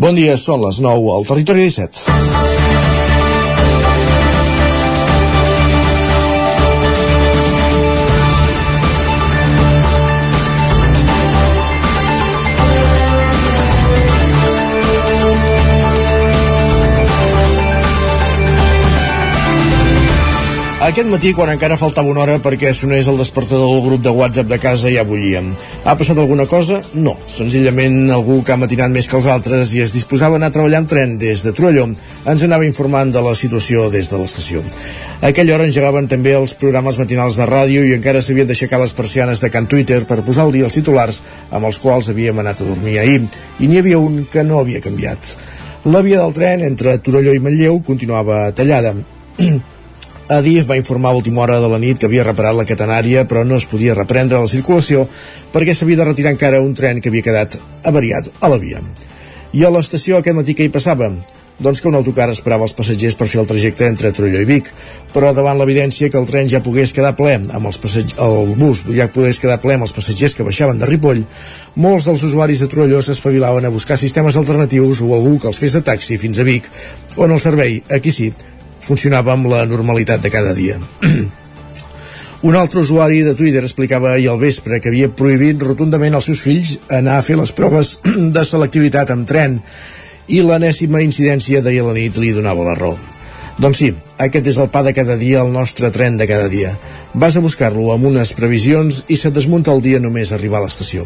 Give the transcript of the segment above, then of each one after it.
Bon dia, són les 9 al Territori 17. Aquest matí, quan encara faltava una hora perquè sonés el despertador del grup de WhatsApp de casa, ja bullíem. Ha passat alguna cosa? No. Senzillament algú que ha matinat més que els altres i es disposava a anar a treballar en tren des de Torelló ens anava informant de la situació des de l'estació. A aquella hora engegaven també els programes matinals de ràdio i encara s'havien d'aixecar les persianes de Can Twitter per posar al dia els titulars amb els quals havíem anat a dormir ahir. I n'hi havia un que no havia canviat. La via del tren entre Torelló i Manlleu continuava tallada. Adif va informar a última hora de la nit que havia reparat la catenària però no es podia reprendre la circulació perquè s'havia de retirar encara un tren que havia quedat avariat a la via. I a l'estació aquest matí què hi passava? Doncs que un autocar esperava els passatgers per fer el trajecte entre Trolló i Vic, però davant l'evidència que el tren ja pogués quedar ple amb els passatgers, el bus ja pogués quedar ple amb els passatgers que baixaven de Ripoll, molts dels usuaris de Trolló s'espavilaven a buscar sistemes alternatius o algú que els fes de taxi fins a Vic, on el servei, aquí sí, funcionava amb la normalitat de cada dia. Un altre usuari de Twitter explicava ahir al vespre que havia prohibit rotundament als seus fills anar a fer les proves de selectivitat amb tren i l'enèsima incidència d'ahir a la nit li donava la raó. Doncs sí, aquest és el pa de cada dia, el nostre tren de cada dia. Vas a buscar-lo amb unes previsions i se't desmunta el dia només arribar a l'estació.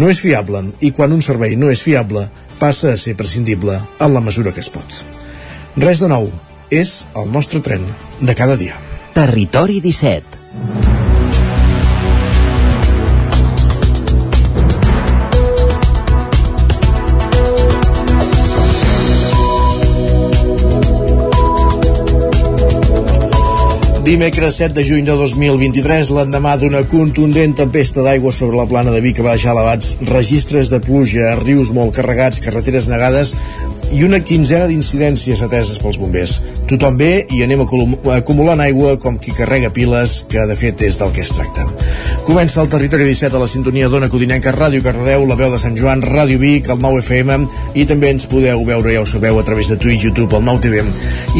No és fiable, i quan un servei no és fiable, passa a ser prescindible en la mesura que es pot. Res de nou, és el nostre tren de cada dia. Territori 17 Dimecres 7 de juny de 2023, l'endemà d'una contundent tempesta d'aigua sobre la plana de Vic que va deixar elevats registres de pluja, rius molt carregats, carreteres negades i una quinzena d'incidències ateses pels bombers. Tothom bé i anem acumulant aigua com qui carrega piles, que de fet és del que es tracta. Comença el Territori 17 a la sintonia d'Ona Codinenca, Ràdio Cardedeu, la veu de Sant Joan, Ràdio Vic, el 9 FM i també ens podeu veure, ja ho sabeu, a través de Twitch, YouTube, el 9 TV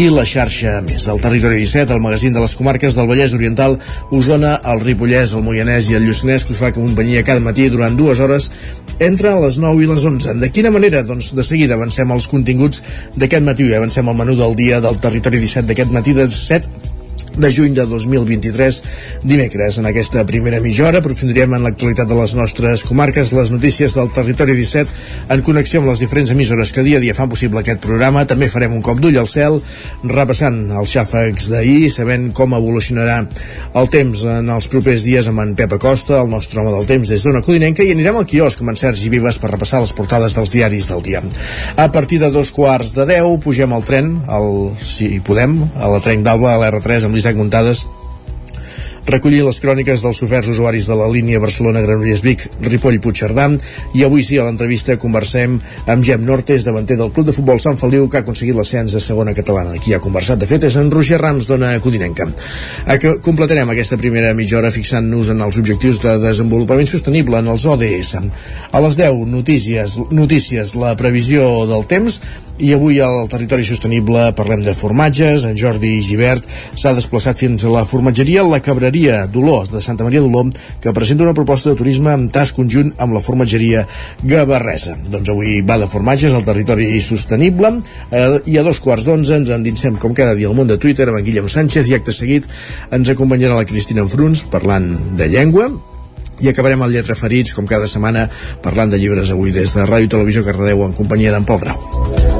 i la xarxa més. El Territori 17, el magazín de les comarques del Vallès Oriental, Osona, el Ripollès, el Moianès i el Lluçanès, que us fa companyia cada matí durant dues hores entre les 9 i les 11. De quina manera? Doncs de seguida avancem els continguts d'aquest matí i avancem al menú del dia del Territori 17 d'aquest matí de 7 de juny de 2023, dimecres. En aquesta primera mitja hora aprofundirem en l'actualitat de les nostres comarques, les notícies del territori 17, en connexió amb les diferents emissores que dia a dia fan possible aquest programa. També farem un cop d'ull al cel, repassant els xàfecs d'ahir, sabent com evolucionarà el temps en els propers dies amb en Pep Acosta, el nostre home del temps des d'una Codinenca, i anirem al quiosc amb en Sergi Vives per repassar les portades dels diaris del dia. A partir de dos quarts de deu pugem al tren, al, si podem, a la tren d'Alba, a l'R3 amb l'Isaac Muntades recollir les cròniques dels oferts usuaris de la línia Barcelona-Granollers-Vic, Ripoll-Puigcerdà i avui sí, a l'entrevista conversem amb Gem Nortes, davanter del Club de Futbol Sant Feliu, que ha aconseguit l'ascens de segona catalana. Qui ha conversat, de fet, és en Roger Rams, dona Codinenca. Completarem aquesta primera mitja hora fixant-nos en els objectius de desenvolupament sostenible en els ODS. A les 10, notícies, notícies la previsió del temps i avui al Territori Sostenible parlem de formatges. En Jordi Givert s'ha desplaçat fins a la formatgeria La Cabreria d'Olor, de Santa Maria d'Olor, que presenta una proposta de turisme amb tas conjunt amb la formatgeria Gavarresa. Doncs avui va de formatges al Territori Sostenible eh, i a dos quarts d'onze ens endinsem com cada dia al món de Twitter amb en Guillem Sánchez i acte seguit ens acompanyarà la Cristina Enfruns parlant de llengua i acabarem el Lletra Ferits, com cada setmana, parlant de llibres avui des de Ràdio Televisió Cardedeu en companyia d'en Pol Grau.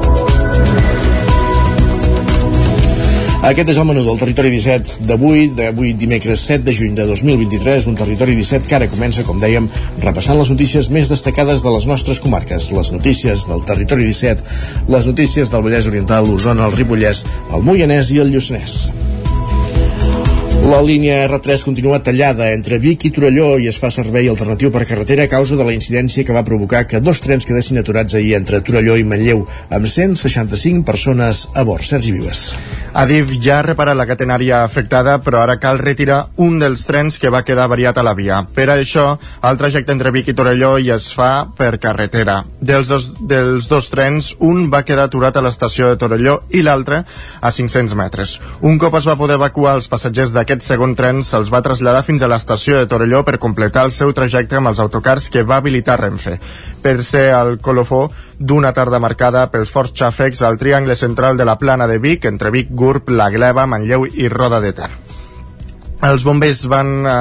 Aquest és el menú del Territori 17 d'avui, d'avui dimecres 7 de juny de 2023, un Territori 17 que ara comença, com dèiem, repassant les notícies més destacades de les nostres comarques, les notícies del Territori 17, les notícies del Vallès Oriental, l'Osona, el Ripollès, el Moianès i el Lluçanès. La línia R3 continua tallada entre Vic i Torelló i es fa servei alternatiu per carretera a causa de la incidència que va provocar que dos trens quedessin aturats ahir entre Torelló i Manlleu, amb 165 persones a bord. Sergi Vives. Adif ja ha reparat la catenària afectada, però ara cal retirar un dels trens que va quedar variat a la via. Per això, el trajecte entre Vic i Torelló hi es fa per carretera. Dels, dos, dels dos trens, un va quedar aturat a l'estació de Torelló i l'altre a 500 metres. Un cop es va poder evacuar els passatgers d'aquest segon tren, se'ls va traslladar fins a l'estació de Torelló per completar el seu trajecte amb els autocars que va habilitar Renfe. Per ser el colofó d'una tarda marcada pels forts xàfecs al triangle central de la plana de Vic, entre Vic, Gurb, La Gleva, Manlleu i Roda de Ter. Els bombers van eh,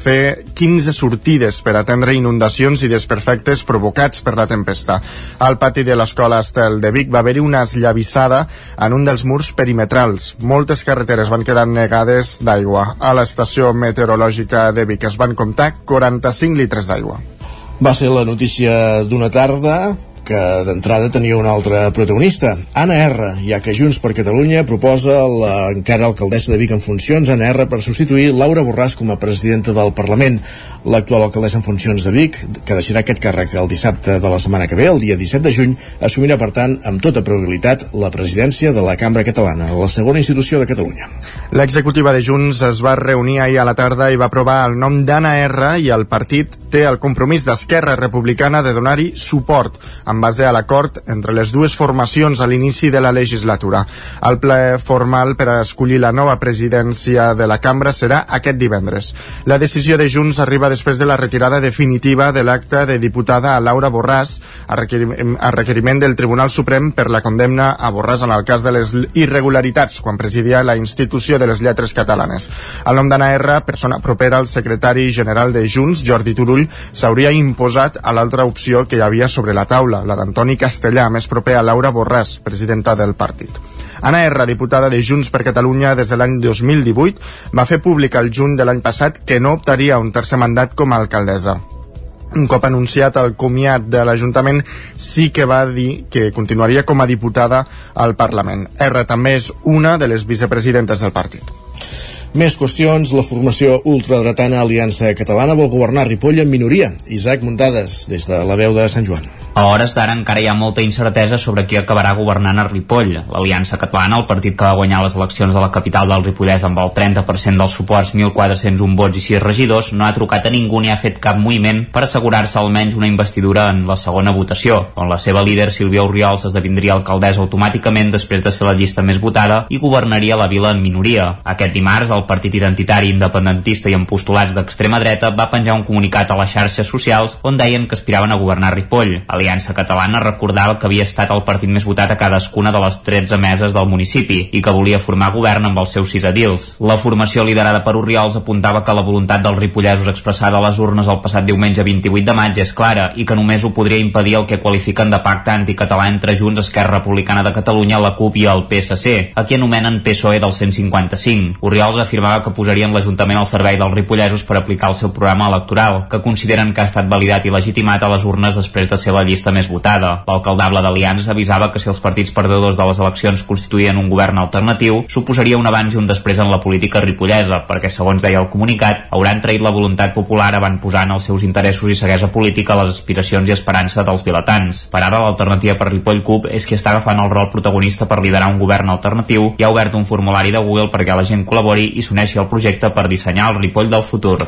fer 15 sortides per atendre inundacions i desperfectes provocats per la tempesta. Al pati de l'escola Estel de Vic va haver-hi una esllavissada en un dels murs perimetrals. Moltes carreteres van quedar negades d'aigua. A l'estació meteorològica de Vic es van comptar 45 litres d'aigua. Va ser la notícia d'una tarda que d'entrada tenia una altra protagonista, Anna R, ja que Junts per Catalunya proposa la encara alcaldessa de Vic en funcions, Anna R, per substituir Laura Borràs com a presidenta del Parlament. L'actual alcaldessa en funcions de Vic, que deixarà aquest càrrec el dissabte de la setmana que ve, el dia 17 de juny, assumirà, per tant, amb tota probabilitat, la presidència de la Cambra Catalana, la segona institució de Catalunya. L'executiva de Junts es va reunir ahir a la tarda i va aprovar el nom d'Anna R i el partit té el compromís d'Esquerra Republicana de donar-hi suport amb base a l'acord entre les dues formacions a l'inici de la legislatura. El ple formal per a escollir la nova presidència de la cambra serà aquest divendres. La decisió de Junts arriba després de la retirada definitiva de l'acte de diputada a Laura Borràs a requeriment, a requeriment del Tribunal Suprem per la condemna a Borràs en el cas de les irregularitats quan presidia la institució de les lletres catalanes. El nom d'Anna R, persona propera al secretari general de Junts, Jordi Turull, s'hauria imposat a l'altra opció que hi havia sobre la taula, la d'Antoni Castellà, més proper a Laura Borràs, presidenta del partit. Anna R, diputada de Junts per Catalunya des de l'any 2018, va fer públic el juny de l'any passat que no optaria a un tercer mandat com a alcaldessa. Un cop anunciat el comiat de l'Ajuntament, sí que va dir que continuaria com a diputada al Parlament. R també és una de les vicepresidentes del partit. Més qüestions, la formació ultradretana Aliança Catalana vol governar Ripoll en minoria. Isaac Muntades, des de la veu de Sant Joan. A hores d'ara encara hi ha molta incertesa sobre qui acabarà governant a Ripoll. L'Aliança Catalana, el partit que va guanyar les eleccions de la capital del Ripollès amb el 30% dels suports, 1.401 vots i 6 regidors, no ha trucat a ningú ni ha fet cap moviment per assegurar-se almenys una investidura en la segona votació, on la seva líder Sílvia Oriols esdevindria alcaldessa automàticament després de ser la llista més votada i governaria la vila en minoria. Aquest dimarts, el partit identitari independentista i amb postulats d'extrema dreta va penjar un comunicat a les xarxes socials on deien que aspiraven a governar Ripoll. Aliança Catalana recordava que havia estat el partit més votat a cadascuna de les 13 meses del municipi i que volia formar govern amb els seus sis edils. La formació liderada per Oriols apuntava que la voluntat dels ripollesos expressada a les urnes el passat diumenge 28 de maig és clara i que només ho podria impedir el que qualifiquen de pacte anticatalà entre Junts, Esquerra Republicana de Catalunya, la CUP i el PSC, a qui anomenen PSOE del 155. Oriols afirmava que posarien l'Ajuntament al servei dels ripollesos per aplicar el seu programa electoral, que consideren que ha estat validat i legitimat a les urnes després de ser la llista més votada. L'alcaldable d'Aliança avisava que si els partits perdedors de les eleccions constituïen un govern alternatiu, suposaria un abans i un després en la política ripollesa, perquè, segons deia el comunicat, hauran traït la voluntat popular avant posant els seus interessos i ceguesa política a les aspiracions i esperança dels vilatans. Per ara, l'alternativa per Ripoll CUP és qui està agafant el rol protagonista per liderar un govern alternatiu i ha obert un formulari de Google perquè la gent col·labori i s'uneixi al projecte per dissenyar el Ripoll del futur.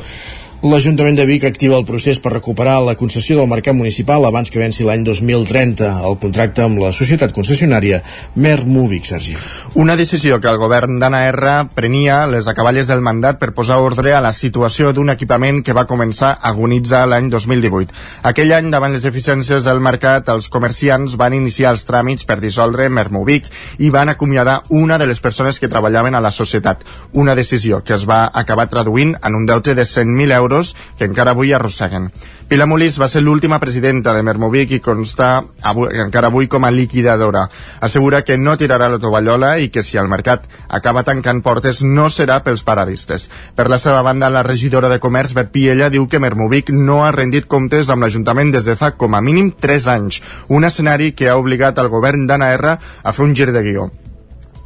L'Ajuntament de Vic activa el procés per recuperar la concessió del mercat municipal abans que venci l'any 2030 el contracte amb la societat concessionària Mermúvic, Sergi. Una decisió que el govern d'Anna R prenia les acaballes del mandat per posar ordre a la situació d'un equipament que va començar a agonitzar l'any 2018. Aquell any, davant les deficiències del mercat, els comerciants van iniciar els tràmits per dissoldre Mermúvic i van acomiadar una de les persones que treballaven a la societat. Una decisió que es va acabar traduint en un deute de 100.000 euros euros que encara avui arrosseguen. Pilar Molís va ser l'última presidenta de Mermovic i consta avui, encara avui com a liquidadora. Assegura que no tirarà la tovallola i que si el mercat acaba tancant portes no serà pels paradistes. Per la seva banda, la regidora de Comerç, Bet Piella, diu que Mermovic no ha rendit comptes amb l'Ajuntament des de fa com a mínim 3 anys, un escenari que ha obligat el govern d'Anna R a fer un gir de guió.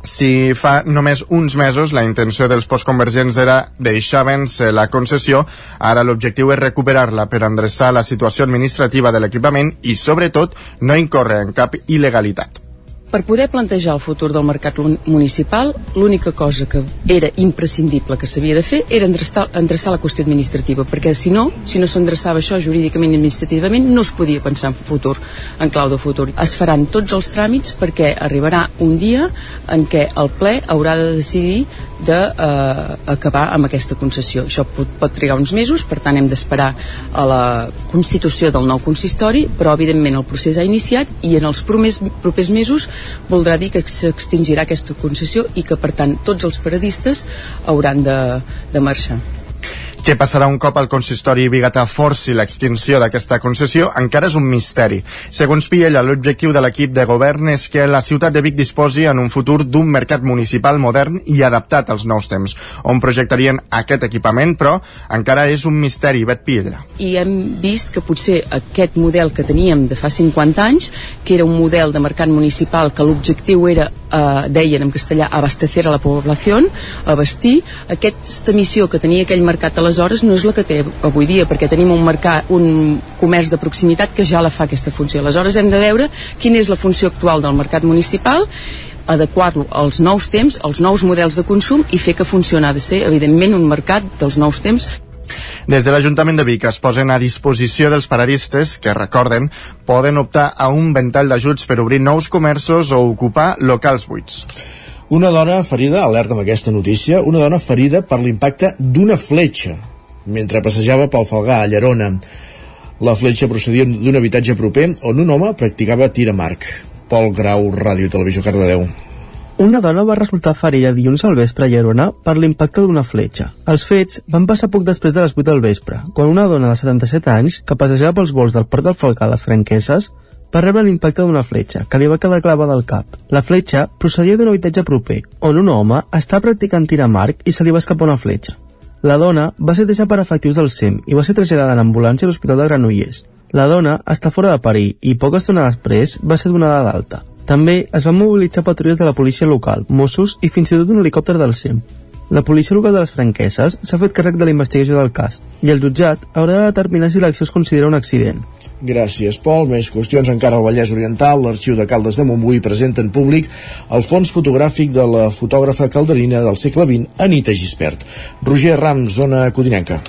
Si fa només uns mesos la intenció dels postconvergents era deixar vèncer la concessió, ara l'objectiu és recuperar-la per endreçar la situació administrativa de l'equipament i, sobretot, no incórrer en cap il·legalitat. Per poder plantejar el futur del mercat municipal, l'única cosa que era imprescindible que s'havia de fer era endreçar, endreçar la qüestió administrativa, perquè si no, si no s'endreçava això jurídicament i administrativament, no es podia pensar en futur, en clau de futur. Es faran tots els tràmits perquè arribarà un dia en què el ple haurà de decidir d'acabar eh, amb aquesta concessió. Això pot, pot trigar uns mesos, per tant hem d'esperar a la constitució del nou consistori, però evidentment el procés ha iniciat i en els propers, propers mesos voldrà dir que s'extingirà aquesta concessió i que per tant tots els paradistes hauran de, de marxar. Què passarà un cop el consistori Bigatà forci l'extinció d'aquesta concessió encara és un misteri. Segons Piella, l'objectiu de l'equip de govern és que la ciutat de Vic disposi en un futur d'un mercat municipal modern i adaptat als nous temps, on projectarien aquest equipament, però encara és un misteri, Bet Piella. I hem vist que potser aquest model que teníem de fa 50 anys, que era un model de mercat municipal que l'objectiu era, eh, deien en castellà, abastecer a la població, abastir, aquesta missió que tenia aquell mercat a les aleshores no és la que té avui dia, perquè tenim un mercat, un comerç de proximitat que ja la fa aquesta funció. Aleshores hem de veure quina és la funció actual del mercat municipal adequar-lo als nous temps, als nous models de consum i fer que funcioni. De ser, evidentment, un mercat dels nous temps des de l'Ajuntament de Vic es posen a disposició dels paradistes que, recorden, poden optar a un ventall d'ajuts per obrir nous comerços o ocupar locals buits. Una dona ferida, alerta amb aquesta notícia, una dona ferida per l'impacte d'una fletxa mentre passejava pel Falgà, a Llerona. La fletxa procedia d'un habitatge proper on un home practicava tir amb arc. Pol Grau, Ràdio Televisió Cardedeu. Una dona va resultar ferida dilluns al vespre a Llerona per l'impacte d'una fletxa. Els fets van passar poc després de les 8 del vespre, quan una dona de 77 anys, que passejava pels vols del Port del Falcà a les Franqueses, va rebre l'impacte d'una fletxa, que li va quedar clavada al cap. La fletxa procedia d'un habitatge proper, on un home està practicant tir amb arc i se li va escapar una fletxa. La dona va ser deixada per efectius del SEM i va ser traslladada en ambulància a l'Hospital de Granollers. La dona està fora de perill i poca estona després va ser donada d'alta. També es van mobilitzar patrulles de la policia local, Mossos i fins i tot un helicòpter del SEM. La policia local de les franqueses s'ha fet càrrec de la investigació del cas i el jutjat haurà de determinar si l'acció es considera un accident. Gràcies, Pol. Més qüestions encara al Vallès Oriental. L'Arxiu de Caldes de Montbui presenta en públic el fons fotogràfic de la fotògrafa calderina del segle XX, Anita Gispert. Roger Ram, zona codinenca.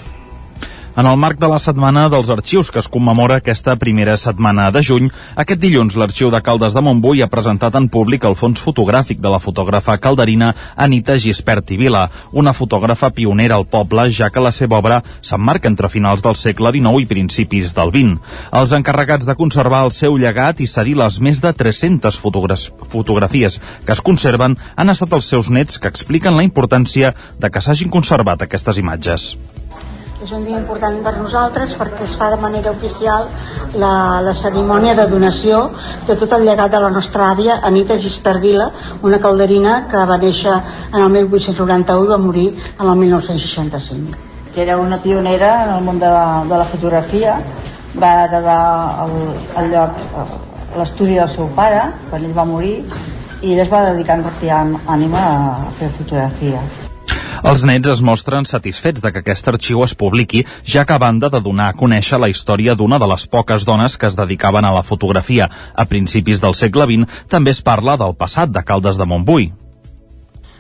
En el marc de la Setmana dels Arxius, que es commemora aquesta primera setmana de juny, aquest dilluns l'Arxiu de Caldes de Montbui ha presentat en públic el fons fotogràfic de la fotògrafa calderina Anita Gispert i Vila, una fotògrafa pionera al poble, ja que la seva obra s'emmarca entre finals del segle XIX i principis del XX. Els encarregats de conservar el seu llegat i cedir les més de 300 fotografies que es conserven han estat els seus nets que expliquen la importància de que s'hagin conservat aquestes imatges. És un dia important per nosaltres perquè es fa de manera oficial la, la cerimònia de donació de tot el llegat de la nostra àvia, Anita Gispert Vila, una calderina que va néixer en el 1891 i va morir en el 1965. Que era una pionera en el món de la, de la fotografia, va heredar el, el lloc, l'estudi del seu pare, quan ell va morir, i ell es va dedicar envertir ànima a fer fotografia. Els nets es mostren satisfets de que aquest arxiu es publiqui, ja que a banda de donar a conèixer la història d'una de les poques dones que es dedicaven a la fotografia a principis del segle XX, també es parla del passat de Caldes de Montbui.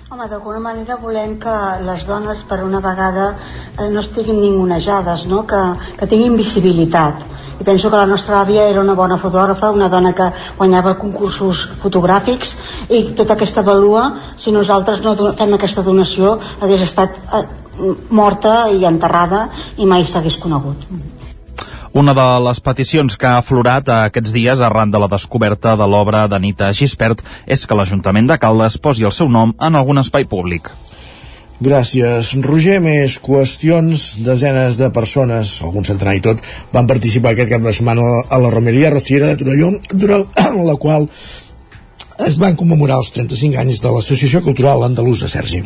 Home, d'alguna manera volem que les dones per una vegada eh, no estiguin ningunejades, no? Que, que tinguin visibilitat i penso que la nostra àvia era una bona fotògrafa, una dona que guanyava concursos fotogràfics i tota aquesta valua, si nosaltres no fem aquesta donació, hagués estat eh, morta i enterrada i mai s'hagués conegut. Una de les peticions que ha aflorat aquests dies arran de la descoberta de l'obra d'Anita Gispert és que l'Ajuntament de Caldes posi el seu nom en algun espai públic. Gràcies, Roger. Més qüestions. Desenes de persones, algun centenar i tot, van participar aquest cap de setmana a la Romeria Rociera de Torelló, durant la qual es van commemorar els 35 anys de l'Associació Cultural Andalusa, Sergi.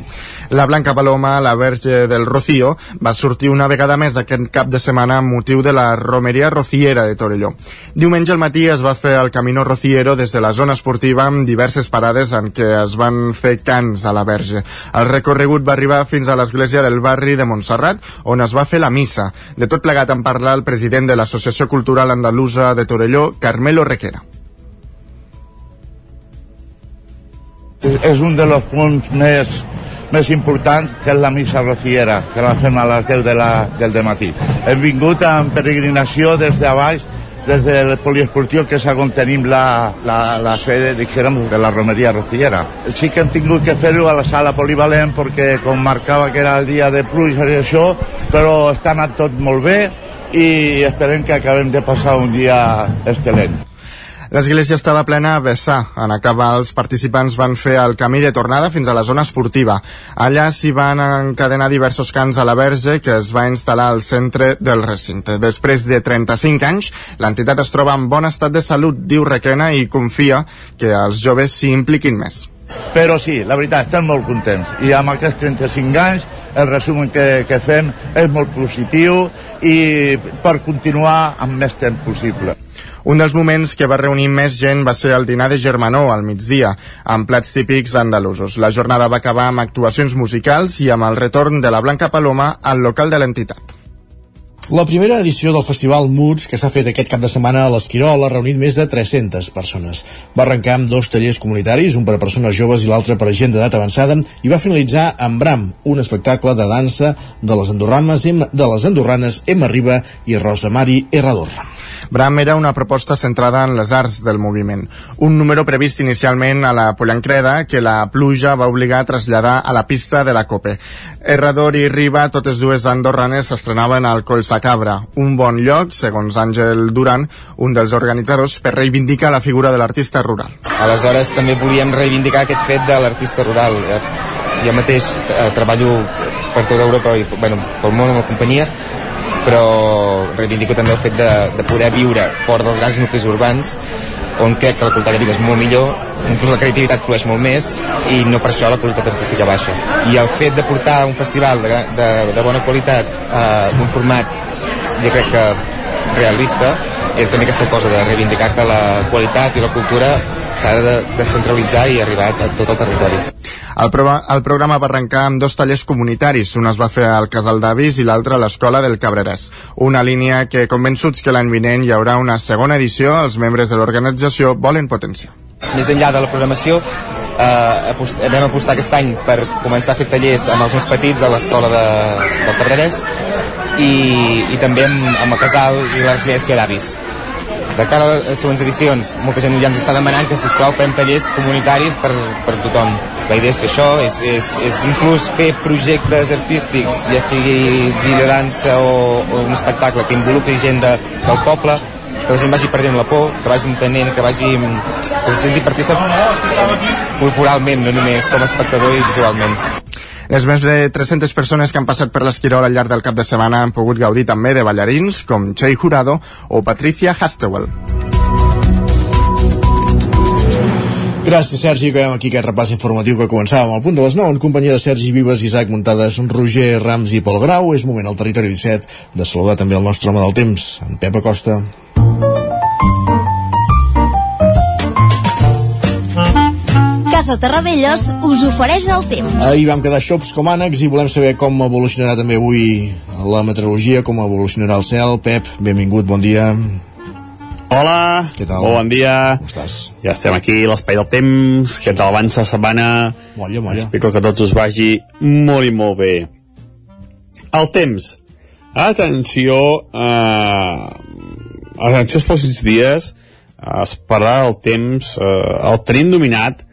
La Blanca Paloma, la Verge del Rocío, va sortir una vegada més d'aquest cap de setmana amb motiu de la Romeria Rociera de Torelló. Diumenge al matí es va fer el Camino Rociero des de la zona esportiva amb diverses parades en què es van fer cants a la Verge. El recorregut va arribar fins a l'església del barri de Montserrat, on es va fer la missa. De tot plegat en parla el president de l'Associació Cultural Andalusa de Torelló, Carmelo Requera És un dels punts més, més importants que és la missa rociera, que la fem a les 10 de la, del matí. Hem vingut en peregrinació des de baix, des del poliesportiu, que és on tenim la, la, la sede, diguem, de la romeria rociera. Sí que hem tingut que fer-ho a la sala polivalent perquè com marcava que era el dia de pluja i això, però està anat tot molt bé i esperem que acabem de passar un dia excel·lent. L'església estava plena a vessar. En acabar, els participants van fer el camí de tornada fins a la zona esportiva. Allà s'hi van encadenar diversos cants a la Verge que es va instal·lar al centre del recinte. Després de 35 anys, l'entitat es troba en bon estat de salut, diu Requena, i confia que els joves s'hi impliquin més. Però sí, la veritat, estem molt contents. I amb aquests 35 anys, el resum que, que fem és molt positiu i per continuar amb més temps possible. Un dels moments que va reunir més gent va ser el dinar de Germanó al migdia, amb plats típics andalusos. La jornada va acabar amb actuacions musicals i amb el retorn de la Blanca Paloma al local de l'entitat. La primera edició del Festival Moods, que s'ha fet aquest cap de setmana a l'Esquirol, ha reunit més de 300 persones. Va arrencar amb dos tallers comunitaris, un per a persones joves i l'altre per a gent d'edat avançada, i va finalitzar amb Bram, un espectacle de dansa de les andorranes, de les andorranes Emma Riba i Rosa Mari Herrador. Bram era una proposta centrada en les arts del moviment. Un número previst inicialment a la Pollancreda que la pluja va obligar a traslladar a la pista de la Cope. Herrador i Riba, totes dues andorranes, s'estrenaven al Collsacabra, un bon lloc, segons Àngel Duran, un dels organitzadors, per reivindicar la figura de l'artista rural. Aleshores també volíem reivindicar aquest fet de l'artista rural. Eh, jo mateix eh, treballo per tota Europa i bueno, pel món amb la companyia però reivindico també el fet de, de poder viure fora dels grans nuclis urbans on crec que la qualitat de vida és molt millor, inclús la creativitat flueix molt més i no per això la qualitat artística baixa. I el fet de portar un festival de, de, de bona qualitat eh, un format, jo crec que realista, era també aquesta cosa de reivindicar que la qualitat i la cultura s'ha de descentralitzar i arribar a tot el territori. El, pro el programa va arrencar amb dos tallers comunitaris, un es va fer al Casal d'Avis i l'altre a l'Escola del Cabreràs. Una línia que, convençuts que l'any vinent hi haurà una segona edició, els membres de l'organització volen potenciar. Més enllà de la programació, eh, apost vam apostar aquest any per començar a fer tallers amb els més petits a l'Escola de, del Cabreràs i, i també amb, amb el Casal i la residència d'Avis de cara a les següents edicions, molta gent ja ens està demanant que, sisplau, fem tallers comunitaris per, per tothom. La idea és fer això, és, és, és inclús fer projectes artístics, ja sigui vida dansa o, o un espectacle que involucri gent de, del poble, que la gent vagi perdent la por, que vagi entenent, que vagi que se senti partícip corporalment, no només com a espectador i visualment. Les més de 300 persones que han passat per l'Esquirol al llarg del cap de setmana han pogut gaudir també de ballarins com Chey Jurado o Patricia Hastewell. Gràcies, Sergi. Acabem aquí aquest repàs informatiu que començàvem al punt de les 9 en companyia de Sergi Vives, Isaac Muntades, Roger Rams i Pol Grau. És moment al territori 17 de saludar també el nostre home del temps, en Pep Acosta. Casa Terradellos us ofereix el temps. Ahir vam quedar xops com ànecs i volem saber com evolucionarà també avui la meteorologia, com evolucionarà el cel. Pep, benvingut, bon dia. Hola, Què tal? bon dia. Com estàs? Ja estem aquí, a l'espai del temps, que tal avança la setmana. Molla, molla. Espero que tots us vagi molt i molt bé. El temps. Atenció, eh, atenció els pròxims dies, es parlarà del temps, eh, el tenim dominat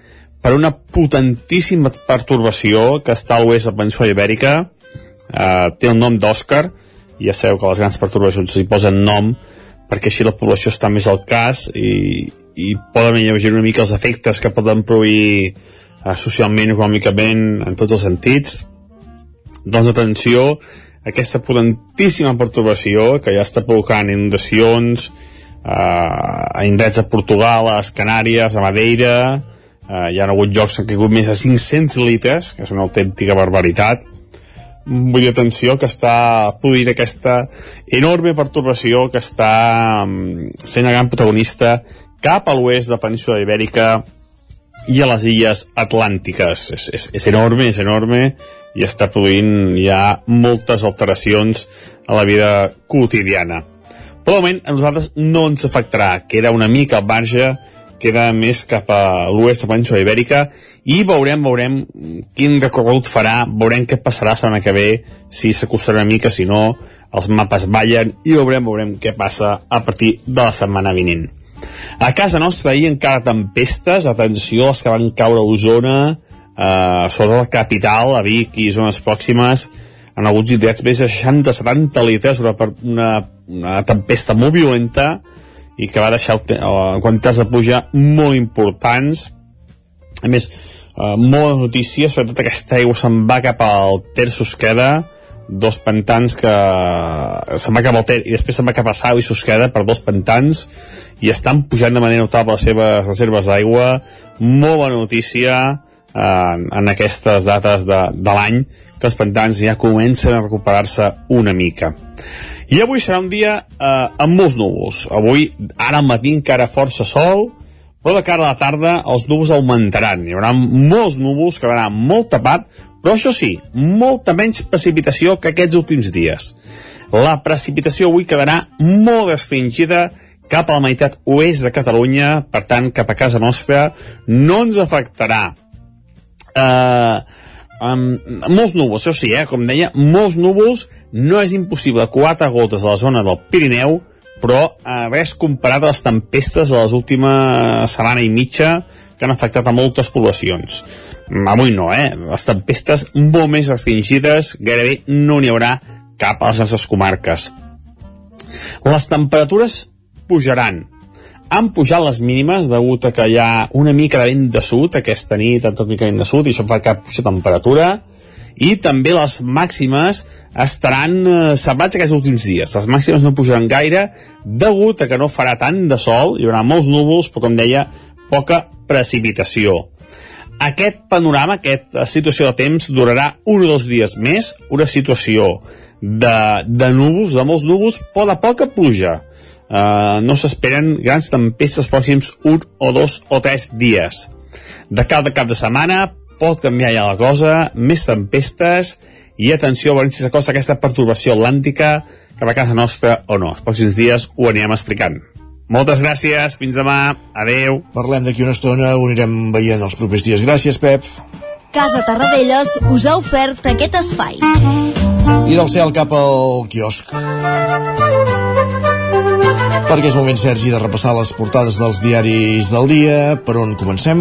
per una potentíssima pertorbació que està a l'oest de la península ibèrica, eh, té el nom d'Òscar, ja sabeu que les grans pertorbacions s'hi posen nom perquè així la població està més al cas i, i poden lleugir una mica els efectes que poden produir eh, socialment, econòmicament, en tots els sentits. Doncs atenció, aquesta potentíssima perturbació que ja està provocant inundacions eh, a indrets de Portugal, a les Canàries, a Madeira, eh, hi ha hagut llocs que han caigut més de 500 litres, que és una autèntica barbaritat. Vull dir, atenció, que està produint aquesta enorme perturbació que està mm, sent el gran protagonista cap a l'oest de la península ibèrica i a les illes atlàntiques. És, és, és enorme, és enorme, i està produint ja moltes alteracions a la vida quotidiana. Però moment a nosaltres no ens afectarà, que era una mica el marge queda més cap a l'oest de la península ibèrica i veurem, veurem quin recorregut farà, veurem què passarà la setmana que ve, si s'acostarà una mica, si no, els mapes ballen i veurem, veurem què passa a partir de la setmana vinent. A casa nostra ahir encara tempestes, atenció, les que van caure a Osona, eh, sobretot la capital, a Vic i zones pròximes, han hagut indrets més de 60-70 litres, una, una, una tempesta molt violenta i que va deixar uh, quantitats de pluja molt importants. A més, uh, moltes notícies, sobretot aquesta aigua se'n va cap al Ter Susqueda, dos pantans que se'n va cap al Ter i després se'n va cap a Sau i Susqueda per dos pantans i estan pujant de manera notable les seves reserves d'aigua. Molt bona notícia en, en aquestes dates de, de l'any que els pantans ja comencen a recuperar-se una mica. I avui serà un dia eh, amb molts núvols. Avui, ara al matí encara força sol, però de cara a la tarda els núvols augmentaran. Hi haurà molts núvols, quedarà molt tapat, però això sí, molta menys precipitació que aquests últims dies. La precipitació avui quedarà molt restringida cap a la meitat oest de Catalunya, per tant, cap a casa nostra, no ens afectarà. Eh... Amb molts núvols, això sí, eh, com deia, molts núvols, no és impossible quatre gotes a la zona del Pirineu, però eh, res comparat a les tempestes de les últimes setmana i mitja que han afectat a moltes poblacions. Avui no, eh? Les tempestes molt més restringides, gairebé no n'hi haurà cap a les nostres comarques. Les temperatures pujaran, han pujat les mínimes degut a que hi ha una mica de vent de sud aquesta nit, tot mica de vent de sud i això fa que puja temperatura i també les màximes estaran eh, semblats aquests últims dies. Les màximes no pujaran gaire degut a que no farà tant de sol, hi haurà molts núvols, però com deia, poca precipitació. Aquest panorama, aquesta situació de temps, durarà un o dos dies més, una situació de, de núvols, de molts núvols, però de poca pluja Uh, no s'esperen grans tempestes pròxims un o dos o tres dies. De cap de cap de setmana pot canviar ja la cosa, més tempestes i atenció a veure si s'acosta aquesta perturbació atlàntica cap a casa nostra o no. Els pròxims dies ho anirem explicant. Moltes gràcies, fins demà, adeu. Parlem d'aquí una estona, ho anirem veient els propers dies. Gràcies, Pep. Casa Tarradellas us ha ofert aquest espai. I del cel cap al quiosc perquè és moment, Sergi, de repassar les portades dels diaris del dia. Per on comencem?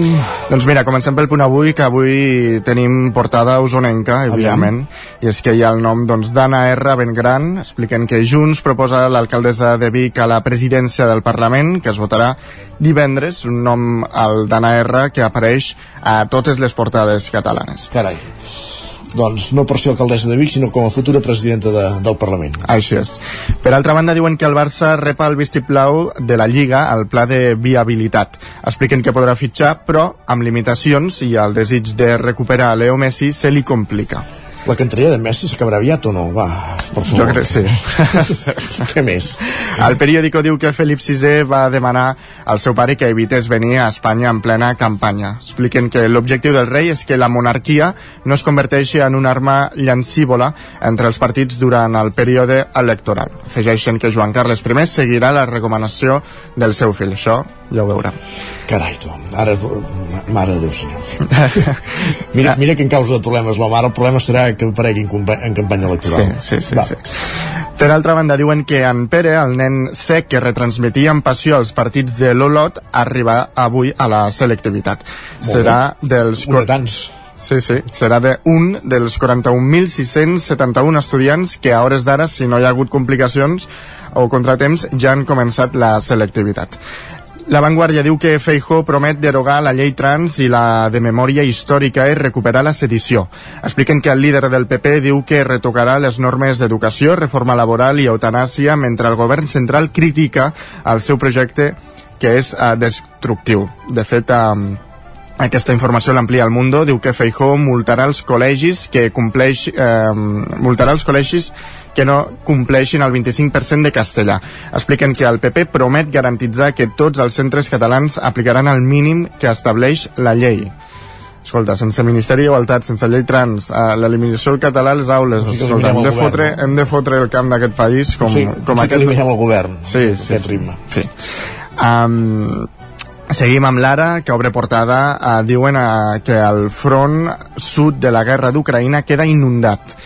Doncs mira, comencem pel punt avui, que avui tenim portada usonenca, evidentment, Aviam. i és que hi ha el nom doncs, d'Anna R. ben gran, expliquen que Junts proposa l'alcaldessa de Vic a la presidència del Parlament, que es votarà divendres, un nom, el d'Anna R, que apareix a totes les portades catalanes. Carai doncs no per ser alcaldessa de Vic, sinó com a futura presidenta de, del Parlament. Així és. Per altra banda, diuen que el Barça repa el vistiplau de la Lliga al pla de viabilitat. Expliquen que podrà fitxar, però amb limitacions i el desig de recuperar Leo Messi se li complica. La canteria de Messi s'acabarà aviat o no? Va, per favor. Jo crec que sí. Què més? El periòdico diu que Felip VI va demanar al seu pare que evités venir a Espanya en plena campanya. Expliquen que l'objectiu del rei és que la monarquia no es converteixi en una arma llancívola entre els partits durant el període electoral. Afegeixen que Joan Carles I seguirà la recomanació del seu fill. Això ja ho veurem. Carai, tu, ara, mare de Déu, senyor. mira, mira que en causa de problemes la mare, el problema serà que aparegui en, en campanya electoral. Sí, sí, sí. sí. Per altra banda, diuen que en Pere, el nen sec que retransmetia amb passió els partits de l'Olot, arriba avui a la selectivitat. Molt Serà bé. dels... Tants. Sí, sí, serà de un dels 41.671 estudiants que a hores d'ara, si no hi ha hagut complicacions o contratemps, ja han començat la selectivitat. La Vanguardia diu que Feijó promet derogar la llei trans i la de memòria històrica i recuperar la sedició. Expliquen que el líder del PP diu que retocarà les normes d'educació, reforma laboral i eutanàsia, mentre el govern central critica el seu projecte que és uh, destructiu. De fet, um, aquesta informació l'amplia el Mundo, diu que Feijó multarà els col·legis que compleix, eh, multarà els col·legis que no compleixin el 25% de castellà. Expliquen que el PP promet garantitzar que tots els centres catalans aplicaran el mínim que estableix la llei. Escolta, sense Ministeri d'Igualtat, sense llei trans, eh, l'eliminació del català a les aules, O sigui que escolta, hem de, govern, fotre, no? hem de fotre el camp d'aquest país com, o sigui, com sí que aquest... eliminem el govern, Sí, sí. aquest ritme. Sí. Um, Seguim amb l'Ara, que obre portada. Eh, diuen eh, que el front sud de la guerra d'Ucraïna queda inundat.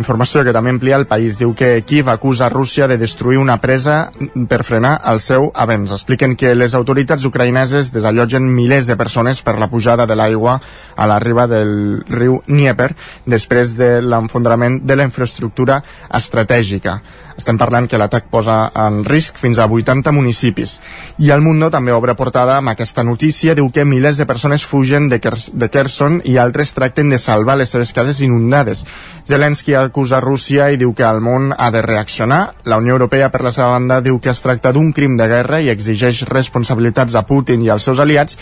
Informació que també amplia el país. Diu que Kiev acusa Rússia de destruir una presa per frenar el seu avenç. Expliquen que les autoritats ucraïneses desallotgen milers de persones per la pujada de l'aigua a la riba del riu Dnieper després de l'enfondrament de la infraestructura estratègica. Estem parlant que l'atac posa en risc fins a 80 municipis. I el Mundo també obre portada amb aquesta notícia. Diu que milers de persones fugen de, Kers de Kherson i altres tracten de salvar les seves cases inundades. Zelensky acusa Rússia i diu que el món ha de reaccionar. La Unió Europea, per la seva banda, diu que es tracta d'un crim de guerra i exigeix responsabilitats a Putin i als seus aliats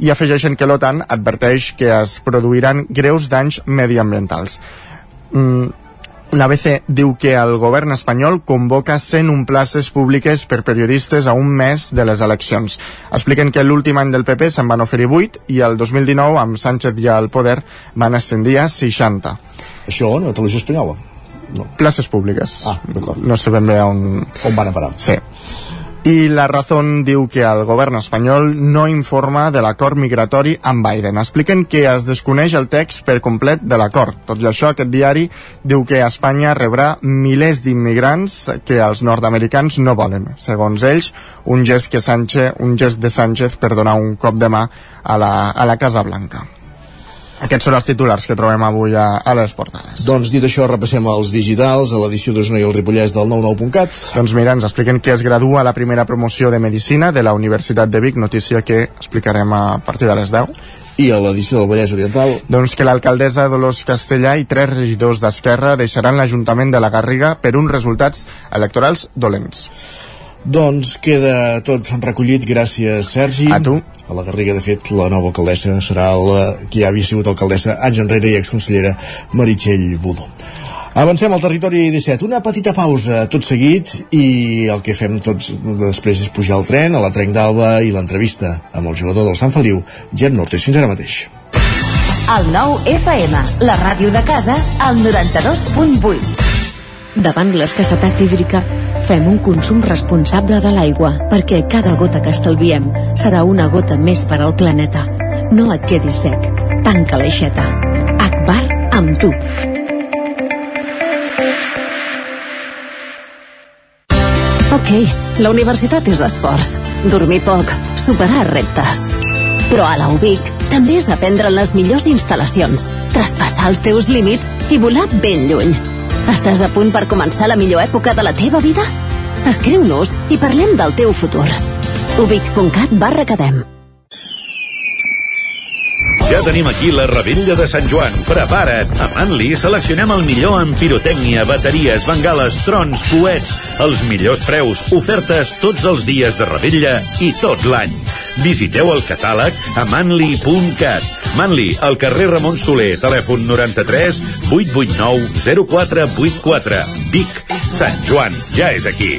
i afegeixen que l'OTAN adverteix que es produiran greus danys mediambientals. Mm, L'ABC diu que el govern espanyol convoca 101 places públiques per periodistes a un mes de les eleccions. Expliquen que l'últim any del PP se'n van oferir 8 i el 2019, amb Sánchez ja al poder, van ascendir a 60. Això, no? Televisió Espanyola? No. Places públiques. Ah, d'acord. No sé ben bé on... On van a parar? Sí. I la Razón diu que el govern espanyol no informa de l'acord migratori amb Biden. Expliquen que es desconeix el text per complet de l'acord. Tot i això, aquest diari diu que Espanya rebrà milers d'immigrants que els nord-americans no volen. Segons ells, un gest, que Sánchez, un gest de Sánchez per donar un cop de mà a la, a la Casa Blanca. Aquests són els titulars que trobem avui a, a les portades. Doncs dit això, repassem els digitals a l'edició d'Osona i el Ripollès del 99.cat. Doncs mira, ens expliquen que es gradua la primera promoció de Medicina de la Universitat de Vic, notícia que explicarem a partir de les 10. I a l'edició del Vallès Oriental? Doncs que l'alcaldessa Dolors Castellà i tres regidors d'Esquerra deixaran l'Ajuntament de la Garriga per uns resultats electorals dolents. Doncs queda tot recollit, gràcies Sergi. A tu. A la Garriga, de fet, la nova alcaldessa serà la que ja havia sigut alcaldessa anys enrere i exconsellera Meritxell Budó. Avancem al territori 17. Una petita pausa tot seguit i el que fem tots després és pujar al tren, a la Trenc d'Alba i l'entrevista amb el jugador del Sant Feliu, Gem Nortes. Fins ara mateix. El nou FM, la ràdio de casa, al 92.8. Davant l'escassetat hídrica, fem un consum responsable de l'aigua, perquè cada gota que estalviem serà una gota més per al planeta. No et quedis sec. Tanca l'aixeta. Akbar amb tu. Ok, la universitat és esforç. Dormir poc, superar reptes. Però a la UBIC també és aprendre les millors instal·lacions, traspassar els teus límits i volar ben lluny. Estàs a punt per començar la millor època de la teva vida? Escriu-nos i parlem del teu futur. ubic.cat barra academ. Ja tenim aquí la rebella de Sant Joan. Prepara't! A Manli seleccionem el millor en pirotècnia, bateries, bengales, trons, coets, els millors preus, ofertes tots els dies de rebella i tot l'any. Visiteu el catàleg a manli.cat. Manli, al carrer Ramon Soler, telèfon 93 889 0484. Vic, Sant Joan, ja és aquí.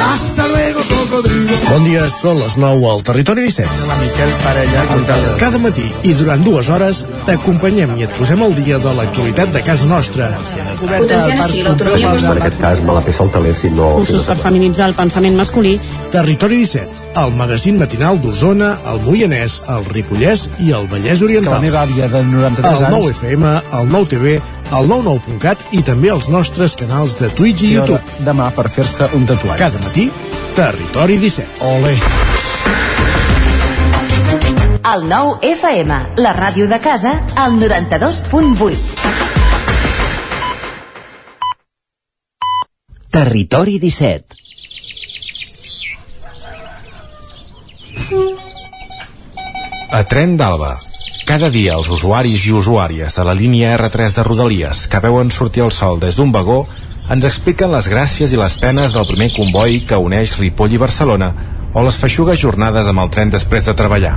Hasta luego, cocodrilo. Bon dia, són les 9 al Territori 17. La Miquel Parella Contador. Cada matí i durant dues hores t'acompanyem i et posem al dia de l'actualitat de casa nostra. Potenciant així l'autonomia En aquest cas me la peça el teler si no... Cursos per feminitzar el pensament masculí. Territori 17, el magazín matinal d'Osona, el Moianès, el Ripollès i el Vallès Oriental. Que la meva àvia de 93 el anys... 9 FM, el 9 TV al 99.cat i també als nostres canals de Twitch i, I YouTube. demà per fer-se un tatuatge. Cada matí, Territori 17. Ole! El nou FM, la ràdio de casa, al 92.8. Territori 17. A Tren d'Alba. Cada dia els usuaris i usuàries de la línia R3 de Rodalies que veuen sortir el sol des d'un vagó ens expliquen les gràcies i les penes del primer comboi que uneix Ripoll i Barcelona o les feixugues jornades amb el tren després de treballar.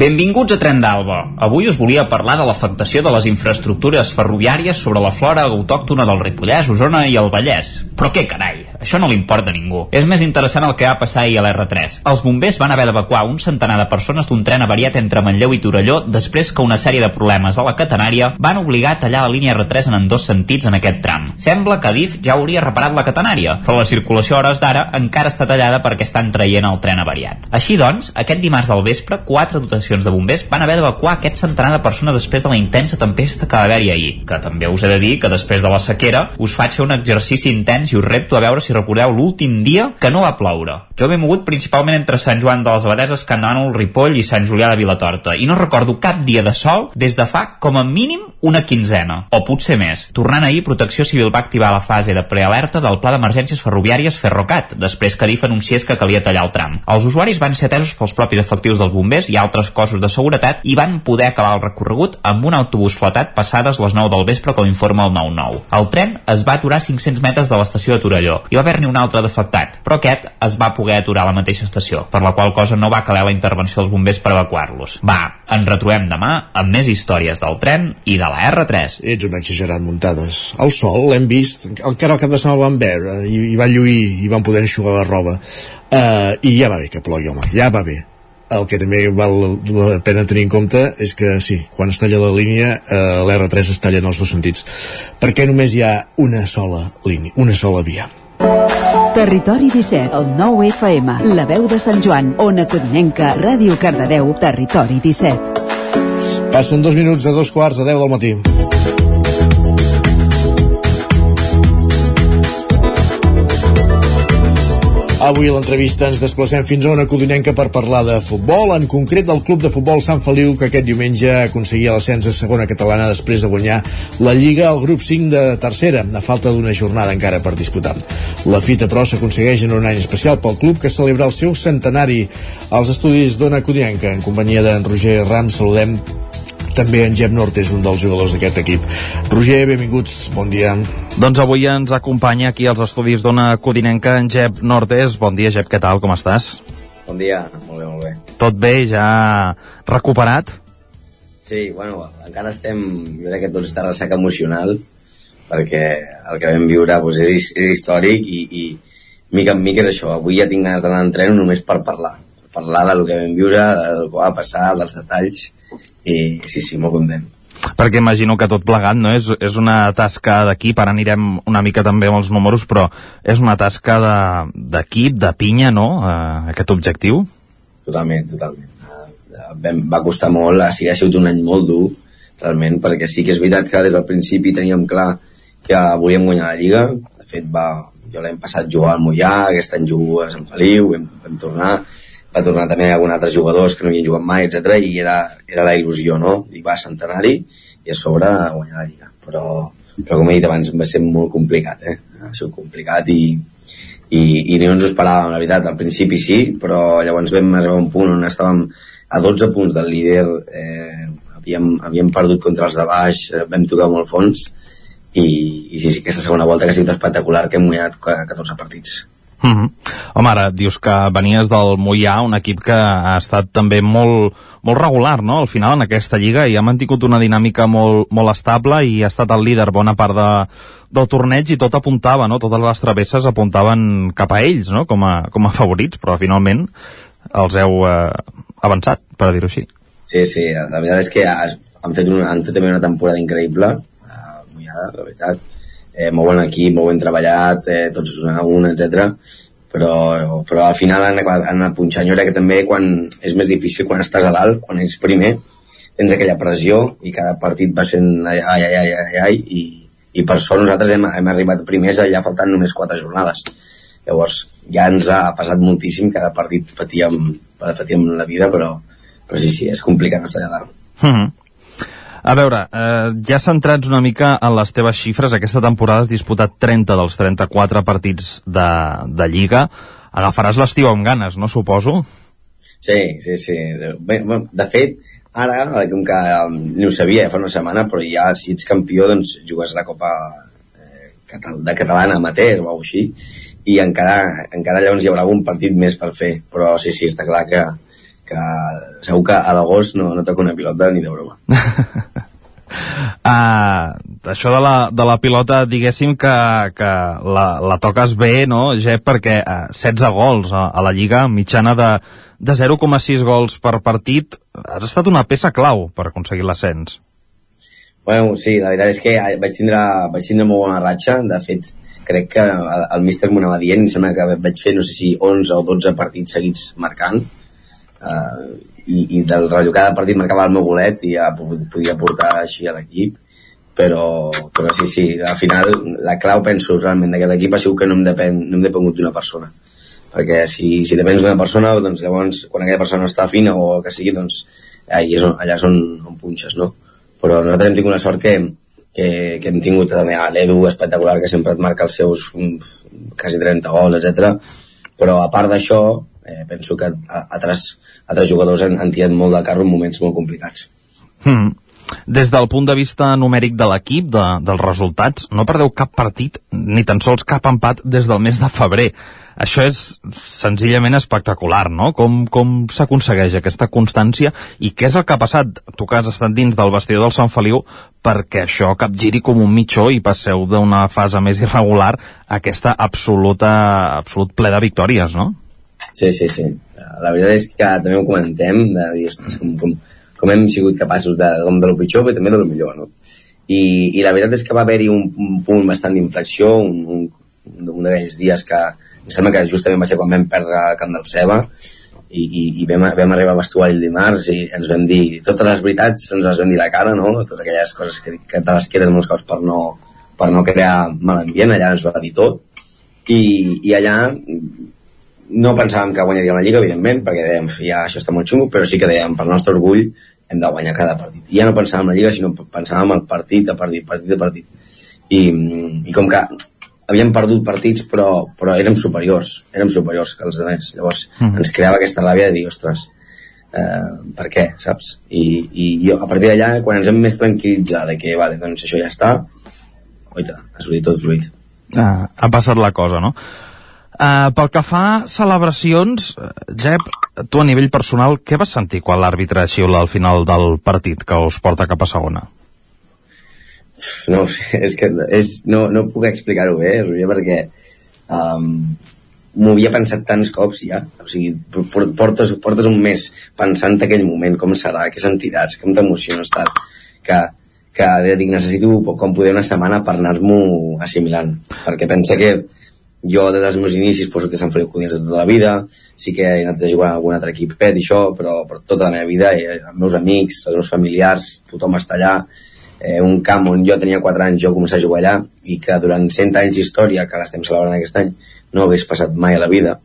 Benvinguts a Tren d'Alba. Avui us volia parlar de l'afectació de les infraestructures ferroviàries sobre la flora autòctona del Ripollès, Osona i el Vallès. Però què carai, això no li importa a ningú. És més interessant el que va passar ahir a l'R3. Els bombers van haver d'evacuar un centenar de persones d'un tren avariat entre Manlleu i Torelló després que una sèrie de problemes a la catenària van obligar a tallar la línia R3 en dos sentits en aquest tram. Sembla que Adif ja hauria reparat la catenària, però la circulació a hores d'ara encara està tallada perquè estan traient el tren avariat. Així doncs, aquest dimarts del vespre, quatre dotacions de bombers van haver d'evacuar aquest centenar de persones després de la intensa tempesta que va haver-hi ahir, que també us he de dir que després de la sequera us faig fer un exercici intens i us repto a veure si recordeu l'últim dia que no va ploure. Jo m'he mogut principalment entre Sant Joan de les Abadeses, Can Nànol, Ripoll i Sant Julià de Vilatorta, i no recordo cap dia de sol des de fa com a mínim una quinzena, o potser més. Tornant ahir, Protecció Civil va activar la fase de prealerta del Pla d'Emergències Ferroviàries Ferrocat, després que DIF anunciés que calia tallar el tram. Els usuaris van ser atesos pels propis efectius dels bombers i altres cossos de seguretat i van poder acabar el recorregut amb un autobús flatat passades les 9 del vespre, com informa el 9-9. El tren es va aturar 500 metres de l'estació de Torelló i va haver-n'hi un altre d'afectat, però aquest es va poder aturar a la mateixa estació, per la qual cosa no va caler la intervenció dels bombers per evacuar-los. Va, ens retrobem demà amb més històries del tren i de la R3. Ets un exagerat muntades. El sol l'hem vist, encara el cap de setmana el vam veure i, i va lluir i vam poder aixugar la roba. Uh, I ja va bé que plogui, home, ja va bé. El que també val la pena tenir en compte és que sí, quan es talla la línia, uh, l'R3 es talla en els dos sentits. Perquè només hi ha una sola línia, una sola via. Territori 17, el 9 FM, la veu de Sant Joan, Ona Codinenca, Ràdio Cardedeu, Territori 17. Passen dos minuts a dos quarts de deu del matí. Avui a l'entrevista ens desplacem fins a una codinenca per parlar de futbol, en concret del club de futbol Sant Feliu, que aquest diumenge aconseguia l'ascens a segona catalana després de guanyar la Lliga al grup 5 de tercera, a falta d'una jornada encara per disputar. La fita, però, s'aconsegueix en un any especial pel club que celebra el seu centenari als estudis d'Ona Codinenca. En companyia d'en Roger Ram saludem també en Jep Nort és un dels jugadors d'aquest equip. Roger, benvinguts, bon dia. Doncs avui ens acompanya aquí als estudis d'Ona Codinenca en Jep Nortes. Bon dia, Jep, què tal, com estàs? Bon dia, molt bé, molt bé. Tot bé, ja recuperat? Sí, bueno, encara estem, jo crec que tot està ressaca emocional, perquè el que vam viure doncs, és, és històric i, i mica en mica és això. Avui ja tinc ganes d'anar a entreno només per parlar, per parlar del que vam viure, del que va passar, dels detalls, i sí, sí, molt content perquè imagino que tot plegat no? és, és una tasca d'equip, ara anirem una mica també amb els números, però és una tasca d'equip, de, de pinya, no?, uh, aquest objectiu? Totalment, totalment. Uh, vam, va costar molt, ha sigut un any molt dur, realment, perquè sí que és veritat que des del principi teníem clar que volíem guanyar la Lliga, de fet va, jo l'any passat jugar al Mollà, aquest any jugo a Sant Feliu, vam, vam tornar, va tornar també alguns altres jugadors que no havien jugat mai, etc i era, era la il·lusió, no? I va centenari i a sobre guanyar la Lliga. Però, però com he dit abans, va ser molt complicat, eh? Ha sigut complicat i, i, i no ens ho esperàvem, la veritat. Al principi sí, però llavors vam arribar a un punt on estàvem a 12 punts del líder, eh, havíem, havíem perdut contra els de baix, eh, vam tocar molt fons, i, i sí, sí, aquesta segona volta que ha sigut espectacular, que hem guanyat 14 partits. Mm -hmm. Home, ara dius que venies del Mollà, un equip que ha estat també molt, molt regular, no?, al final en aquesta lliga, i ha mantingut una dinàmica molt, molt estable i ha estat el líder bona part de, del torneig i tot apuntava, no?, totes les travesses apuntaven cap a ells, no?, com a, com a favorits, però finalment els heu eh, avançat, per dir-ho així. Sí, sí, la veritat és que han fet, una, han fet també una temporada increïble, uh, Mollà, la veritat, eh, molt bon equip, molt ben treballat, eh, tots a un, etc. Però, però al final han, han anat punxant. Jo crec que també quan és més difícil quan estàs a dalt, quan ets primer, tens aquella pressió i cada partit va sent ai, ai, ai, ai, ai i, i per sort nosaltres hem, hem arribat primers allà faltant només quatre jornades llavors ja ens ha passat moltíssim cada partit patíem, patíem la vida però, però sí, sí, és complicat estar allà dalt Mm -hmm. A veure, eh, ja centrats una mica en les teves xifres, aquesta temporada has disputat 30 dels 34 partits de, de Lliga. Agafaràs l'estiu amb ganes, no suposo? Sí, sí, sí. Bé, bé, de fet, ara, com que um, ni ho sabia fa una setmana, però ja si ets campió, doncs jugues la Copa eh, de Catalana amateur o així, i encara, encara llavors hi haurà algun partit més per fer. Però sí, sí, està clar que, que segur que a l'agost no, no toca una pilota ni de broma. Uh, això de la, de la pilota, diguéssim que, que la, la toques bé, no, Jep, perquè uh, 16 gols a, a la Lliga, mitjana de, de 0,6 gols per partit, has estat una peça clau per aconseguir l'ascens. Bueno, sí, la veritat és que vaig tindre, vaig tindre molt bona ratxa, de fet, crec que el, el míster m'ho anava dient, em sembla que vaig fer, no sé si 11 o 12 partits seguits marcant, uh, i, i del rotllo cada partit marcava el meu golet i ja podia portar així a l'equip però, però sí, sí, al final la clau penso realment d'aquest equip ha sigut que no em depèn, no em depengut d'una persona perquè si, si depens d'una persona doncs llavors quan aquella persona està fina o que sigui doncs allà és on, allà és on, on punxes no? però nosaltres hem tingut la sort que, que, que hem tingut també a l'Edu espectacular que sempre et marca els seus um, quasi 30 gols, etc. però a part d'això eh, penso que altres, altres jugadors han, han tirat molt de carro en moments molt complicats. Hmm. Des del punt de vista numèric de l'equip, de, dels resultats, no perdeu cap partit, ni tan sols cap empat des del mes de febrer. Això és senzillament espectacular, no? Com, com s'aconsegueix aquesta constància i què és el que ha passat? Tu que has estat dins del vestidor del Sant Feliu perquè això capgiri com un mitjó i passeu d'una fase més irregular a aquesta absoluta, absolut ple de victòries, no? Sí, sí, sí. La veritat és que també ho comentem, de dir, ostres, com, com, com hem sigut capaços de, com de lo pitjor, però també de lo millor, no? I, i la veritat és que va haver-hi un, un punt bastant d'inflexió, un, un, un d'aquells dies que em sembla que justament va ser quan vam perdre el camp del Ceba i, i, i vam, vam arribar al vestuari el dimarts i ens vam dir totes les veritats, ens les vam dir a la cara, no? Totes aquelles coses que, que te les quedes molts cops per no, per no crear mal ambient, allà ens va dir tot. I, i allà no pensàvem que guanyaríem la Lliga, evidentment, perquè dèiem, ja això està molt xungo, però sí que dèiem, per nostre orgull, hem de guanyar cada partit. I ja no pensàvem en la Lliga, sinó pensàvem el partit a partit, partit a partit. I, i com que havíem perdut partits, però, però érem superiors, érem superiors que els altres. Llavors, mm. ens creava aquesta ràbia de dir, ostres, eh, per què, saps? I, i jo, a partir d'allà, quan ens hem més tranquil·litzat de que, vale, doncs això ja està, oita, ha sortit tot fluid. Ah, ha passat la cosa, no? Uh, pel que fa a celebracions, Jep, tu a nivell personal, què vas sentir quan l'àrbitre xiula al final del partit que us porta cap a segona? No, és que és, no, no puc explicar-ho bé, Roger, perquè um, m'ho havia pensat tants cops ja, o sigui, portes, portes un mes pensant aquell moment, com serà, què sentiràs, com t'emociones, tal, que, que dic, necessito com poder una setmana per anar-m'ho assimilant, perquè pensa que jo des dels meus inicis poso que Sant Feliu Codins de tota la vida. Sí que he anat a jugar a algun altre equip pet i això, però, però tota la meva vida eh, els meus amics, els meus familiars tothom està allà. Eh, un camp on jo tenia 4 anys jo començar a jugar allà i que durant 100 anys d'història que l'estem celebrant aquest any no hagués passat mai a la vida.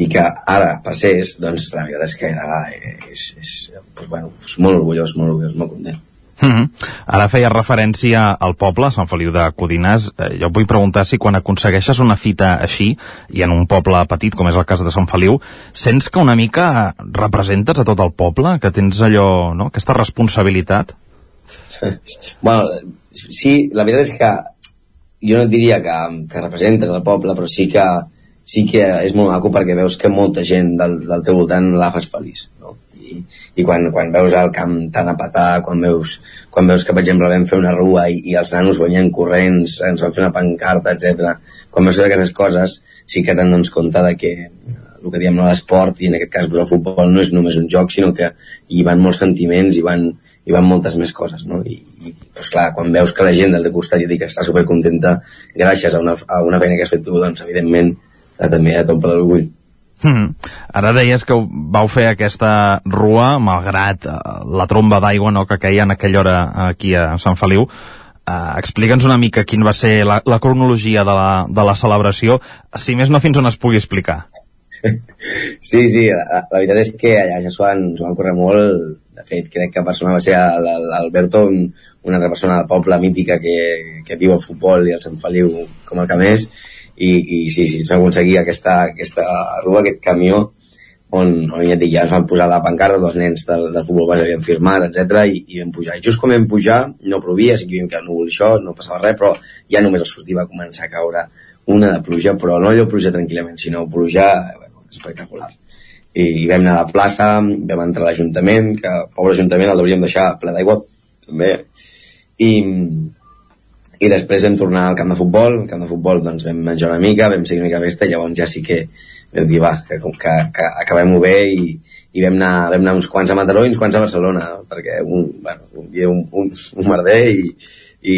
I que ara passés doncs la veritat és que era eh, és, és, pues, bueno, és molt orgullós, molt orgullós, molt content Mm -hmm. Ara feia referència al poble, Sant Feliu de Codinàs. Eh, jo vull preguntar si quan aconsegueixes una fita així, i en un poble petit, com és el cas de Sant Feliu, sents que una mica representes a tot el poble? Que tens allò, no?, aquesta responsabilitat? bueno, sí, la veritat és que jo no diria que, que representes el poble, però sí que, sí que és molt maco perquè veus que molta gent del, del teu voltant la fas feliç, no? I, i quan, quan veus el camp tan a petar, quan veus, quan veus que, per exemple, vam fer una rua i, i els nanos venien corrents, ens van fer una pancarta, etc. Quan veus aquestes coses, sí que te'n dones compte de que el que diem l'esport, i en aquest cas el futbol no és només un joc, sinó que hi van molts sentiments, hi van, hi van moltes més coses, no? I, i pues, clar, quan veus que la gent del teu costat i que està supercontenta gràcies a una, a una feina que has fet tu, doncs evidentment també t'omple d'orgull. Mm. Ara deies que vau fer aquesta rua malgrat uh, la tromba d'aigua no, que queia en aquella hora aquí a Sant Feliu. Uh, Explica'ns una mica quin va ser la, la cronologia de la, de la celebració, si més no fins on es pugui explicar. Sí, sí, la, la veritat és que allà ja s'ho van, van córrer molt. De fet, crec que persona va ser l'Alberto, un, una altra persona del poble mítica que, que viu el futbol i el Sant Feliu com el que més, i, i sí, sí, es va aconseguir aquesta, aquesta rua, aquest camió, on, on ja, dic, ja ens van posar la pancarta, dos nens del, del futbol base havien firmat, etc i, i vam pujar. I just com vam pujar, no plovia, sí que havia no volia això, no passava res, però ja només al sortir va començar a caure una de pluja, però no allò pluja tranquil·lament, sinó pluja bueno, espectacular i, i vam anar a la plaça, vam entrar a l'Ajuntament, que pobre Ajuntament el hauríem deixar ple d'aigua, també, i, i després vam tornar al camp de futbol, al camp de futbol doncs vam menjar una mica, vam seguir una mica festa, i llavors ja sí que vam dir, va, que, que, que acabem-ho bé i, i vam anar, vam anar uns quants a Mataró i uns quants a Barcelona, perquè un, bueno, hi havia un, un, un merder i, i,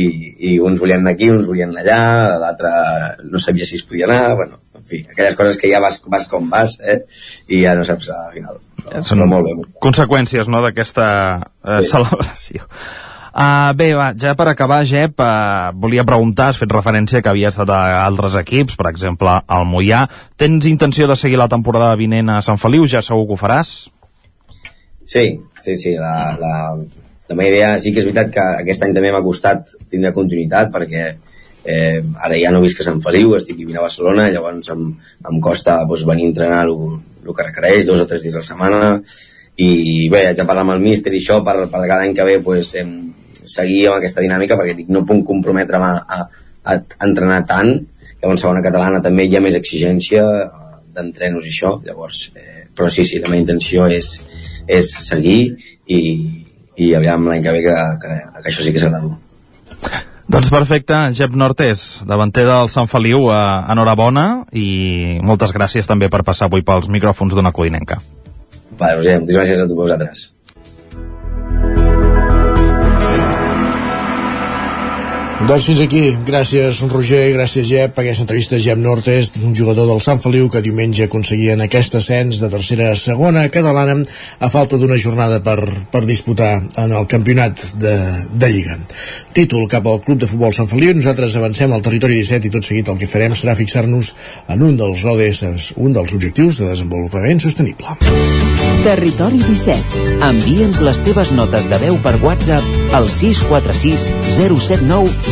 i uns volien anar aquí, uns volien anar allà, l'altre no sabia si es podia anar, bueno, en fi, aquelles coses que ja vas, vas com vas, eh? i ja no saps al final. No, Són molt bé. conseqüències no, d'aquesta eh, sí. celebració. Uh, bé, va, ja per acabar, Jep, uh, volia preguntar, has fet referència que havia estat a altres equips, per exemple, al Mollà. Tens intenció de seguir la temporada vinent a Sant Feliu? Ja segur que ho faràs? Sí, sí, sí. La, la, la meva idea sí que és veritat que aquest any també m'ha costat tindre continuïtat perquè eh, ara ja no visc a Sant Feliu, estic vivint a Barcelona, llavors em, em costa doncs, venir a entrenar el que requereix, dos o tres dies a la setmana, i bé, de parlar amb el míster i això per, per cada any que ve pues, em, seguir amb aquesta dinàmica perquè dic, no puc comprometre'm a, a, a, entrenar tant, llavors segona catalana també hi ha més exigència eh, d'entrenos i això, llavors, eh, però sí, sí, la meva intenció és, és seguir i, i aviam l'any que ve que, que, que això sí que serà dur. Doncs perfecte, Jep Nortes, davanter del Sant Feliu, eh, enhorabona i moltes gràcies també per passar avui pels micròfons d'una codinenca. Vale, Roger, moltes gràcies a tu vosaltres. Doncs fins aquí. Gràcies, Roger, gràcies, Jep, per aquesta entrevista Jep Nortes, un jugador del Sant Feliu que diumenge aconseguien aquest ascens de tercera a segona catalana a falta d'una jornada per, per disputar en el campionat de, de Lliga. Títol cap al Club de Futbol Sant Feliu. Nosaltres avancem al territori 17 i tot seguit el que farem serà fixar-nos en un dels ODS, un dels objectius de desenvolupament sostenible. Territori 17. Envia'ns les teves notes de veu per WhatsApp al 646 079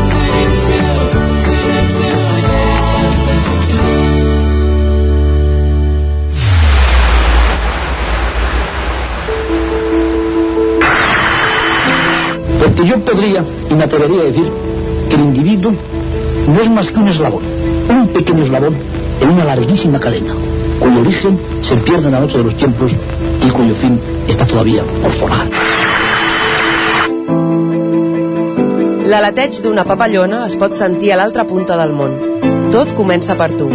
Porque yo podría y me atrevería a decir que el individuo no es más que un eslabón, un pequeño eslabón en una larguísima cadena, cuyo origen se pierde en la noche de los tiempos y cuyo fin está todavía por forjar. L'aleteig d'una papallona es pot sentir a l'altra punta del món. Tot comença per tu.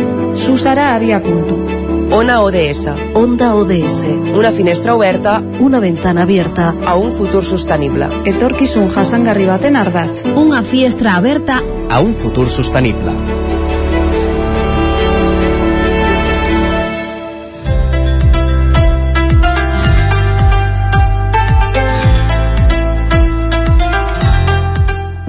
Susara Avia Punto. Ona ODS. Onda ODS. Una finestra oberta Una ventana abierta. a un futur sostenible. Etorkizun jasangarri baten ardatz. Una fiestra aberta a un futur sostenible.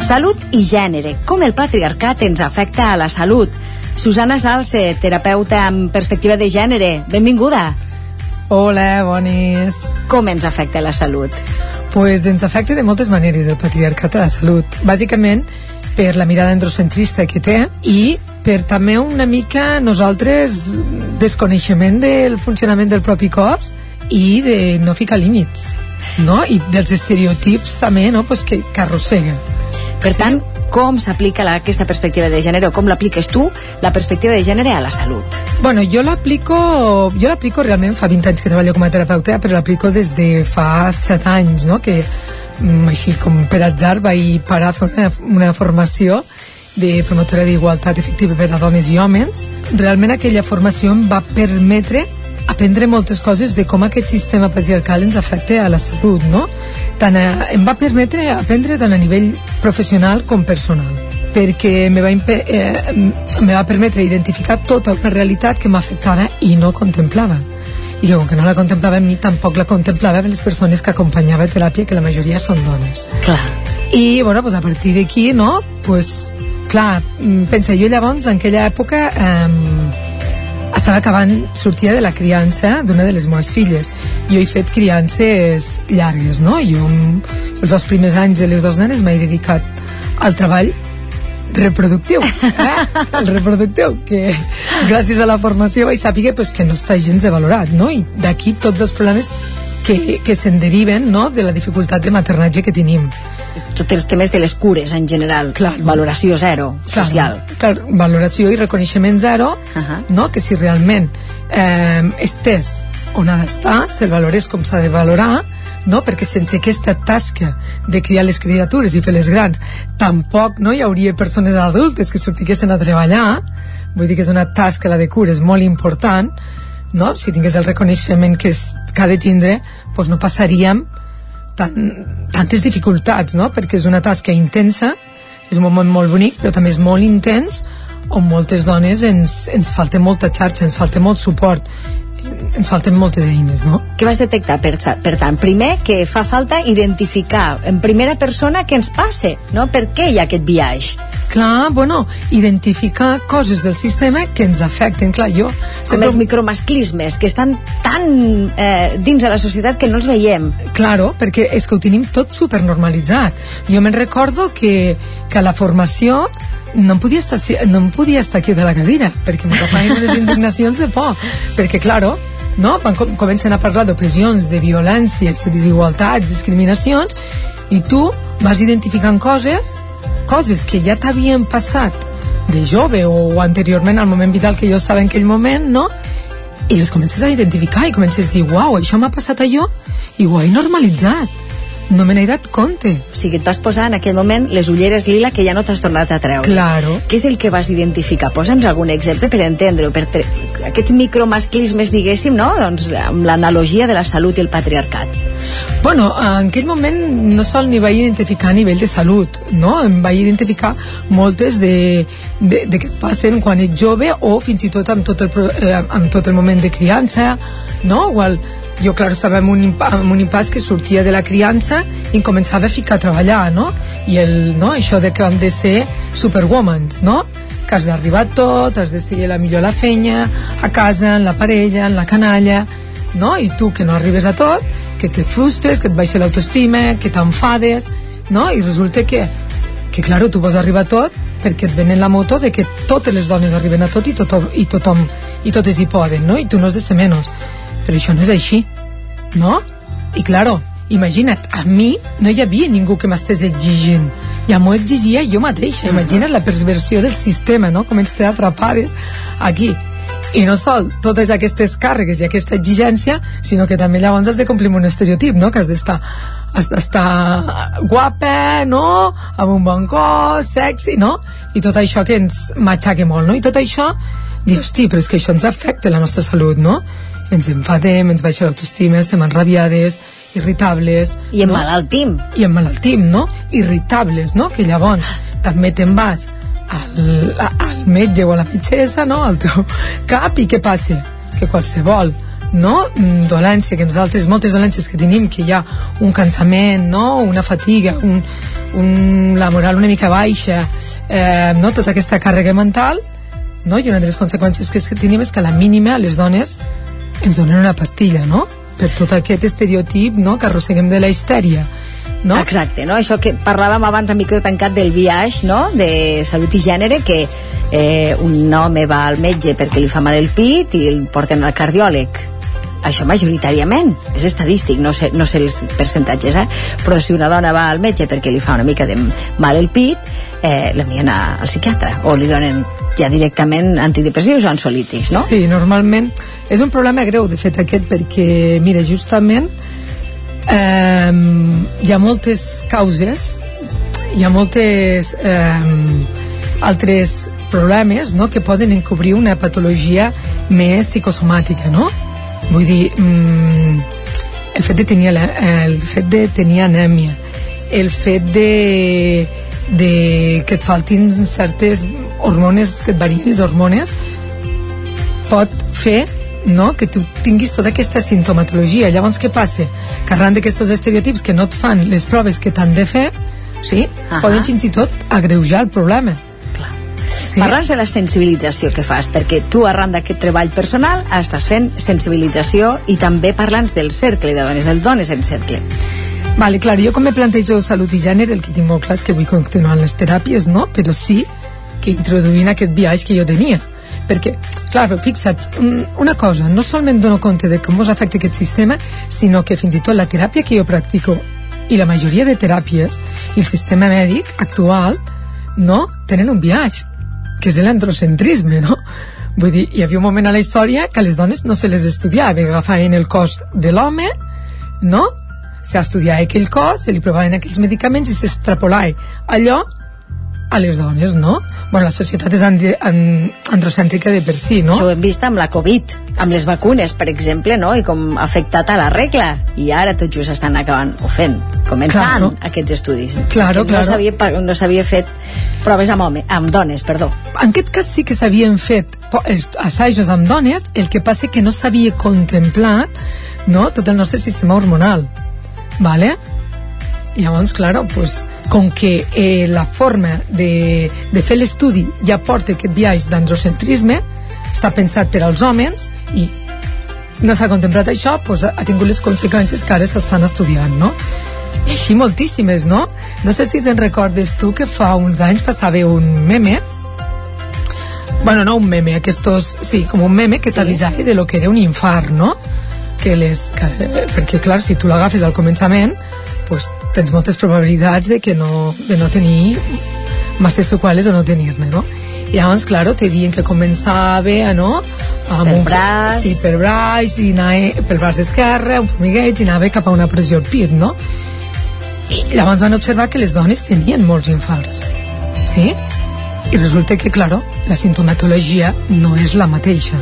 Salut i gènere. Com el patriarcat ens afecta a la salut. Susana Salse, terapeuta amb perspectiva de gènere. Benvinguda. Hola, bonis. Com ens afecta la salut? Pues ens afecta de moltes maneres el patriarcat a la salut. Bàsicament per la mirada androcentrista que té i per també una mica nosaltres desconeixement del funcionament del propi cos i de no ficar límits no? i dels estereotips també no? pues que, que arrosseguen Per tant, com s'aplica aquesta perspectiva de gènere o com l'apliques tu, la perspectiva de gènere a la salut? Bueno, jo l'aplico jo l'aplico realment, fa 20 anys que treballo com a terapeuta, però l'aplico des de fa 7 anys, no? que mm, així com per atzar vaig parar a fer una, una formació de promotora d'igualtat efectiva per a dones i homes, realment aquella formació em va permetre aprendre moltes coses de com aquest sistema patriarcal ens afecta a la salut, no? Tant a, em va permetre aprendre tant a nivell professional com personal perquè me va, eh, me va permetre identificar tota una realitat que m'afectava i no contemplava. I que com que no la contemplava en mi tampoc la contemplava en les persones que acompanyava a teràpia que la majoria són dones. Clar. I bueno, pues a partir d'aquí no, pues, clar, mm, pensa, jo llavors en aquella època eh, estava acabant, sortia de la criança d'una de les meves filles. Jo he fet criances llargues, no? Jo els dos primers anys de les dues nenes m'he dedicat al treball reproductiu, eh? el reproductiu, que gràcies a la formació vaig saber pues, que no està gens de valorat, no? I d'aquí tots els problemes que, que se'n deriven no? de la dificultat de maternatge que tenim tots els temes de les cures en general clar, valoració zero clar, social clar, valoració i reconeixement zero uh -huh. no? que si realment eh, estés on ha d'estar se'l valorés com s'ha de valorar no? perquè sense aquesta tasca de criar les criatures i fer les grans tampoc no hi hauria persones adultes que sortiguessin a treballar vull dir que és una tasca la de cures molt important no? si tingués el reconeixement que, és, que ha de tindre doncs no passaríem tan, tantes dificultats, no? Perquè és una tasca intensa, és un moment molt bonic, però també és molt intens, on moltes dones ens, ens falta molta xarxa, ens falta molt suport, ens falten moltes eines, no? Què vas detectar, per, per tant? Primer, que fa falta identificar en primera persona què ens passe, no? Per què hi ha aquest viatge? Clar, bueno, identificar coses del sistema que ens afecten, clar, jo... Sempre... Com els micromasclismes, que estan tan eh, dins de la societat que no els veiem. Claro, perquè és que ho tenim tot supernormalitzat. Jo me'n recordo que, que a la formació no em podia estar, no em podia estar aquí de la cadira perquè m'agafaven unes indignacions de por perquè, claro, no? Van, com, comencen a parlar d'opressions, de violències de desigualtats, discriminacions i tu vas identificant coses coses que ja t'havien passat de jove o anteriorment al moment vital que jo estava en aquell moment, no? I les comences a identificar i comences a dir, uau, això m'ha passat a jo i ho he normalitzat no me n'he dat compte. O sigui, et vas posar en aquell moment les ulleres lila que ja no t'has tornat a treure. Claro. Què és el que vas identificar? Posa'ns algun exemple per entendre-ho, per tre... aquests micromasclismes, diguéssim, no? Doncs amb l'analogia de la salut i el patriarcat. Bueno, en aquell moment no sol ni vaig identificar a nivell de salut, no? Em vaig identificar moltes de, de, de et passen quan ets jove o fins i tot amb tot el, eh, amb tot el moment de criança, no? Igual, jo, clar, estava en un, en un impàs que sortia de la criança i començava a ficar a treballar, no? I el, no? això de que hem de ser superwoman, no? Que has d'arribar a tot, has de ser la millor la fenya, a casa, en la parella, en la canalla, no? I tu que no arribes a tot, que te frustres, que et baixa l'autoestima, que t'enfades, no? I resulta que, que claro, tu vols arribar a tot perquè et venen la moto de que totes les dones arriben a tot i tothom, i tothom i totes hi poden, no? I tu no has de ser menys però això no és així, no? I claro, imagina't, a mi no hi havia ningú que m'estés exigint, ja m'ho exigia jo mateixa, imagina't la perversió del sistema, no? Com ens té atrapades aquí. I no sol totes aquestes càrregues i aquesta exigència, sinó que també llavors has de complir un estereotip, no? Que has d'estar has d'estar guapa, no? Amb un bon cos, sexy, no? I tot això que ens matxaca molt, no? I tot això, dius, hosti, però és que això ens afecta la nostra salut, no? Ens enfadem, ens baixa l'autoestima, estem enrabiades, irritables... I emmalaltim. No? I emmalaltim, no? Irritables, no? Que llavors també te'n vas al, al metge o a la metgessa, no? Al teu cap, i què passa? Que qualsevol no? Mm, dolència, que nosaltres, moltes dolències que tenim, que hi ha un cansament, no? una fatiga, un, un, la moral una mica baixa, eh, no? tota aquesta càrrega mental, no? i una de les conseqüències que tenim és que a la mínima les dones ens donen una pastilla, no? Per tot aquest estereotip no? que arrosseguem de la histèria. No? Exacte, no? això que parlàvem abans a micro tancat del viatge no? de salut i gènere que eh, un home va al metge perquè li fa mal el pit i el porten al cardiòleg això majoritàriament és estadístic, no sé, no sé els percentatges eh? però si una dona va al metge perquè li fa una mica de mal el pit eh, l'envien al psiquiatre o li donen ja directament antidepressius o ansiolítics, no? Sí, normalment és un problema greu, de fet, aquest, perquè, mira, justament eh, hi ha moltes causes, hi ha moltes... Eh, altres problemes no? que poden encobrir una patologia més psicosomàtica, no? Vull dir, mm, el fet de tenir, la, el fet de tenir anèmia, el fet de, de que et faltin certes hormones, que et varien les hormones, pot fer no? que tu tinguis tota aquesta sintomatologia. Llavors, què passa? Que arran d'aquests estereotips que no et fan les proves que t'han de fer, sí? Ahà. poden fins i tot agreujar el problema. Sí. Parla'ns de la sensibilització que fas, perquè tu arran d'aquest treball personal estàs fent sensibilització i també parla'ns del cercle de dones, el Dones en Cercle. Vale, clar, jo com me plantejo salut i gènere, el que tinc molt clar és que vull continuar les teràpies, no? Però sí que introduint aquest viatge que jo tenia. Perquè, clar, fixa't, un- una cosa, no solament dono compte de com us afecta aquest sistema, sinó que fins i tot la teràpia que jo practico i la majoria de teràpies i el sistema mèdic actual no tenen un viatge que és l'androcentrisme, no? Vull dir, hi havia un moment a la història que a les dones no se les estudiava, agafaven el cos de l'home, no? S'estudiava aquell cos, se li provaven aquells medicaments i s'extrapolava allò a les dones, no? Bueno, la societat és androcèntrica de per si, no? Això ho hem vist amb la Covid, amb les vacunes, per exemple, no? i com ha afectat a la regla. I ara tot just estan acabant, o fent, començant Claro. aquests estudis. Claro, Que claro. No s'havia no s'havia fet proves amb, home, amb dones, perdó. En aquest cas sí que s'havien fet assajos amb dones, el que passa que no s'havia contemplat no, tot el nostre sistema hormonal. Vale? Llavors, claro, pues, com que eh, la forma de, de fer l'estudi ja porta aquest viatge d'androcentrisme, està pensat per als homes i no s'ha contemplat això, pues, ha, tingut les conseqüències que ara s'estan estudiant, no? I així moltíssimes, no? No sé si te'n recordes tu que fa uns anys passava un meme bueno, no un meme, aquestos, sí, com un meme que t'avisava de lo que era un infart, no? Que les, que, perquè, clar, si tu l'agafes al començament, pues, tens moltes probabilitats de que no, de no tenir massa seqüeles o no tenir-ne, no? I llavors, claro, te diuen que començava, no? Amb Pel un, braç. Sí, per braç, i anava pel braç esquerre, un formigueig, i anava cap a una pressió al pit, no? I llavors van observar que les dones tenien molts infarts. Sí? I resulta que, claro, la sintomatologia no és la mateixa.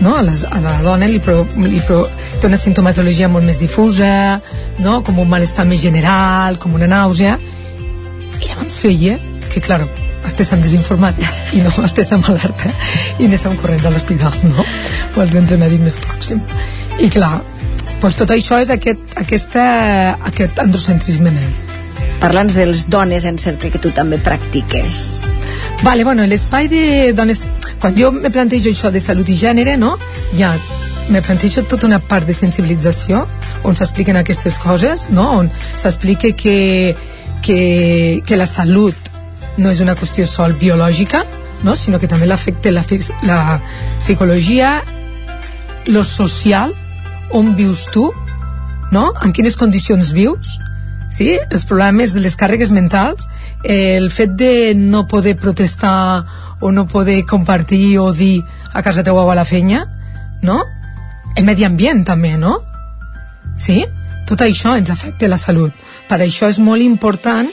No? A, les, a la dona li, pro, li pro, té una sintomatologia molt més difusa, no? com un malestar més general, com una nàusea, i llavors feia que, claro, estéssim desinformats i no estéssim alerta i anéssim corrents a l'hospital, no? O al centre mèdic més pròxim. I clar, doncs tot això és aquest, aquesta, aquest androcentrisme mèdic. Parla'ns de les dones en cercle que tu també practiques. Vale, bueno, l'espai de dones... Quan jo me plantejo això de salut i gènere, no? Ja me plantejo tota una part de sensibilització on s'expliquen aquestes coses, no? On s'explica que, que, que la salut no és una qüestió sol biològica, no? sinó que també l'afecta la, la psicologia, lo social, on vius tu, no? en quines condicions vius, sí? els problemes de les càrregues mentals, el fet de no poder protestar o no poder compartir o dir a casa teua o a la feina, no? El medi ambient també, no? Sí? Tot això ens afecta la salut. Per això és molt important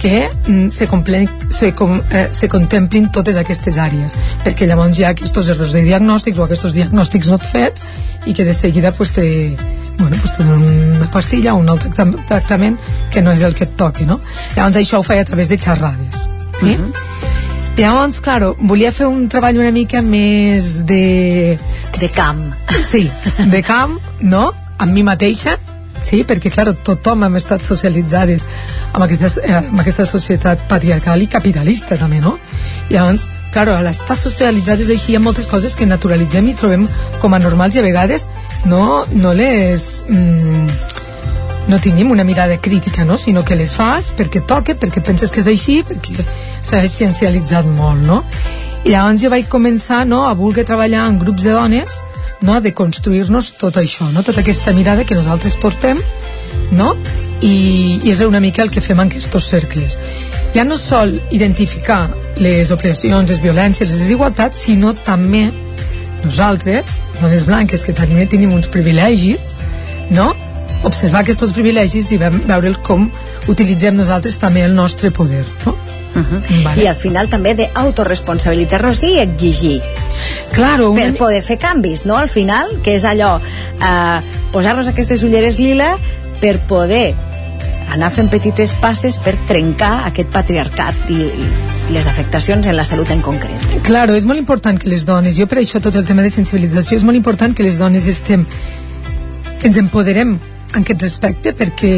que mm, se, comple se, com, eh, se contemplin totes aquestes àrees, perquè llavors hi ha aquests errors de diagnòstics o aquests diagnòstics no fets i que de seguida pues, te, bueno, pues, te donen una pastilla o un altre tracta- tractament que no és el que et toqui, no? Llavors això ho feia a través de xerrades, sí? Uh -huh. Llavors, claro, volia fer un treball una mica més de... De camp. Sí, de camp, no? Amb mi mateixa, sí? Perquè, claro, tothom hem estat socialitzades amb aquesta, eh, amb aquesta societat patriarcal i capitalista, també, no? Llavors, claro, al estar socialitzades així hi ha moltes coses que naturalitzem i trobem com a normals i a vegades no, no les... Mm, no tinguem una mirada crítica, no? sinó que les fas perquè toca, perquè penses que és així, perquè s'ha esciencialitzat molt, no? I llavors jo vaig començar no, a voler treballar en grups de dones no, de construir-nos tot això, no? tota aquesta mirada que nosaltres portem no? I, i és una mica el que fem en aquests cercles ja no sol identificar les opressions, les violències, les desigualtats, sinó també nosaltres, dones blanques que també tenim uns privilegis, no? Observar aquests privilegis i ve- veure com utilitzem nosaltres també el nostre poder. No? Uh -huh. vale. I al final també d'autoresponsabilitzar-nos i exigir. Claro, per poder fer canvis, no? Al final, que és allò, eh, posar-nos aquestes ulleres lila per poder anar fent petites passes per trencar aquest patriarcat i, i les afectacions en la salut en concret. Claro, és molt important que les dones, jo per això tot el tema de sensibilització, és molt important que les dones estem, ens empoderem en aquest respecte perquè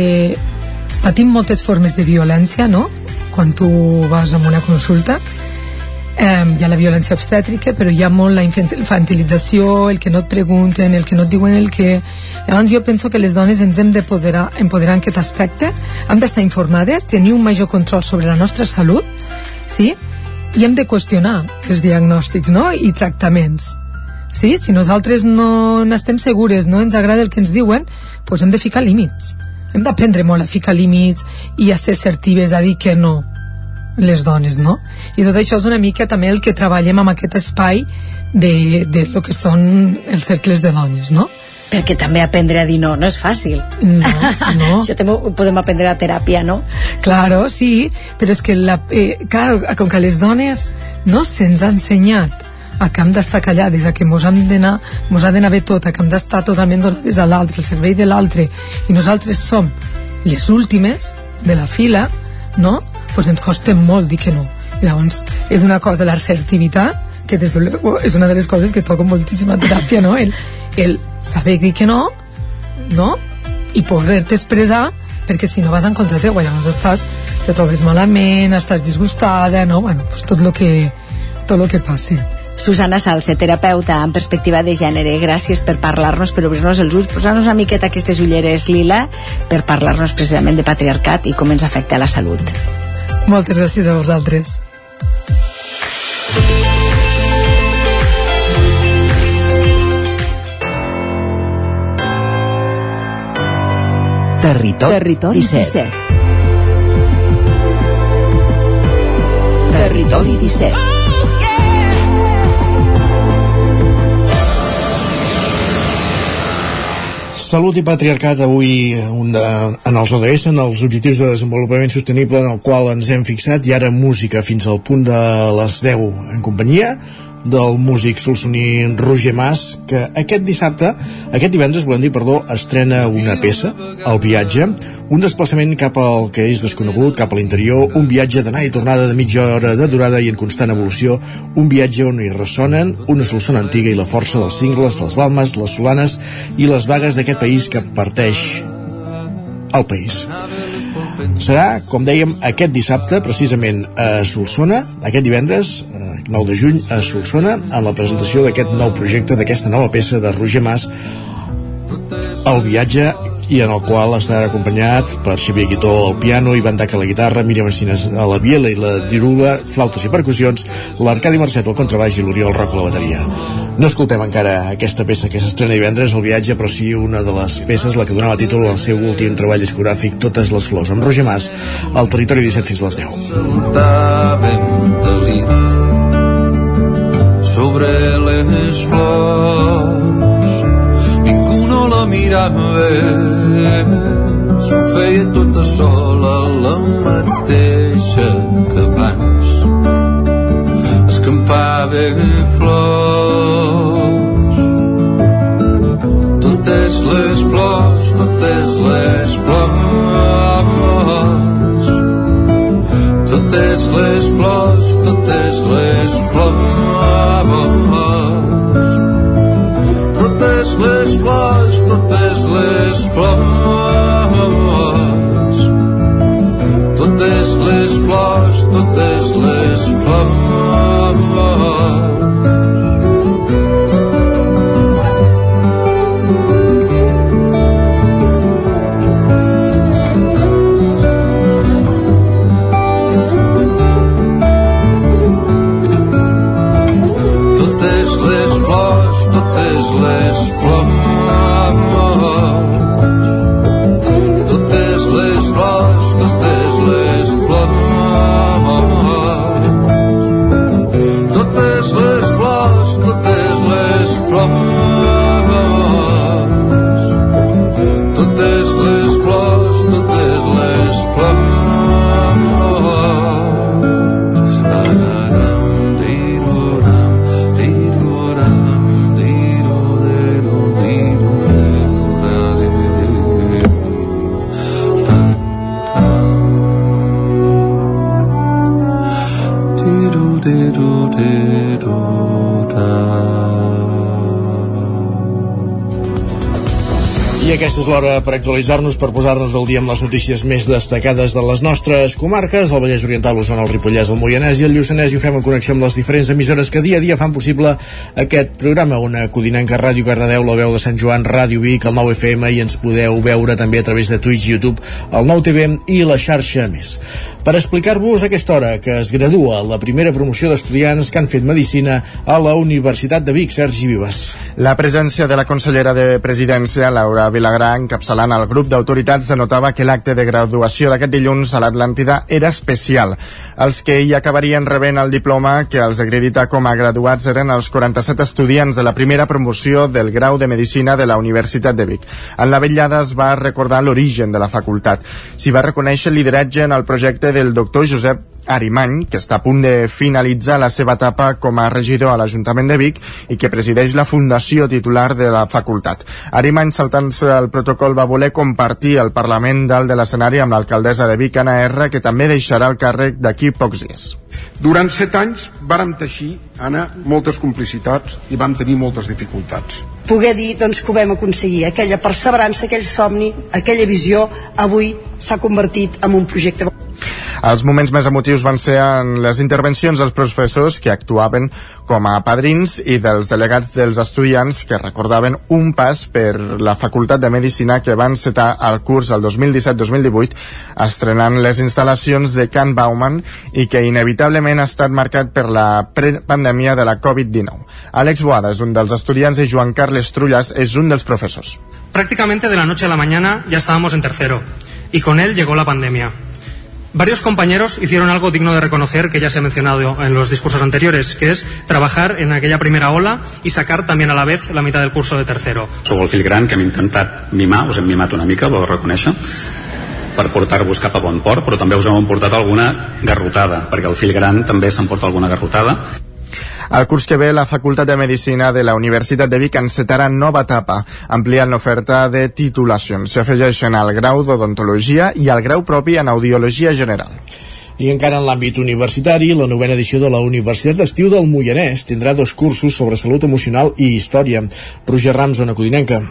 patim moltes formes de violència, no? Quan tu vas a una consulta, eh, hi ha la violència obstètrica, però hi ha molt la infantilització, el que no et pregunten, el que no et diuen el que... Llavors jo penso que les dones ens hem d'empoderar empoderar en aquest aspecte, hem d'estar informades, tenir un major control sobre la nostra salut, sí? i hem de qüestionar els diagnòstics no? i tractaments. Sí? Si nosaltres no n'estem segures, no ens agrada el que ens diuen, doncs hem de ficar límits. Hem d'aprendre molt a ficar límits i a ser assertives, a dir que no les dones, no? I tot això és una mica també el que treballem amb aquest espai de, de lo que són els cercles de dones, no? perquè també aprendre a dir no no és fàcil no, no. això també ho podem aprendre a teràpia no? claro, sí, però és que la, eh, claro, com que les dones no se'ns ha ensenyat a que hem d'estar callades, a que mos, hem mos ha d'anar bé tot, a que hem d'estar totalment donades a l'altre, al servei de l'altre, i nosaltres som les últimes de la fila, no? pues ens costa molt dir que no. Llavors, és una cosa, l'assertivitat, que des de, és una de les coses que toca moltíssima teràpia, no? El, el saber dir que no, no? I poder-te expressar, perquè si no vas en contra teu, llavors estàs, te trobes malament, estàs disgustada, no? Bueno, pues tot lo que, tot lo que passi. Susana Salse, terapeuta en perspectiva de gènere, gràcies per parlar-nos, per obrir-nos els ulls, posar-nos una miqueta aquestes ulleres lila per parlar-nos precisament de patriarcat i com ens afecta la salut. Moltes gràcies a vosaltres. Territori, Territori 17. 17. Territori 17. Salut i patriarcat avui un de, en els ODS, en els Objectius de Desenvolupament Sostenible en el qual ens hem fixat i ara música fins al punt de les 10 en companyia del músic solsoní Roger Mas, que aquest dissabte, aquest divendres, volem dir, perdó, estrena una peça, El viatge, un desplaçament cap al que és desconegut, cap a l'interior, un viatge d'anar i tornada de mitja hora de durada i en constant evolució, un viatge on hi ressonen una solsona antiga i la força dels cingles, les balmes, les solanes i les vagues d'aquest país que parteix el país. Serà, com dèiem, aquest dissabte, precisament a Solsona, aquest divendres, 9 de juny, a Solsona, en la presentació d'aquest nou projecte, d'aquesta nova peça de Roger Mas, El viatge, i en el qual estarà acompanyat per Xavier Guitó al piano, Ivan Daca a la guitarra, Míriam Encines a la biela i la dirula, flautes i percussions, l'Arcadi Mercet al contrabaix i l'Oriol Roc a la bateria. No escoltem encara aquesta peça que s'estrena divendres, el viatge, però sí una de les peces, la que donava títol al seu últim treball discogràfic, Totes les flors, amb Roger Mas, al territori 17 fins a les 10. sobre les flors. Ningú no la mirava s'ho feia tota sola la mateixa que abans. Escampava flors les flors totes les flors. Totes les flors totes les flors. Totes les flors totes les flors. Totes les flors totes les flors slave. És l'hora per actualitzar-nos, per posar-nos al dia amb les notícies més destacades de les nostres comarques, el Vallès Oriental, l'Osona, el Ripollès, el Moianès i el Lluçanès, i ho fem en connexió amb les diferents emissores que dia a dia fan possible aquest programa, una Codinenca Ràdio Cardedeu, la veu de Sant Joan, Ràdio Vic, el 9 FM, i ens podeu veure també a través de Twitch, YouTube, el 9 TV i la xarxa més. Per explicar-vos aquesta hora que es gradua la primera promoció d'estudiants que han fet Medicina a la Universitat de Vic, Sergi Vives. La presència de la consellera de Presidència, Laura Vilagrà, encapçalant el grup d'autoritats, denotava que l'acte de graduació d'aquest dilluns a l'Atlàntida era especial. Els que hi acabarien rebent el diploma que els acredita com a graduats eren els 47 estudiants de la primera promoció del grau de Medicina de la Universitat de Vic. En la vetllada es va recordar l'origen de la facultat. S'hi va reconèixer lideratge en el projecte del doctor Josep Arimany, que està a punt de finalitzar la seva etapa com a regidor a l'Ajuntament de Vic i que presideix la fundació titular de la facultat. Arimany, saltant-se el protocol, va voler compartir el Parlament dalt de l'escenari amb l'alcaldessa de Vic, Anna R, que també deixarà el càrrec d'aquí pocs dies. Durant set anys vàrem teixir, Anna, moltes complicitats i vam tenir moltes dificultats. Poder dir doncs, que ho vam aconseguir, aquella perseverança, aquell somni, aquella visió, avui s'ha convertit en un projecte els moments més emotius van ser en les intervencions dels professors que actuaven com a padrins i dels delegats dels estudiants que recordaven un pas per la Facultat de Medicina que van setar el curs el 2017-2018 estrenant les instal·lacions de Can Bauman i que inevitablement ha estat marcat per la pandèmia de la Covid-19. Àlex Boada és un dels estudiants i Joan Carles Trullas és un dels professors. Prácticamente de la noche a la mañana ya estábamos en tercero y con él llegó la pandemia. Varios compañeros hicieron algo digno de reconocer que ya se ha mencionado en los discursos anteriores, que es trabajar en aquella primera ola y sacar también a la vez la mitad del curso de tercero. Sou el fill gran que hem intentat mimar, us hem mimat una mica, ho reconèixer, per portar-vos cap a bon port, però també us hem portat alguna garrotada, perquè el fill gran també s'emporta alguna garrotada. El curs que ve, la Facultat de Medicina de la Universitat de Vic encetarà nova etapa, ampliant l'oferta de titulacions. S'afegeixen al grau d'odontologia i al grau propi en audiologia general. I encara en l'àmbit universitari, la novena edició de la Universitat d'Estiu del Moianès tindrà dos cursos sobre salut emocional i història. Roger Rams, una codinenca.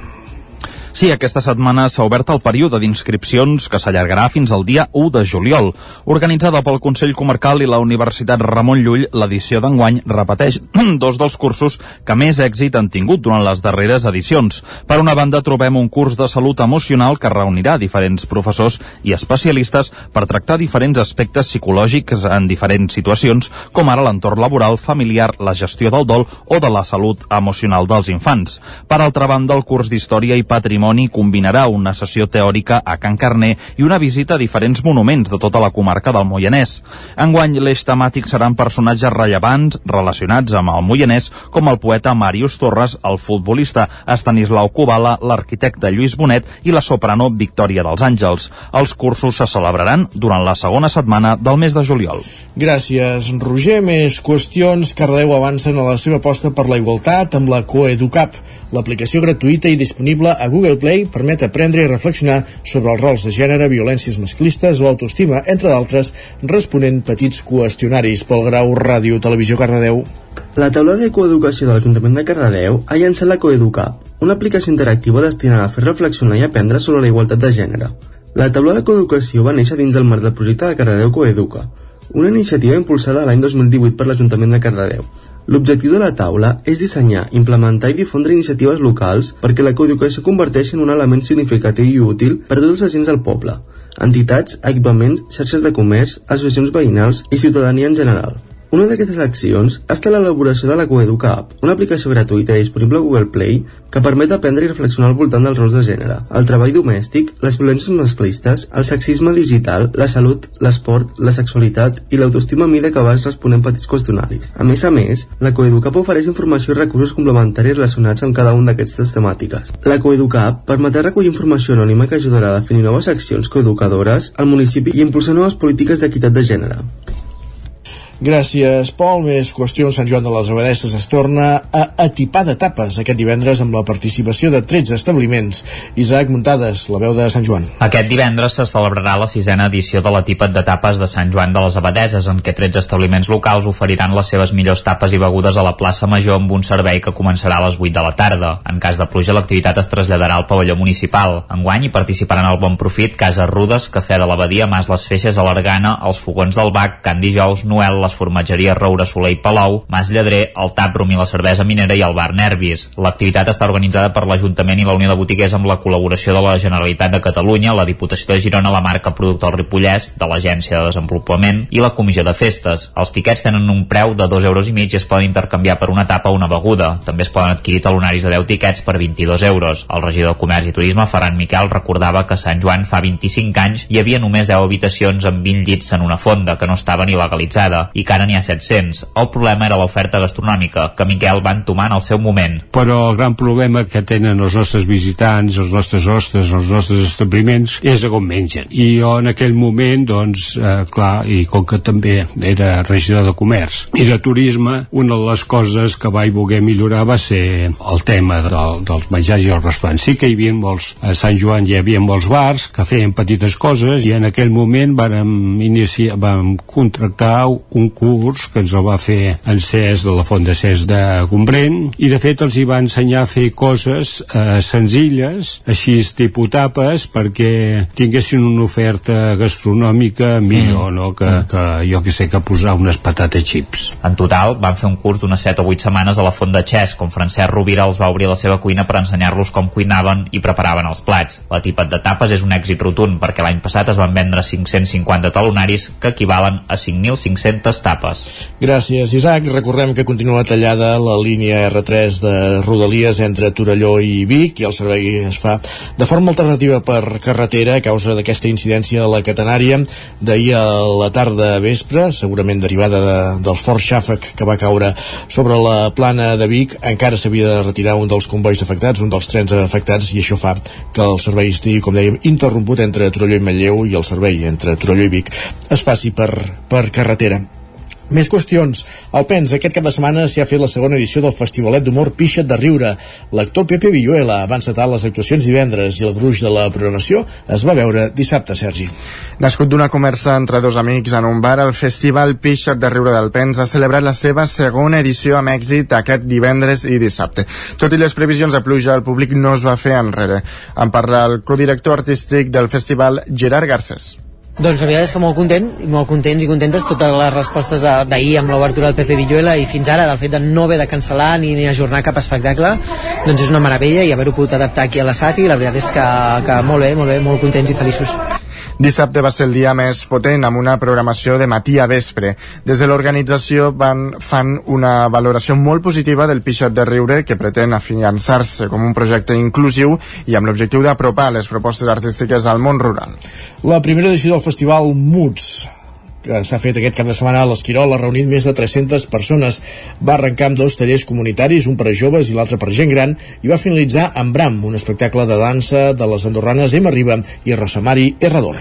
Sí, aquesta setmana s'ha obert el període d'inscripcions que s'allargarà fins al dia 1 de juliol. Organitzada pel Consell Comarcal i la Universitat Ramon Llull, l'edició d'enguany repeteix dos dels cursos que més èxit han tingut durant les darreres edicions. Per una banda, trobem un curs de salut emocional que reunirà diferents professors i especialistes per tractar diferents aspectes psicològics en diferents situacions, com ara l'entorn laboral, familiar, la gestió del dol o de la salut emocional dels infants. Per altra banda, el curs d'Història i Patrimoni patrimoni combinarà una sessió teòrica a Can Carner i una visita a diferents monuments de tota la comarca del Moianès. Enguany, l'eix temàtic seran personatges rellevants relacionats amb el Moianès, com el poeta Màrius Torres, el futbolista Estanislau Kubala, l'arquitecte Lluís Bonet i la soprano Victòria dels Àngels. Els cursos se celebraran durant la segona setmana del mes de juliol. Gràcies, Roger. Més qüestions. Cardeu avancen a la seva aposta per la igualtat amb la Coeducap. L'aplicació gratuïta i disponible a Google Play permet aprendre i reflexionar sobre els rols de gènere, violències masclistes o autoestima, entre d'altres, responent petits qüestionaris pel grau Ràdio Televisió Cardedeu. La taula de coeducació de l'Ajuntament de Cardedeu ha llançat la Coeducap, una aplicació interactiva destinada a fer reflexionar i aprendre sobre la igualtat de gènere. La taula de coeducació va néixer dins del marc del projecte de Cardedeu Coeduca, una iniciativa impulsada l'any 2018 per l'Ajuntament de Cardedeu. L'objectiu de la taula és dissenyar, implementar i difondre iniciatives locals perquè la coeducació converteixi en un element significatiu i útil per a tots els agents del poble, entitats, equipaments, xarxes de comerç, associacions veïnals i ciutadania en general. Una d'aquestes accions ha estat l'elaboració de la Coeduca App, una aplicació gratuïta disponible a Google Play que permet aprendre i reflexionar al voltant dels rols de gènere, el treball domèstic, les violències masclistes, el sexisme digital, la salut, l'esport, la sexualitat i l'autoestima a mida que vas responent petits qüestionaris. A més a més, la Coeduca App ofereix informació i recursos complementaris relacionats amb cada una d'aquestes temàtiques. La Coeduca App permetrà recollir informació anònima que ajudarà a definir noves accions coeducadores al municipi i impulsar noves polítiques d'equitat de gènere. Gràcies, Pol. Més qüestions. Sant Joan de les Abadesses es torna a atipar de tapes aquest divendres amb la participació de 13 establiments. Isaac Muntades, la veu de Sant Joan. Aquest divendres se celebrarà la sisena edició de la tipet de tapes de Sant Joan de les Abadeses, en què 13 establiments locals oferiran les seves millors tapes i begudes a la plaça Major amb un servei que començarà a les 8 de la tarda. En cas de pluja, l'activitat es traslladarà al pavelló municipal. Enguany hi participaran el Bon Profit, Casa Rudes, Cafè de l'Abadia, Mas les Feixes, Alargana, els Fogons del Bac, Can Dijous, Noel, les formatgeries Roura, Soler i Palau, Mas Lledrer, el Taprum i la cervesa minera i el bar Nervis. L'activitat està organitzada per l'Ajuntament i la Unió de Botiguers amb la col·laboració de la Generalitat de Catalunya, la Diputació de Girona, la marca Productor Ripollès, de l'Agència de Desenvolupament i la Comissió de Festes. Els tiquets tenen un preu de 2 euros i mig i es poden intercanviar per una tapa o una beguda. També es poden adquirir talonaris de 10 tiquets per 22 euros. El regidor de Comerç i Turisme, Ferran Miquel, recordava que Sant Joan fa 25 anys hi havia només 10 habitacions amb 20 llits en una fonda que no estava ni legalitzada i que ara n'hi ha 700. El problema era l'oferta gastronòmica, que Miquel va entomar en el seu moment. Però el gran problema que tenen els nostres visitants, els nostres hostes, els nostres establiments, és a com mengen. I jo en aquell moment, doncs, eh, clar, i com que també era regidor de comerç i de turisme, una de les coses que vaig voler millorar va ser el tema del, dels menjars i els restaurants. Sí que hi havia molts, a Sant Joan hi havia molts bars que feien petites coses i en aquell moment vam iniciar, vam contractar un curs que ens el va fer en CES de la Font de CES de Gombrèn i de fet els hi va ensenyar a fer coses eh, senzilles, així tipus tapes perquè tinguessin una oferta gastronòmica millor, mm. no? Que, que jo que sé que posar unes patates chips. En total, van fer un curs d'unes 7 o 8 setmanes a la Font de Xès, com Francesc Rovira els va obrir la seva cuina per ensenyar-los com cuinaven i preparaven els plats. La tipet de tapes és un èxit rotund perquè l'any passat es van vendre 550 talonaris que equivalen a 5.500 tapes. Gràcies, Isaac. Recordem que continua tallada la línia R3 de Rodalies entre Torelló i Vic i el servei es fa de forma alternativa per carretera a causa d'aquesta incidència a la catenària d'ahir a la tarda vespre, segurament derivada de, del fort xàfec que va caure sobre la plana de Vic. Encara s'havia de retirar un dels convois afectats, un dels trens afectats, i això fa que el servei estigui, com dèiem, interromput entre Torelló i Manlleu i el servei entre Torelló i Vic es faci per, per carretera. Més qüestions. Al PENS, aquest cap de setmana s'hi ha fet la segona edició del Festivalet d'Humor Pixa't de Riure. L'actor Pepe Villuela va encetar les actuacions divendres i el gruix de la programació es va veure dissabte, Sergi. Nascut d'una conversa entre dos amics en un bar, el Festival Pixa't de Riure del PENS ha celebrat la seva segona edició amb èxit aquest divendres i dissabte. Tot i les previsions de pluja, el públic no es va fer enrere. En parla el codirector artístic del festival, Gerard Garces. Doncs la veritat és que molt content, molt contents i contentes totes les respostes d'ahir amb l'obertura del Pepe Villuela i fins ara del fet de no haver de cancel·lar ni, ni ajornar cap espectacle doncs és una meravella i haver-ho pogut adaptar aquí a la SAT i la veritat és que, que molt bé, molt bé, molt contents i feliços. Dissabte va ser el dia més potent amb una programació de matí a vespre. Des de l'organització van fan una valoració molt positiva del Pixat de Riure que pretén afiançar-se com un projecte inclusiu i amb l'objectiu d'apropar les propostes artístiques al món rural. La primera edició del festival MUTS que s'ha fet aquest cap de setmana a l'Esquirol ha reunit més de 300 persones. Va arrencar amb dos tallers comunitaris, un per a joves i l'altre per a gent gran, i va finalitzar amb Bram, un espectacle de dansa de les andorranes Emma Riba i Rosamari Herrador.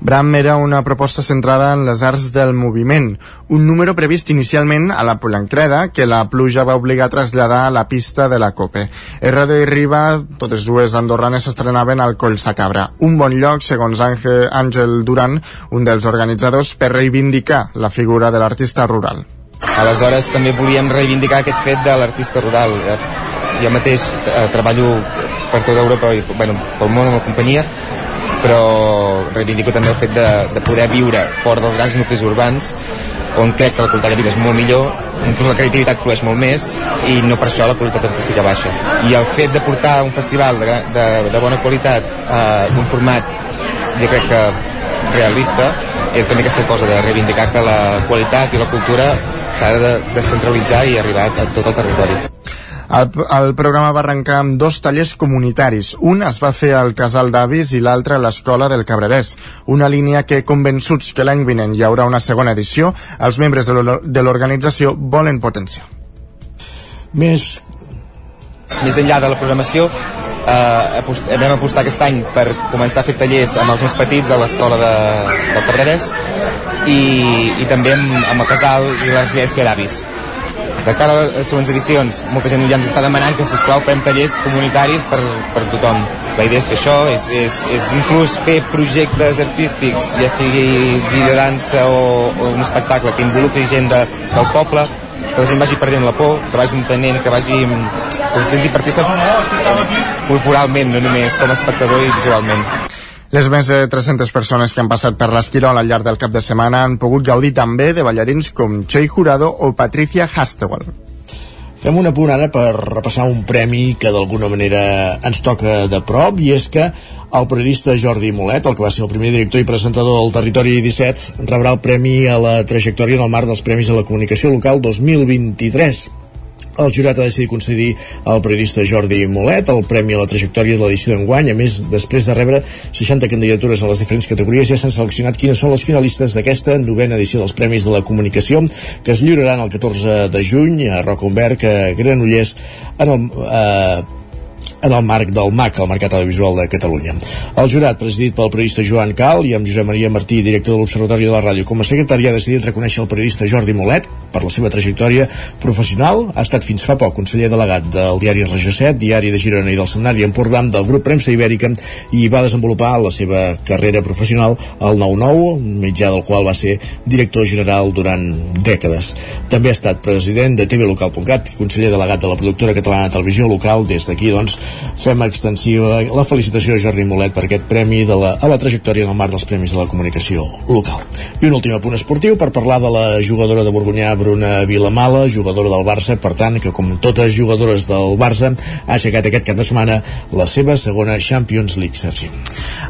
Bram era una proposta centrada en les arts del moviment, un número previst inicialment a la Polancreda que la pluja va obligar a traslladar a la pista de la Cope. Herrado i Riba, totes dues andorranes s'estrenaven al Coll Sacabra, un bon lloc, segons Àngel, Duran, un dels organitzadors, per reivindicar la figura de l'artista rural. Aleshores també volíem reivindicar aquest fet de l'artista rural. Jo mateix eh, treballo per tota Europa i bueno, pel món amb la companyia però reivindico també el fet de, de poder viure fora dels grans nuclis urbans on crec que la qualitat de vida és molt millor, inclús la creativitat flueix molt més i no per això la qualitat artística baixa. I el fet de portar un festival de, de, de bona qualitat eh, un format, jo crec que realista, és també aquesta cosa de reivindicar que la qualitat i la cultura s'ha de descentralitzar i arribar a tot el territori. El, el programa va arrencar amb dos tallers comunitaris. Un es va fer al Casal d'Avis i l'altre a l'Escola del Cabrerès. Una línia que, convençuts que l'any vinent hi haurà una segona edició, els membres de l'organització volen potenciar. Més... Més enllà de la programació, eh, apost vam apostar aquest any per començar a fer tallers amb els més petits a l'escola de, del Cabrerès i, i també amb, amb el casal i la residència d'avis. De cara a les següents edicions, molta gent ja ens està demanant que, sisplau, fem tallers comunitaris per, per tothom. La idea és fer això, és, és, és inclús fer projectes artístics, ja sigui videodansa o, o un espectacle que involucri gent de, del poble, que la gent vagi perdent la por, que vagi entenent, que vagi que se senti partícip corporalment, no només com a espectador i visualment. Les més de 300 persones que han passat per l'Esquirol al llarg del cap de setmana han pogut gaudir també de ballarins com Choi Jurado o Patricia Hastewell. Fem un apunt ara per repassar un premi que d'alguna manera ens toca de prop i és que el periodista Jordi Molet, el que va ser el primer director i presentador del Territori 17, rebrà el premi a la trajectòria en el marc dels Premis a la Comunicació Local 2023. El jurat ha decidit concedir al periodista Jordi Molet el Premi a la Trajectòria de l'edició d'enguany. A més, després de rebre 60 candidatures a les diferents categories, ja s'han seleccionat quines són les finalistes d'aquesta novena edició dels Premis de la Comunicació, que es lliuraran el 14 de juny a Roca Humberg, a Granollers, en el, eh, en el marc del MAC, el Mercat Audiovisual de Catalunya. El jurat, presidit pel periodista Joan Cal i amb Josep Maria Martí, director de l'Observatori de la Ràdio com a secretari, ha decidit reconèixer el periodista Jordi Molet per la seva trajectòria professional. Ha estat fins fa poc conseller delegat del diari Regió 7, diari de Girona i del Setmanari Empordà del grup Premsa Ibèrica i va desenvolupar la seva carrera professional al 9-9, mitjà del qual va ser director general durant dècades. També ha estat president de tvlocal.cat i conseller delegat de la productora catalana de televisió local. Des d'aquí, doncs, fem extensiva la felicitació a Jordi Molet per aquest premi de la, a la trajectòria en el marc dels Premis de la Comunicació local. I un últim apunt esportiu per parlar de la jugadora de Borgunyà, Bruna Vilamala, jugadora del Barça, per tant, que com totes jugadores del Barça, ha aixecat aquest cap de setmana la seva segona Champions League, Sergi.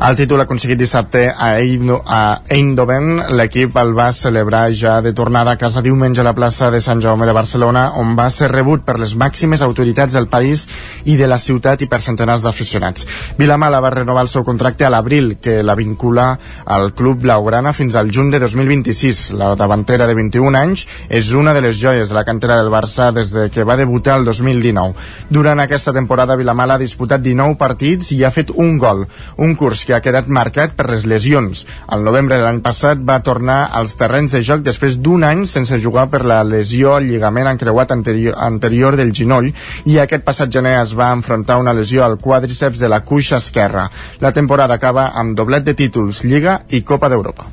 El títol aconseguit dissabte a, a Eindhoven, l'equip el va celebrar ja de tornada a casa diumenge a la plaça de Sant Jaume de Barcelona, on va ser rebut per les màximes autoritats del país i de la ciutat i per centenars d'aficionats. Vilamala va renovar el seu contracte a l'abril, que la vincula al club blaugrana fins al juny de 2026. La davantera de 21 anys és una de les joies de la cantera del Barça des de que va debutar el 2019. Durant aquesta temporada, Vilamala ha disputat 19 partits i ha fet un gol, un curs que ha quedat marcat per les lesions. Al novembre de l'any passat va tornar als terrenys de joc després d'un any sense jugar per la lesió al lligament encreuat anterior, anterior del ginoll i aquest passat gener es va enfrontar una lesió al quàdriceps de la cuixa esquerra. La temporada acaba amb doblet de títols, Lliga i Copa d'Europa.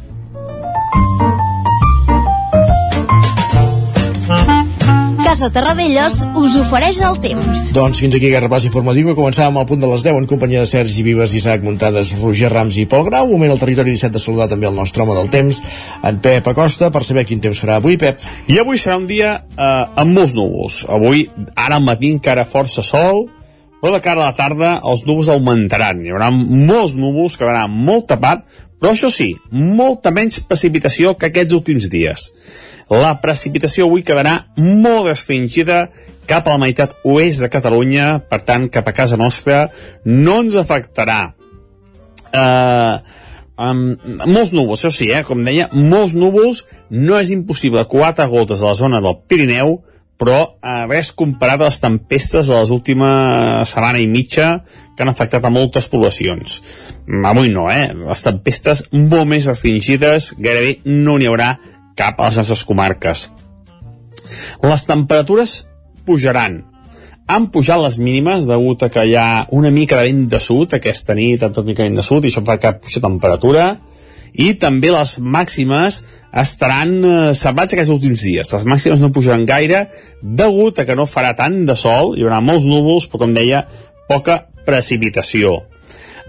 Casa Terradellos us ofereix el temps. Doncs fins aquí aquest repàs informatiu que començàvem al punt de les 10 en companyia de Sergi Vives, Isaac Muntades, Roger Rams i Pol Grau. Un moment al territori 17 de saludar també el nostre home del temps, en Pep Acosta, per saber quin temps farà avui, Pep. I avui serà un dia eh, amb molts núvols. Avui, ara al matí encara força sol, però de cara a la tarda els núvols augmentaran. Hi haurà molts núvols, quedarà molt tapat, però això sí, molta menys precipitació que aquests últims dies. La precipitació avui quedarà molt restringida cap a la meitat oest de Catalunya, per tant, cap a casa nostra, no ens afectarà. Eh... Um, molts núvols, això sí, eh? com deia, molts núvols, no és impossible quatre gotes a la zona del Pirineu, però eh, res comparat a les tempestes de les últimes setmana i mitja que han afectat a moltes poblacions. Avui no, eh? Les tempestes molt més restringides, gairebé no n'hi haurà cap a les nostres comarques. Les temperatures pujaran. Han pujat les mínimes degut a que hi ha una mica de vent de sud aquesta nit, ha tot mica de vent de sud, i això fa que puja temperatura, i també les màximes estaran eh, aquests últims dies. Les màximes no pujaran gaire degut a que no farà tant de sol, hi haurà molts núvols, però com deia, poca precipitació.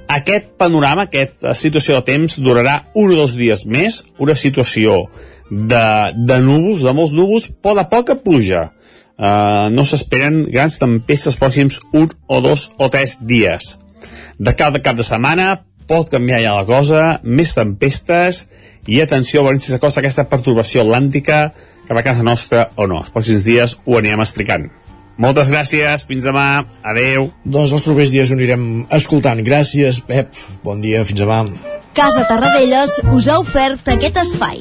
Aquest panorama, aquesta situació de temps, durarà un o dos dies més, una situació de, de núvols, de molts núvols, però de poca pluja. Uh, no s'esperen grans tempestes pròxims un o dos o tres dies. De cada cap de setmana pot canviar ja la cosa, més tempestes i atenció, a veure si s'acosta aquesta perturbació atlàntica cap a casa nostra o no. Els pròxims dies ho anirem explicant. Moltes gràcies, fins demà, adeu. Doncs els propers dies ho anirem escoltant. Gràcies, Pep. Bon dia, fins demà. Casa Tarradellas us ha ofert aquest espai.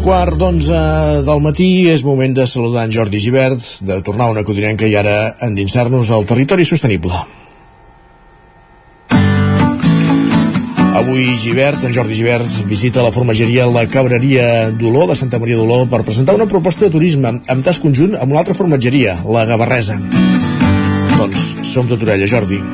Quart d'onze del matí és moment de saludar en Jordi Givert, de tornar a una codinenca i ara endinsar-nos al territori sostenible. Avui Givert, en Jordi Givert, visita la formageria La Cabreria d'Olor de Santa Maria d'Olor per presentar una proposta de turisme amb tas conjunt amb una altra formatgeria, la Gavarresa. Doncs som tot orella, Jordi.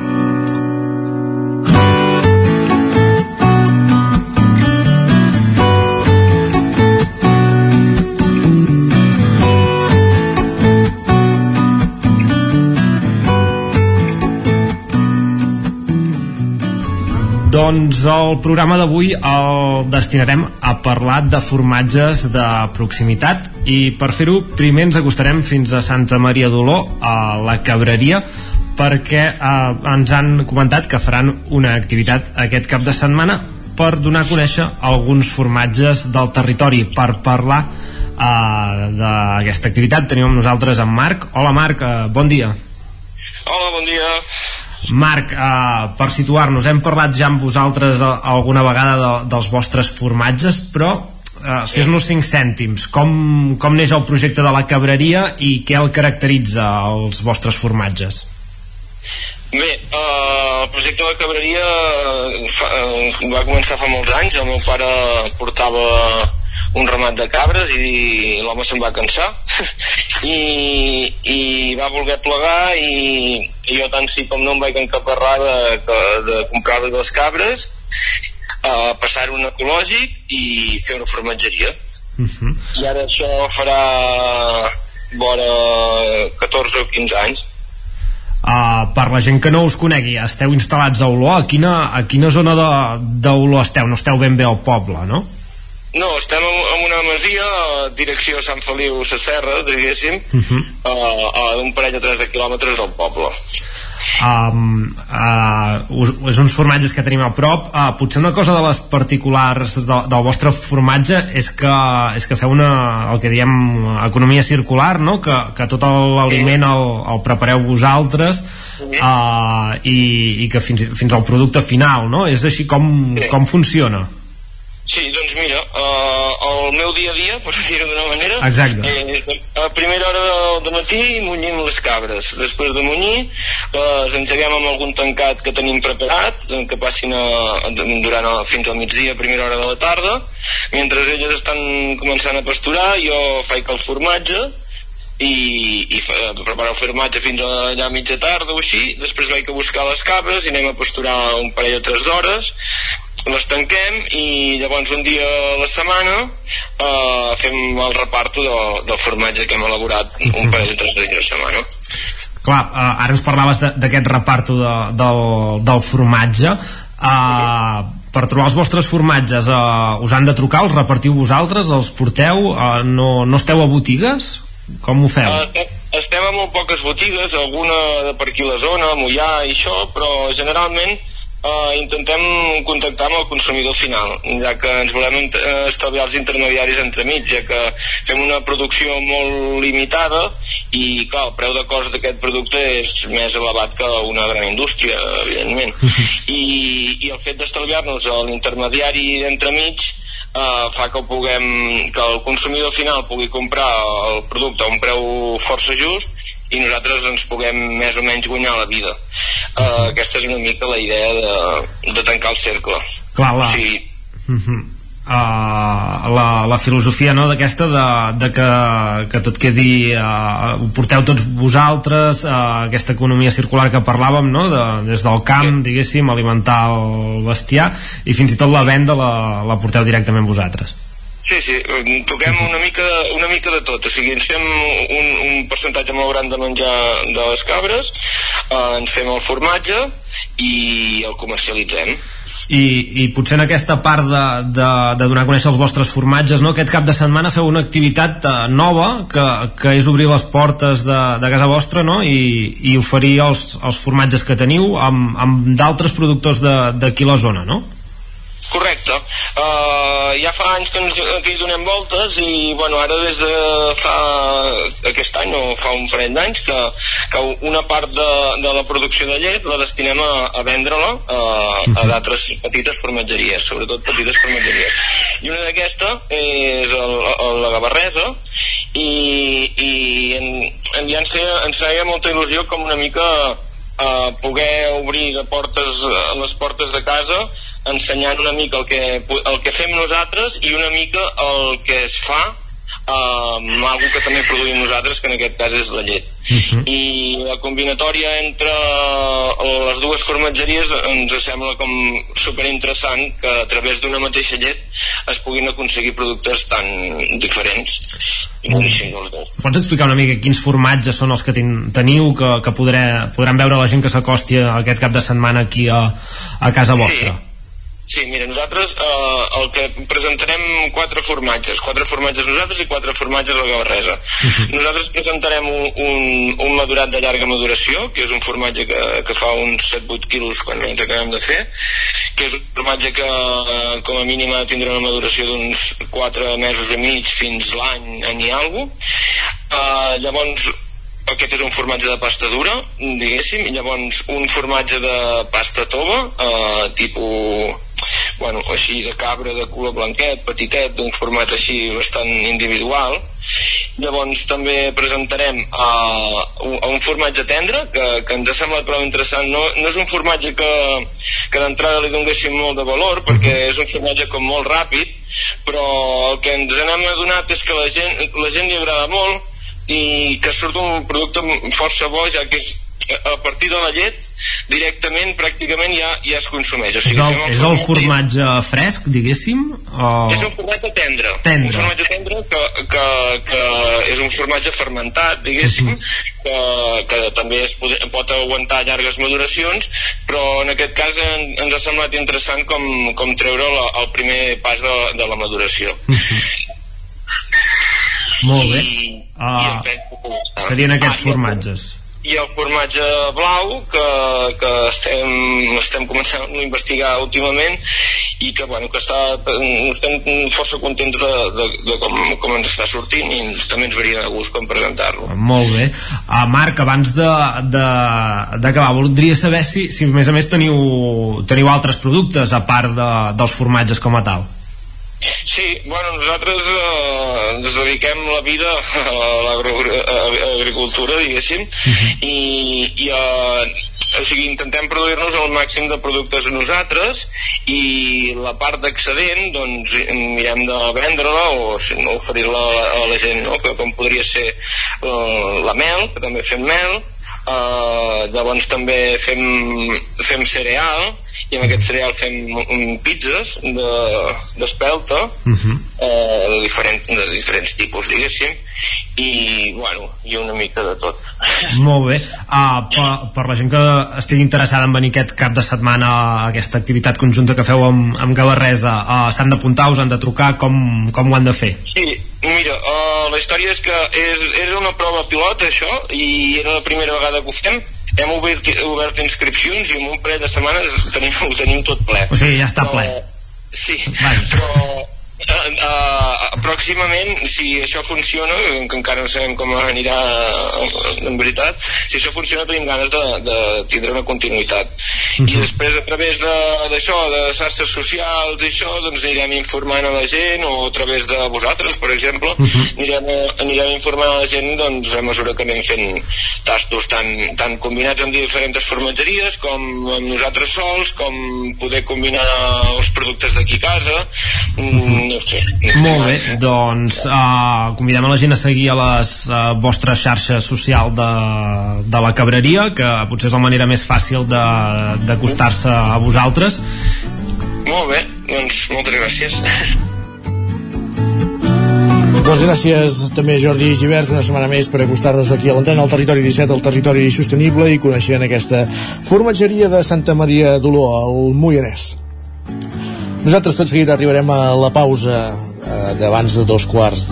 Doncs el programa d'avui el destinarem a parlar de formatges de proximitat i per fer-ho primer ens acostarem fins a Santa Maria d'Oló, a la Cabreria, perquè eh, ens han comentat que faran una activitat aquest cap de setmana per donar a conèixer alguns formatges del territori. Per parlar eh, d'aquesta activitat tenim amb nosaltres en Marc. Hola Marc, eh, bon dia. Hola, bon dia. Marc, eh, per situar-nos, hem parlat ja amb vosaltres alguna vegada de, dels vostres formatges, però eh, fes-nos 5 cèntims. Com, com neix el projecte de la cabreria i què el caracteritza, els vostres formatges? Bé, eh, el projecte de la cabreria eh, fa, eh, va començar fa molts anys. El meu pare portava un ramat de cabres i l'home se'n va cansar I, i va voler plegar i, i jo tant sí com no em vaig encaparrar de, de, de comprar les cabres uh, passar un ecològic i fer una formatgeria Uh -huh. i ara això farà vora 14 o 15 anys Uh, per la gent que no us conegui, esteu instal·lats a Olor, a quina, a quina zona d'Olor esteu? No esteu ben bé al poble, no? No, estem en, en una masia, a direcció Sant Feliu Sacerra, diguéssim, Uh -huh. a, a un parell o tres de quilòmetres del poble. um, uh, us, és uns formatges que tenim a prop uh, potser una cosa de les particulars de, del vostre formatge és que, és que feu una, el que diem economia circular, no? que, que tot l'aliment el, el prepareu vosaltres uh, i, i que fins, fins al producte final no? és així com, com funciona Sí, doncs mira, uh, el meu dia a dia, per dir-ho d'una manera, Exacte. eh, a primera hora del de matí munyim les cabres. Després de munyir, les engeguem amb algun tancat que tenim preparat, eh, que passin a, durant a, fins al migdia, a primera hora de la tarda. Mentre elles estan començant a pasturar, jo faig el formatge, i, i fa, preparar el formatge fins a allà a mitja tarda o així, després vaig a buscar les cabres i anem a pasturar un parell o tres d'hores les tanquem i llavors un dia a la setmana eh, fem el reparto de, del formatge que hem elaborat un parell o tres dies a la setmana. Clar, uh, ara ens parlaves de- d'aquest reparto de, del, del formatge. Uh, per trobar els vostres formatges uh, us han de trucar, els repartiu vosaltres? Els porteu, uh, no, no esteu a botigues? Com ho feu? Eh, estem a molt poques botigues, alguna de per aquí la zona, Mollà i això, però generalment eh, intentem contactar amb el consumidor final, ja que ens volem eh, estalviar els intermediaris entremig, ja que fem una producció molt limitada i, clar, el preu de cost d'aquest producte és més elevat que una gran indústria, evidentment. I, i el fet d'estalviar-nos l'intermediari entremig eh, fa que puguem que el consumidor final pugui comprar el producte a un preu força just i nosaltres ens puguem més o menys guanyar la vida. Uh, aquesta és una mica la idea de, de tancar el cercle. Clar, la- o sigui, Uh -huh. Uh, la, la filosofia no, d'aquesta de, de que, que tot quedi uh, ho porteu tots vosaltres uh, aquesta economia circular que parlàvem no, de, des del camp, diguéssim alimentar el bestiar i fins i tot la venda la, la porteu directament vosaltres Sí, sí, eh, toquem una mica, una mica de tot, o sigui, ens fem un, un percentatge molt gran de menjar de les cabres, eh, ens fem el formatge i el comercialitzem. i, i potser en aquesta part de, de, de donar a conèixer els vostres formatges no? aquest cap de setmana feu una activitat uh, nova que, que és obrir les portes de, de casa vostra no? I, i oferir els, els formatges que teniu amb, amb d'altres productors d'aquí la zona no? Correcte. Uh, ja fa anys que, ens, que hi donem voltes i bueno, ara des de fa aquest any o fa un parell d'anys que, que una part de, de la producció de llet la destinem a, a vendre-la a, a d'altres petites formatgeries, sobretot petites formatgeries. I una d'aquesta és el, el, la Gavarresa i, i en, en, ja ens feia, ens feia molta il·lusió com una mica uh, poder obrir de portes, les portes de casa ensenyant una mica el que, el que fem nosaltres i una mica el que es fa amb um, algo que també produïm nosaltres que en aquest cas és la llet uh Mhm. -huh. i la combinatòria entre les dues formatgeries ens sembla com superinteressant que a través d'una mateixa llet es puguin aconseguir productes tan diferents i boníssims els dos Pots explicar una mica quins formatges són els que ten, teniu que, que podré, podran veure la gent que s'acosti aquest cap de setmana aquí a, a casa vostra? Sí. Sí, mira, nosaltres eh, el que presentarem quatre formatges, quatre formatges nosaltres i quatre formatges a la Gavarresa. Uh -huh. Nosaltres presentarem un, un, un madurat de llarga maduració, que és un formatge que, que fa uns 7-8 quilos quan ens acabem de fer, que és un formatge que eh, com a mínim ha de tindre una maduració d'uns 4 mesos i mig fins l'any, any i alguna uh, Llavors, aquest és un formatge de pasta dura, diguéssim, i llavors un formatge de pasta tova, eh, tipus bueno, així de cabra de color blanquet, petitet, d'un format així bastant individual. Llavors també presentarem uh, un, un formatge tendre que, que ens ha semblat prou interessant. No, no és un formatge que, que d'entrada li donéssim molt de valor perquè és un formatge com molt ràpid, però el que ens n'hem adonat és que la gent, la gent li agrada molt que surt un producte força bo ja que és a partir de la llet directament pràcticament ja, ja es consumeix o sigui, és el, és el formatge fresc diguéssim o... és un formatge tendre, tendre. un formatge tendre que, que, que és un formatge fermentat diguéssim uh -huh. que, que també es pot, pot aguantar llargues maduracions però en aquest cas en, ens ha semblat interessant com, com treure la, el primer pas de, de la maduració uh -huh. molt bé uh, serien aquests ah, formatges i el formatge blau que, que estem, estem començant a investigar últimament i que, bueno, que està, estem força contents de, de, de com, com ens està sortint i ens, també ens veuria de gust com presentar-lo. Molt bé. Uh, Marc, abans d'acabar, voldria saber si, si a més a més teniu, teniu altres productes a part de, dels formatges com a tal. Sí, bueno, nosaltres eh, ens dediquem la vida a l'agricultura, diguéssim, uh -huh. i, i eh, o sigui, intentem produir-nos el màxim de productes a nosaltres i la part d'excedent doncs mirem de vendre-la o no, oferir-la a la gent no? que com podria ser uh, la mel, que també fem mel uh, llavors també fem, fem cereal i amb aquest cereal fem pizzas d'espelta de, uh -huh. eh, de, diferent, de diferents tipus diguéssim i bueno, i una mica de tot molt bé uh, per, per la gent que estigui interessada en venir aquest cap de setmana a aquesta activitat conjunta que feu amb, amb Gavarresa uh, s'han d'apuntar, us han de trucar com, com ho han de fer? Sí, mira, uh, la història és que és, és una prova pilot això i era la primera vegada que ho fem hem obert, obert inscripcions i en un parell de setmanes tenim, ho tenim tot ple. O sigui, ja està ple. Uh, sí, Vai. però uh, uh, pròximament, si això funciona, que encara no sabem com anirà uh, en veritat, si això funciona tenim ganes de, de tindre una continuïtat. Uh -huh. I després a través d'això, de, de xarxes socials i això, doncs anirem informant a la gent o a través de vosaltres, per exemple, uh -huh. anirem, anirem informant a la gent doncs, a mesura que anem fent tastos tan, tan combinats amb diferents formatgeries com amb nosaltres sols, com poder combinar els productes d'aquí a casa, mm, no sé. Molt bé, doncs uh, convidem a la gent a seguir a les uh, vostres xarxes social de, de la cabreria, que potser és la manera més fàcil d'acostar-se a vosaltres. Molt bé, doncs moltes gràcies. Doncs gràcies també Jordi Givert una setmana més per acostar-nos aquí a l'antena al territori 17, al territori sostenible i coneixent aquesta formatgeria de Santa Maria d'Oló, al Moianès. Nosaltres tot seguit arribarem a la pausa d'abans de dos quarts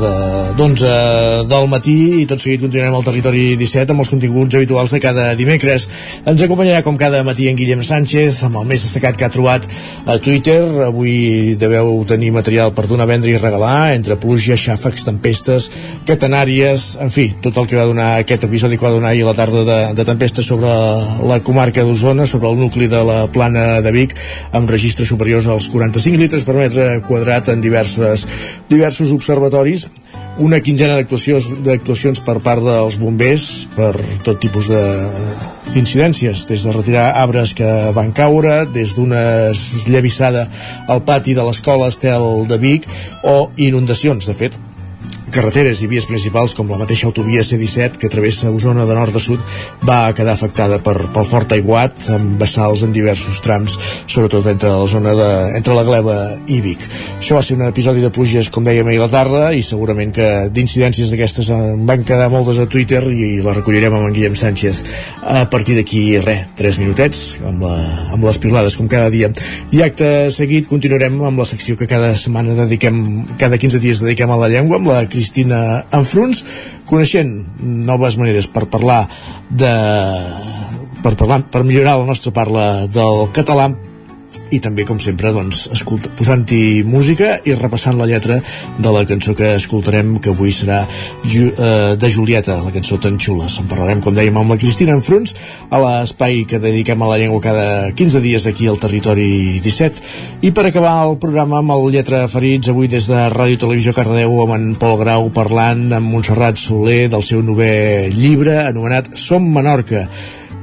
d'onze de, del matí i tot seguit continuarem al territori 17 amb els continguts habituals de cada dimecres. Ens acompanyarà com cada matí en Guillem Sánchez amb el més destacat que ha trobat a Twitter. Avui deveu tenir material per donar, vendre i regalar entre pluja, xàfecs, tempestes, catenàries, en fi, tot el que va donar aquest episodi que va donar ahir a la tarda de, de tempestes sobre la comarca d'Osona, sobre el nucli de la plana de Vic, amb registres superiors als 45 litres per metre quadrat en diverses diversos observatoris una quinzena d'actuacions per part dels bombers per tot tipus de d'incidències, des de retirar arbres que van caure, des d'una esllavissada al pati de l'escola Estel de Vic o inundacions, de fet carreteres i vies principals com la mateixa autovia C-17 que travessa Osona de nord a sud va quedar afectada per, pel fort aiguat amb vessals en diversos trams sobretot entre la zona de, entre la Gleva i Vic. Això va ser un episodi de pluges com dèiem ahir a la tarda i segurament que d'incidències d'aquestes en van quedar moltes a Twitter i la recollirem amb en Guillem Sánchez a partir d'aquí, res, 3 minutets amb, la, amb les pilades com cada dia i acte seguit continuarem amb la secció que cada setmana dediquem cada 15 dies dediquem a la llengua amb la Cristina Enfruns, coneixent noves maneres per parlar de per, parlar, per millorar la nostra parla del català i també, com sempre, doncs, posant-hi música i repassant la lletra de la cançó que escoltarem, que avui serà Ju eh, de Julieta, la cançó tan xula. En parlarem, com dèiem, amb la Cristina Enfruns, a l'espai que dediquem a la llengua cada 15 dies aquí al Territori 17. I per acabar el programa amb el Lletra Ferits, avui des de Ràdio Televisió Cardeu, amb en Pol Grau parlant amb Montserrat Soler del seu novè llibre anomenat Som Menorca.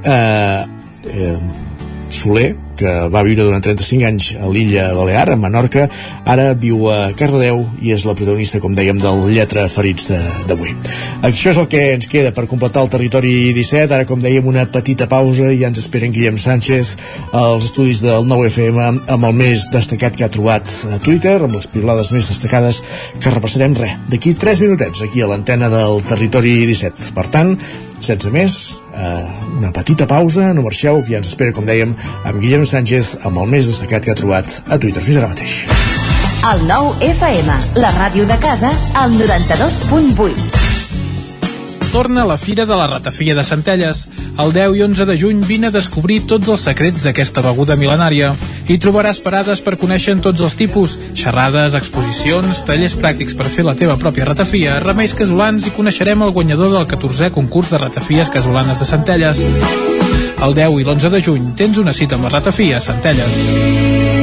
Eh, eh, Soler, que va viure durant 35 anys a l'illa Balear, a Menorca, ara viu a Cardedeu i és la protagonista, com dèiem, del Lletra Ferits d'avui. Això és el que ens queda per completar el territori 17. Ara, com dèiem, una petita pausa i ja ens esperen Guillem Sánchez als estudis del 9FM amb el més destacat que ha trobat a Twitter, amb les pilades més destacades que repassarem res. D'aquí 3 minutets, aquí a l'antena del territori 17. Per tant, sense més, eh, una petita pausa, no marxeu, que ja ens espera, com dèiem, amb Guillem Sánchez, amb el més destacat que ha trobat a Twitter. Fins ara mateix. El nou FM, la ràdio de casa, al 92.8 torna a la Fira de la Ratafia de Centelles. El 10 i 11 de juny vine a descobrir tots els secrets d'aquesta beguda mil·lenària. Hi trobaràs parades per conèixer tots els tipus, xerrades, exposicions, tallers pràctics per fer la teva pròpia ratafia, remeis casolans i coneixerem el guanyador del 14è concurs de ratafies casolanes de Centelles. El 10 i l'11 de juny tens una cita amb la ratafia a Centelles.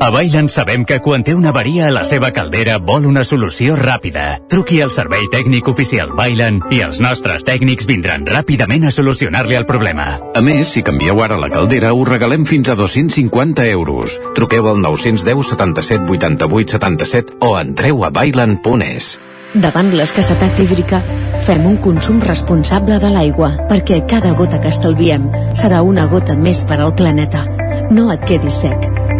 A Bailen sabem que quan té una avaria a la seva caldera vol una solució ràpida. Truqui al servei tècnic oficial Bailen i els nostres tècnics vindran ràpidament a solucionar-li el problema. A més, si canvieu ara la caldera, us regalem fins a 250 euros. Truqueu al 910 77 88 77 o entreu a bailen.es. Davant l'escassetat hídrica, fem un consum responsable de l'aigua, perquè cada gota que estalviem serà una gota més per al planeta. No et quedis sec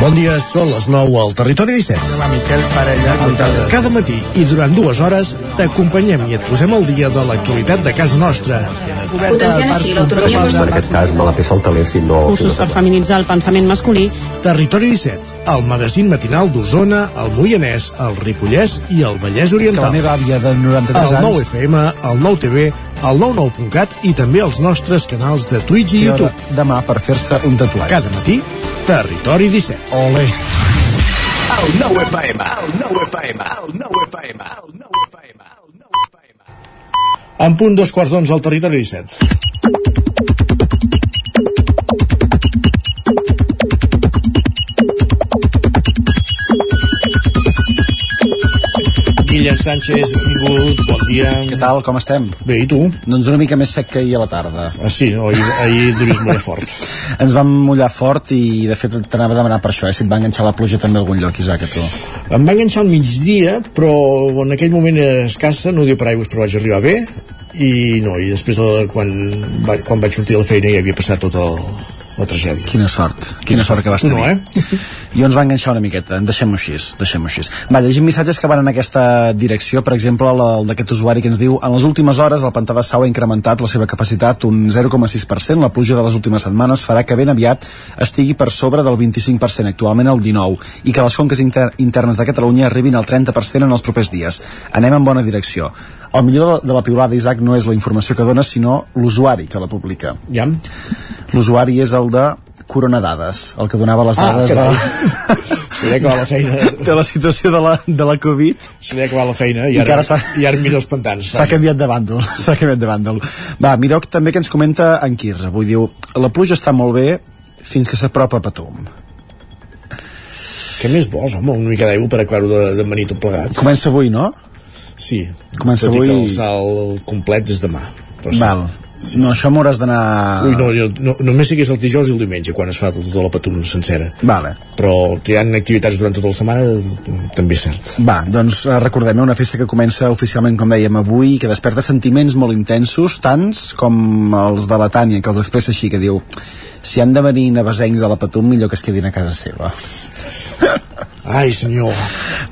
Bon dia, són les 9 al Territori 17. La Miquel Parella. Cada matí i durant dues hores t'acompanyem i et posem al dia de l'actualitat de casa nostra. Potenciant així l'autonomia En aquest cas me la peça el si no... Cursos per feminitzar el pensament masculí. Territori 17, el magazín matinal d'Osona, el Moianès, el Ripollès i el Vallès Oriental. Que la meva àvia de 93 el anys... 9 FM, el 9 TV, el 99.cat i també els nostres canals de Twitch i hora YouTube. demà per fer-se un tatuatge. Cada matí, Territori 17. Ole. El 9 FM, el 9 FM, el 9 FM, el 9 FM. En punt dos quarts d'onze al Territori 17. Guillem Sánchez, benvingut, bon dia. Què tal, com estem? Bé, i tu? Doncs una mica més sec que ahir a la tarda. Ah, sí, no? ahir, ahir devies mullar fort. Ens vam mullar fort i, de fet, t'anava a demanar per això, eh? si et va enganxar la pluja també a algun lloc, Isaac, a tu. Em va enganxar al migdia, però en aquell moment escassa, no diu per aigües, però vaig arribar bé, i no, i després de, quan, quan vaig sortir a la feina ja havia passat tot el, la tragèdia. Quina sort, quina sort que vas tenir. no, eh? I ens va enganxar una miqueta, deixem-ho així, deixem-ho així. Va, llegim missatges que van en aquesta direcció, per exemple, el, el d'aquest usuari que ens diu en les últimes hores el pantà de Sau ha incrementat la seva capacitat un 0,6%, la pluja de les últimes setmanes farà que ben aviat estigui per sobre del 25%, actualment el 19%, i que les conques inter internes de Catalunya arribin al 30% en els propers dies. Anem en bona direcció. El millor de, la piulada, Isaac, no és la informació que dona, sinó l'usuari que la publica. Ja. L'usuari és el de Coronadades, el que donava les Ah, dades carai. de, Se li ha acabat la feina. de la situació de la, de la Covid. Se li ha acabat la feina i I que ara, i ara mira els pantans. S'ha canviat de bàndol, s'ha canviat de bàndol. Va, que també que ens comenta en Quirze. Avui diu, la pluja està molt bé fins que s'apropa a Patum. Què més vols, home? Una mica d'aigua per aclarar-ho de, de manir tot plegat. Comença avui, no? Sí. Comença Tot i que avui- el salt complet és demà. Però sí. Val. No, això m'hauràs d'anar... Ui, no, jo, no, només sé que és el dijous i el diumenge quan es fa tota la patum sencera. Vale. Però que hi ha activitats durant tota la setmana també és cert. Va, doncs eh, recordem, eh, una festa que comença oficialment, com dèiem, avui, que desperta sentiments molt intensos, tants com els de la Tània, que els expressa així, que diu si han de venir nevesencs a la Patum, millor que es quedin a casa seva. Ai, senyor.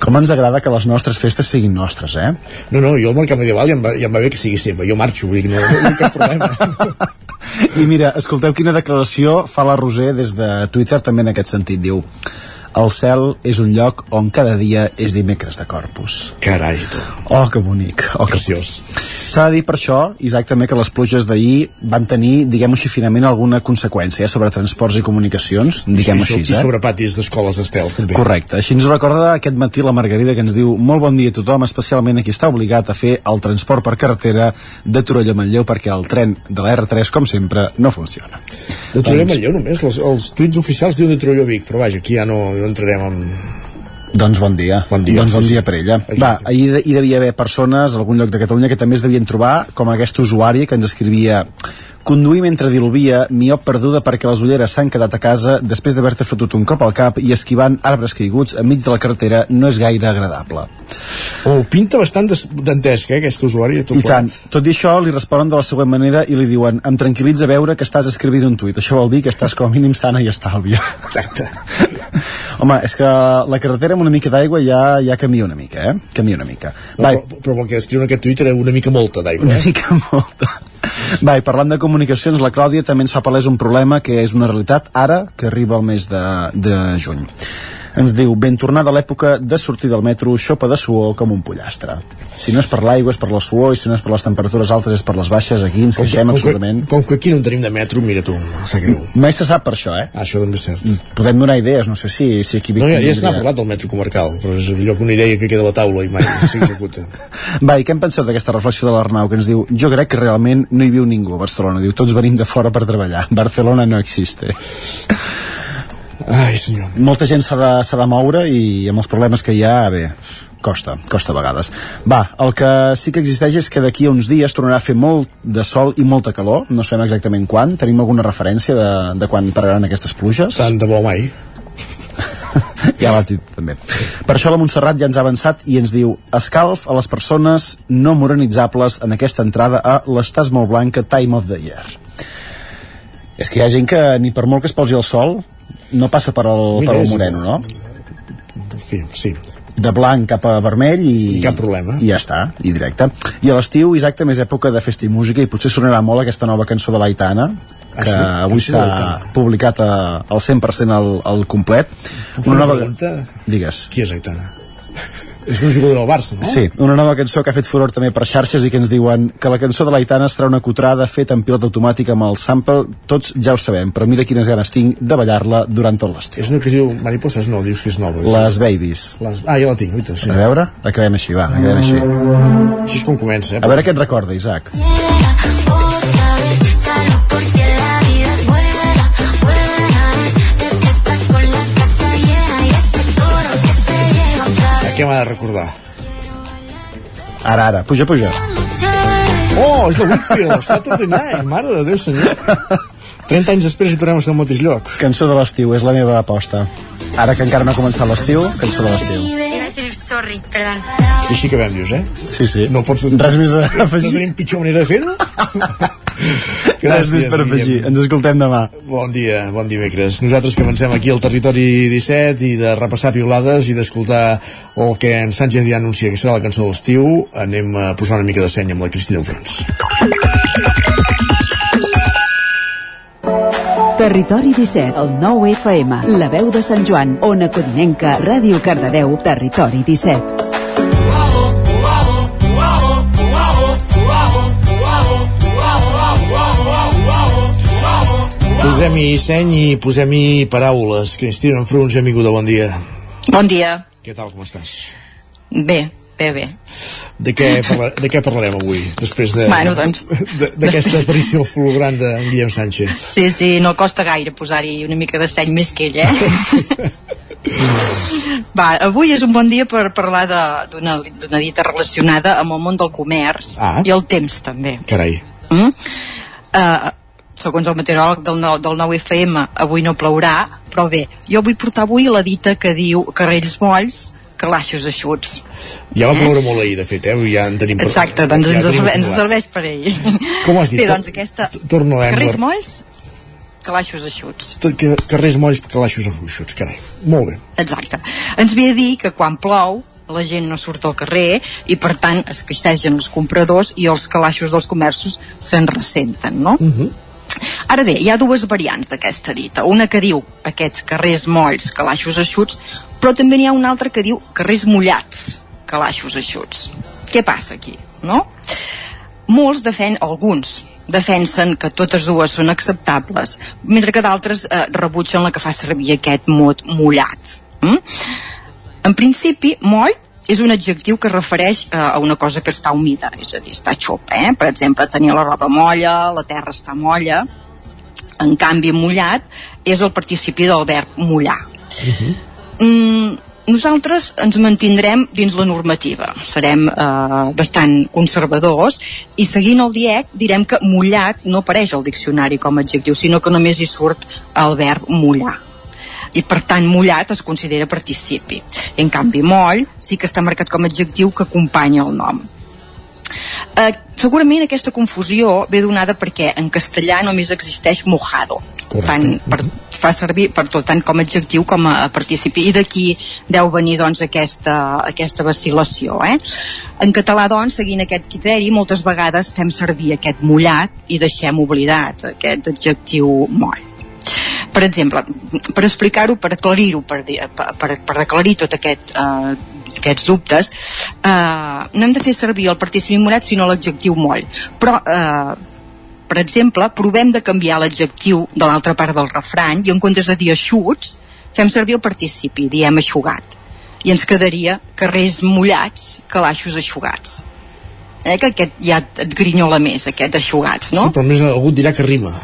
Com ens agrada que les nostres festes siguin nostres, eh? No, no, jo el mercat medieval ja em, va, ja em va bé que sigui seva. Jo marxo, vull dir no, no tinc cap problema. I mira, escolteu quina declaració fa la Roser des de Twitter també en aquest sentit. Diu, el cel és un lloc on cada dia és dimecres de Corpus. Carai, tu. Oh, que bonic. Oh, que... Preciós. S'ha de dir per això, Isaac, també que les pluges d'ahir van tenir, diguem-ho així, finament alguna conseqüència eh, sobre transports i comunicacions, diguem-ho so- així, I eh? sobre patis d'escoles estels, també. Correcte. Així ens recorda aquest matí la Margarida que ens diu molt bon dia a tothom, especialment a qui està obligat a fer el transport per carretera de Torelló a Manlleu perquè el tren de la R3, com sempre, no funciona. De Torelló Doncs- Manlleu només, els, els tuits oficials diuen de Torelló Vic, però vaja, aquí ja no, no entrarem en... Doncs bon dia. Bon dia, doncs bon dia per ella. Va, ahir hi devia haver persones a algun lloc de Catalunya que també es devien trobar, com aquesta usuària que ens escrivia Conduir mentre diluvia, miop perduda perquè les ulleres s'han quedat a casa després d'haver-te fotut un cop al cap i esquivant arbres caiguts enmig de la carretera no és gaire agradable. Oh, pinta bastant dantesc, eh, aquest usuari. Tot I tant. Tot i això, li responen de la següent manera i li diuen em tranquil·litza veure que estàs escrivint un tuit. Això vol dir que estàs com a mínim sana i estàlvia. Exacte. Home, és que la carretera amb una mica d'aigua ja, ja canvia una mica, eh? Canvia una mica. No, però, però el que descriu en aquest tuit era una mica molta d'aigua. Una Eh? mica molta. Va, i parlant de comunicacions, la Clàudia també ens fa palès un problema que és una realitat ara que arriba al mes de, de juny. Ens diu, ben tornada l'època de sortir del metro, xopa de suor com un pollastre. Si no és per l'aigua, és per la suor, i si no és per les temperatures altes, és per les baixes, aquí ens queixem absolutament. Com que aquí no en tenim de metro, mira tu, sap greu. Mai se sap per això, eh? Ah, això també és cert. Podem donar idees, no sé si, si aquí... No, ja, ja n'ha parlat del metro comarcal, però és allò que una idea que queda a la taula i mai s'executa. Va, i què en penseu d'aquesta reflexió de l'Arnau que ens diu jo crec que realment no hi viu ningú a Barcelona diu tots venim de fora per treballar Barcelona no existe Ai, senyor. molta gent s'ha de, de moure i amb els problemes que hi ha, bé costa, costa a vegades. Va, el que sí que existeix és que d'aquí a uns dies tornarà a fer molt de sol i molta calor, no sabem exactament quan, tenim alguna referència de, de quan pararan aquestes pluges? Tant de bo mai. ja l'has dit també. Per això la Montserrat ja ens ha avançat i ens diu escalf a les persones no morenitzables en aquesta entrada a l'Estàs molt blanca Time of the Year. És que hi ha gent que ni per molt que es posi el sol no passa per el, Mira, per el és moreno, no? Fi, sí. de blanc cap a vermell i... Cap problema. I ja està, i directe. I a l'estiu, Isaac, també és època de festa i música i potser sonarà molt aquesta nova cançó de l'Aitana, Ah, que sí? avui s'ha publicat a, al 100% al, al complet. Una pregunta? Digues. Qui és Aitana? És un jugador del Barça, no? Sí, una nova cançó que ha fet furor també per xarxes i que ens diuen que la cançó de l'Aitana serà una cutrada feta en pilot automàtic amb el sample, tots ja ho sabem, però mira quines ganes tinc de ballar-la durant tot l'estiu. És una que es diu Mariposas? No, dius que és nova. Les Babies. Les... Ah, ja la tinc, oita, sí. A veure, acabem així, va, acabem així. Així és com comença, eh? A veure què et recorda, Isaac. Otra vez porque què m'ha de recordar? Ara, ara, puja, puja. Oh, és de Whitfield, Saturday Night, mare de Déu senyor. 30 anys després hi tornem a ser al mateix lloc. Cançó de l'estiu, és la meva aposta. Ara que encara no ha començat l'estiu, cançó de l'estiu. Sorry, perdón. I així acabem, dius, eh? Sí, sí. No pots... Res més a No afegir. tenim pitjor manera de fer-ho? Més per afegir. Ens escoltem demà. Bon dia, bon dimecres. Nosaltres que avancem aquí al territori 17 i de repassar piulades i d'escoltar el que en Sánchez ja anuncia que serà la cançó de l'estiu, anem a posar una mica de seny amb la Cristina Enfrons. Territori 17, el 9 FM, la veu de Sant Joan, Ona Codinenca, Ràdio Cardedeu, Territori 17. Posem-hi seny i posem-hi paraules. Cristina Enfrons, benvinguda, bon dia. Bon dia. Què tal, com estàs? Bé, bé, bé. De què, parla, de què parlarem avui, després de- Bueno, doncs, de- d'aquesta aparició fulgurant de Guillem Sánchez? Sí, sí, no costa gaire posar-hi una mica de seny més que ell, eh? Va, avui és un bon dia per parlar d'una dita relacionada amb el món del comerç Ah. i el temps, també. Carai. Mm? Uh, segons el meteoròleg del, nou, del 9FM, avui no plourà, però bé, jo vull portar avui la dita que diu carrells molls, calaixos eixuts. Ja va ploure molt ahir, de fet, eh? Ja en tenim... Exacte, doncs ja ens, serveix, ens serveix per ell. Com has dit? Bé, doncs aquesta... Torno a Carrers molls, calaixos eixuts. Tot que, carrers molls, calaixos afuixots, carai. Molt bé. Exacte. Ens ve a dir que quan plou la gent no surt al carrer i per tant es queixegen els compradors i els calaixos dels comerços se'n ressenten, no? Uh -huh. Ara bé, hi ha dues variants d'aquesta dita. Una que diu aquests carrers molls, calaixos eixuts, però també n'hi ha una altra que diu carrers mullats, calaixos eixuts. Què passa aquí, no? Molts defen, alguns, defensen que totes dues són acceptables, mentre que d'altres eh, rebutgen la que fa servir aquest mot mullat. Mm? En principi, moll és un adjectiu que es refereix eh, a una cosa que està humida, és a dir, està xopa, eh? Per exemple, tenir la roba molla, la terra està molla. En canvi, mullat és el participi del verb mullar. Mm, nosaltres ens mantindrem dins la normativa, serem eh, bastant conservadors i seguint el DIEC direm que mullat no apareix al diccionari com a adjectiu, sinó que només hi surt el verb mullar i per tant mullat es considera participi. En canvi moll sí que està marcat com a adjectiu que acompanya el nom. Eh, segurament aquesta confusió ve donada perquè en castellà només existeix mojado tant per, fa servir per tot tant com a adjectiu com a participi i d'aquí deu venir doncs aquesta, aquesta vacil·lació eh? en català doncs seguint aquest criteri moltes vegades fem servir aquest mullat i deixem oblidat aquest adjectiu moll per exemple, per explicar-ho, per aclarir-ho, per, per, per, aclarir tot aquest, eh, aquests dubtes, eh, no hem de fer servir el participi mullat sinó l'adjectiu moll. Però, eh, per exemple, provem de canviar l'adjectiu de l'altra part del refrany i en comptes de dir eixuts, fem servir el participi, diem eixugat. I ens quedaria carrers mullats, calaixos eixugats. Eh, que aquest ja et grinyola més, aquest eixugats, no? Sí, però més algú dirà que rima.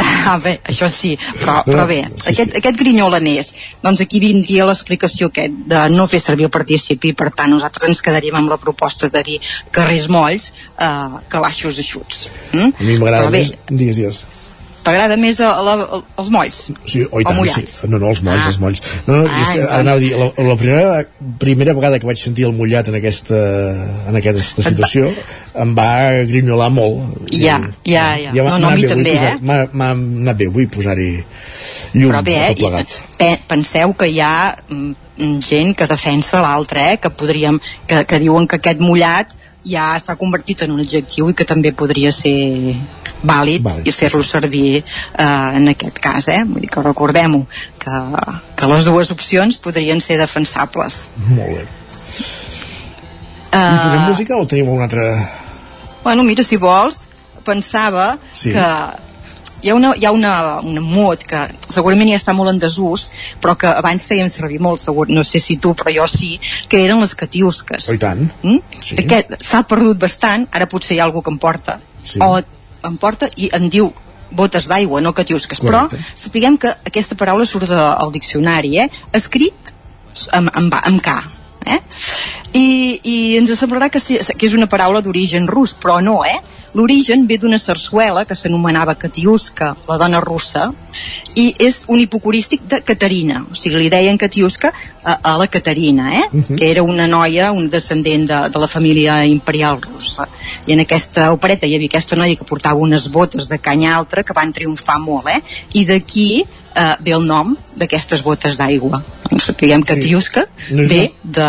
Ah, bé, això sí, però, No, però bé, sí, aquest, aquest grinyola n'és. Doncs aquí vindria l'explicació aquest de no fer servir el participi, per tant nosaltres ens quedaríem amb la proposta de dir carrers molls, eh, calaixos eixuts. Mm? A mi m'agrada més... Digues, digues. T'agrada més a, la, a, els molls? Sí, oi tant, sí. No, no, els molls, Ah. els molls. No, no, Ah, és anava a dir, la, la primera, primera vegada que vaig sentir el mullat en aquesta, en aquesta situació em va grinyolar molt. Ja, ja, ja. m'ha- No, no, a mi també, posar- eh? M'ha anat bé, vull posar-hi llum Però bé, a tot plegat. pe- penseu que hi ha mm, mm, gent que defensa l'altre, eh, que podríem, que, que diuen que aquest mullat ja s'ha convertit en un adjectiu i que també podria ser vàlid Vàlid, i fer-lo servir eh, en aquest cas, eh? Vull dir que recordem-ho, que, que les dues opcions podrien ser defensables. Molt bé. I posem música o tenim una altra... Bueno, mira, si vols, pensava Sí. que hi ha, una, hi ha una, una mot que segurament ja està molt en desús, però que abans fèiem servir molt, segur, no sé si tu, però jo sí, que eren les catiusques. Oh, i tant. Mm? Sí. Aquest s'ha perdut bastant, ara potser hi ha algú que em porta, Sí. o em porta i em diu botes d'aigua, no catiusques. Correcte. Però sapiguem que aquesta paraula surt de, al diccionari, eh? escrit amb, amb, amb K. Eh? I, I ens semblarà que, sí, que és una paraula d'origen rus, però no, eh? L'origen ve d'una sarsuela que s'anomenava Katiuska, la dona russa, i és un hipocorístic de Caterina, o sigui, li deien Katiuska a, a la Caterina, eh? Mhm. que era una noia, un descendent de, de la família imperial russa. I en aquesta opereta hi havia aquesta noia que portava unes botes de canya altra que van triomfar molt, eh? I d'aquí eh, ve el nom d'aquestes botes d'aigua. Sapiguem que Sí. Tiusca No ve de,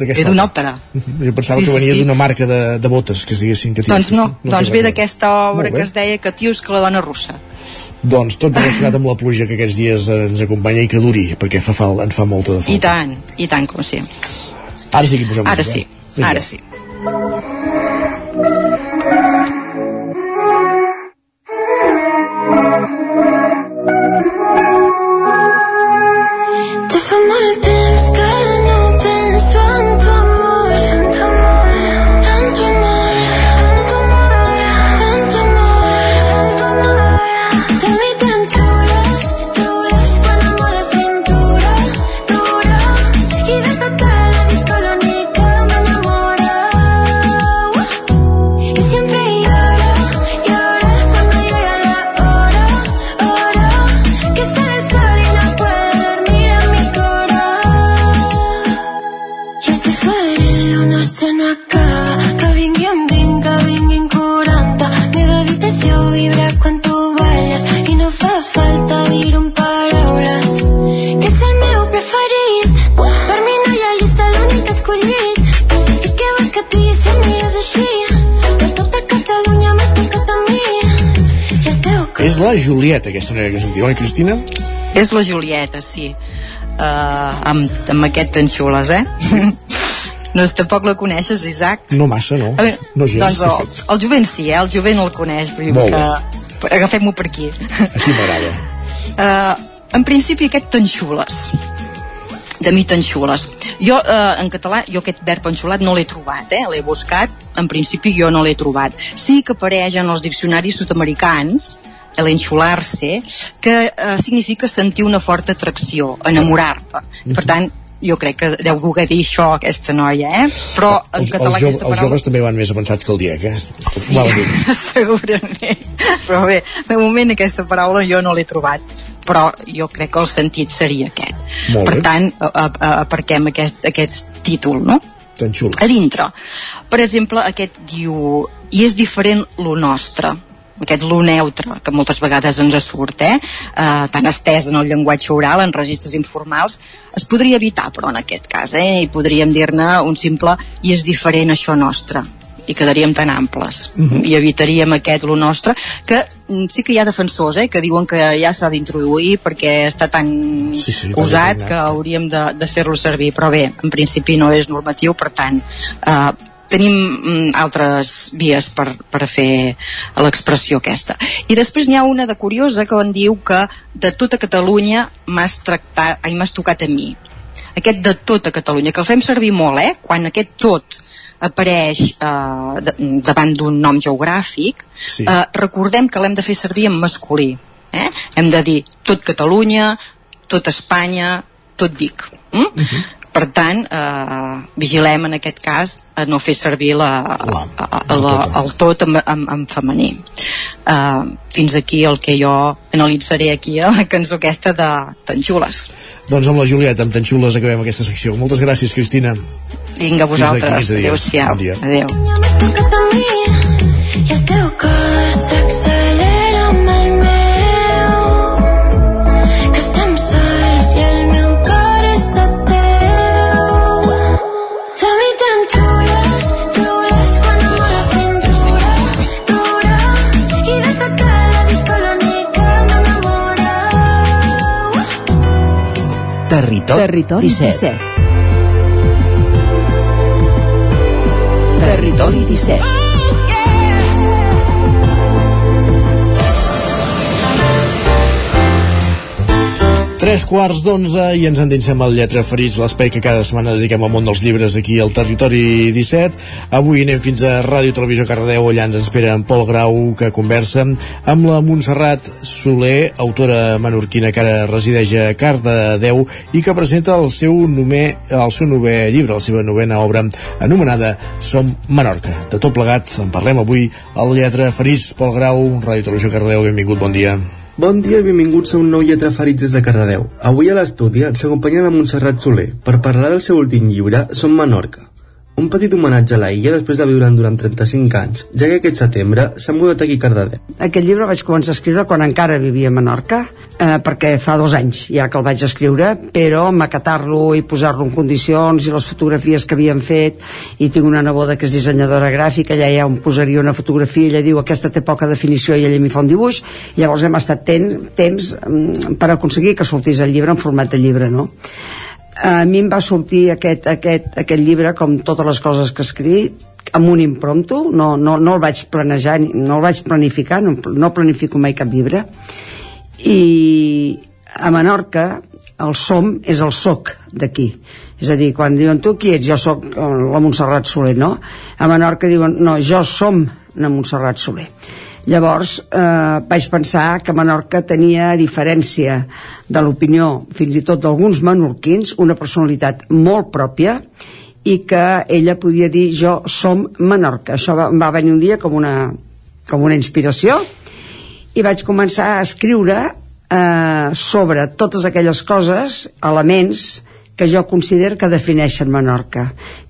D'aquesta ve d'una òpera. Jo pensava Sí, que venia sí. d'una marca de, de botes, que es diguessin que Doncs no, té doncs ve d'aquesta obra que es deia Katiuska, la dona russa. Doncs tot relacionat amb la pluja que aquests dies ens acompanya i que duri, perquè fa fal, en fa molta de I falta. tant, i tant com sí. Ara sí que posem Ara música. sí, Vinga. ara sí. És la Julieta, aquesta noia que sentiu, oi, Cristina? És la Julieta, sí. Uh, amb, amb aquest tan xules, eh? no, tampoc la coneixes, Isaac? No massa, no. A veure, no gens, doncs el, el jovent sí, eh? El jovent el coneix. Vull dir Molt que... Agafem-ho per aquí. Així m'agrada. Uh, en principi aquest tanxules de mi tanxules jo eh, en català, jo aquest verb enxulat no l'he trobat, eh? l'he buscat en principi jo no l'he trobat sí que apareix en els diccionaris sud-americans l'enxular-se que eh, significa sentir una forta atracció enamorar-te per tant jo crec que deu voler dir això aquesta noia, eh? però en Els, català els, jo, aquesta els paraula joves també van més avançats que el dia, eh? Sí, a dir. segurament. Però bé, de moment aquesta paraula jo no l'he trobat però jo crec que el sentit seria aquest. Molt per bé. tant, a- a- aparquem aquest, aquest títol, no? Tan xulo. A dintre. Per exemple, aquest diu i és diferent lo nostre aquest lo neutre, que moltes vegades ens surt, eh? eh tan estès en el llenguatge oral, en registres informals, es podria evitar, però en aquest cas, eh? I podríem dir-ne un simple i és diferent això nostre i quedaríem tan amples Mhm. i evitaríem aquest lo nostre que mm, sí que hi ha defensors eh, que diuen que ja s'ha d'introduir perquè està tan Sí, sí, usat que hauríem de, de fer-lo servir però bé, en principi no és normatiu per tant eh, tenim mm, altres vies per, per fer l'expressió aquesta i després n'hi ha una de curiosa que en diu que de tota Catalunya m'has tractat, ai, m'has tocat a mi aquest de tota Catalunya, que el fem servir molt, eh? Quan aquest tot apareix eh, davant d'un nom geogràfic, Sí. eh, recordem que l'hem de fer servir en masculí. Eh? Hem de dir tot Catalunya, tot Espanya, tot Vic. Mm? Per tant eh, vigilem en aquest cas a no fer servir la, la, la, la, el tot en, en, en femení. Eh, fins aquí el que jo analitzaré aquí a la cançó aquesta de Tan Xules doncs amb la Julieta, amb Tan Xules acabem aquesta secció. Moltes gràcies Cristina. Vinga vosaltres, adeu-siau bon Territori, Territori 17. 17. Territori 17. Tres quarts d'onze i ens endinsem al Lletra Ferits, l'espai que cada setmana dediquem al món dels llibres aquí al Territori 17. Avui anem fins a Ràdio Televisió Cardedeu, allà ens espera en Pol Grau, que conversa amb la Montserrat Soler, autora menorquina que ara resideix a Cardedeu i que presenta el seu, nomé, el seu novè llibre, la seva novena obra, anomenada Som Menorca. De tot plegat, en parlem avui al Lletra Ferits. Pol Grau, Ràdio Televisió Cardedeu, benvingut, bon dia. Bon dia i benvinguts a un nou Lletra Ferits des de Cardedeu. Avui a l'estudi ens acompanya la Montserrat Soler per parlar del seu últim llibre, Som Menorca. Un petit homenatge a la illa després de viure durant 35 anys, ja que aquest setembre s'ha mudat aquí a Cardedeu. Aquest llibre vaig començar a escriure quan encara vivia a Menorca, eh, perquè fa dos anys ja que el vaig escriure, però maquetar-lo i posar-lo en condicions i les fotografies que havíem fet, i tinc una neboda que és dissenyadora gràfica, ella ja em posaria una fotografia, ella diu aquesta té poca definició i ella m'hi fa un dibuix, llavors hem estat ten, temps mm, per aconseguir que sortís el llibre en format de llibre, no? A mi em va sortir aquest, aquest, aquest llibre com totes les coses que he escrit amb un impromptu, no, no, no el vaig planejar, no el vaig planificar, no, no planifico mai cap llibre. I a Menorca el som és el soc d'aquí. És a dir, quan diuen tu qui ets? Jo sóc eh, la Montserrat Soler, no? a Menorca diuen, no, jo som la Montserrat Soler llavors eh, vaig pensar que Menorca tenia a diferència de l'opinió fins i tot d'alguns menorquins una personalitat molt pròpia i que ella podia dir jo som Menorca això va, va venir un dia com una, com una inspiració i vaig començar a escriure eh, sobre totes aquelles coses, elements que jo considero que defineixen Menorca,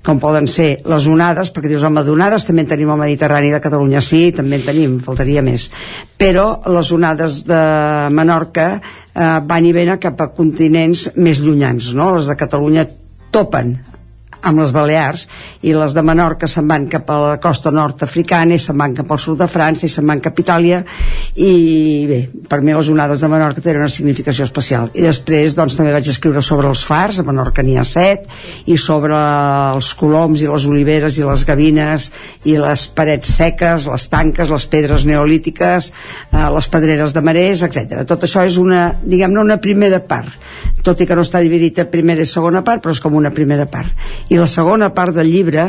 com poden ser les onades, perquè dius, home, d'onades també en tenim al Mediterrani de Catalunya, sí, també en tenim, faltaria més, però les onades de Menorca eh, van i venen cap a continents més llunyans, no? Les de Catalunya topen amb les Balears i les de Menorca se'n van cap a la costa nord-africana i se'n van cap al sud de França i se'n van cap a Itàlia i bé, per mi les onades de Menorca tenen una significació especial. I després doncs també vaig escriure sobre els fars a Menorca n'hi ha set i sobre els coloms i les oliveres i les gavines i les parets seques, les tanques, les pedres neolítiques eh, les pedreres de marès, etc. Tot això és una, diguem-ne, una primera part. Tot i que no està dividit en primera i segona part però és com una primera part i la segona part del llibre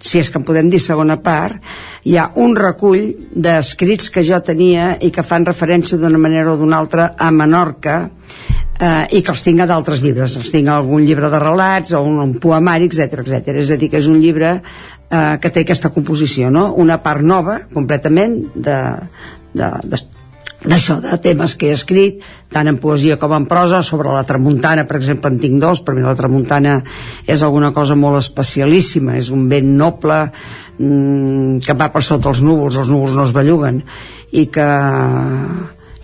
si és que en podem dir segona part hi ha un recull d'escrits que jo tenia i que fan referència d'una manera o d'una altra a Menorca eh, i que els tinc a d'altres llibres els tinc algun llibre de relats o un, un poemari, etc etc. és a dir que és un llibre eh, que té aquesta composició no? una part nova completament de, de, de d'això, de temes que he escrit tant en poesia com en prosa sobre la tramuntana, per exemple, en tinc dos. Per mi la tramuntana és alguna cosa molt especialíssima, és un vent noble mmm, que va per sota els núvols els núvols no es belluguen i que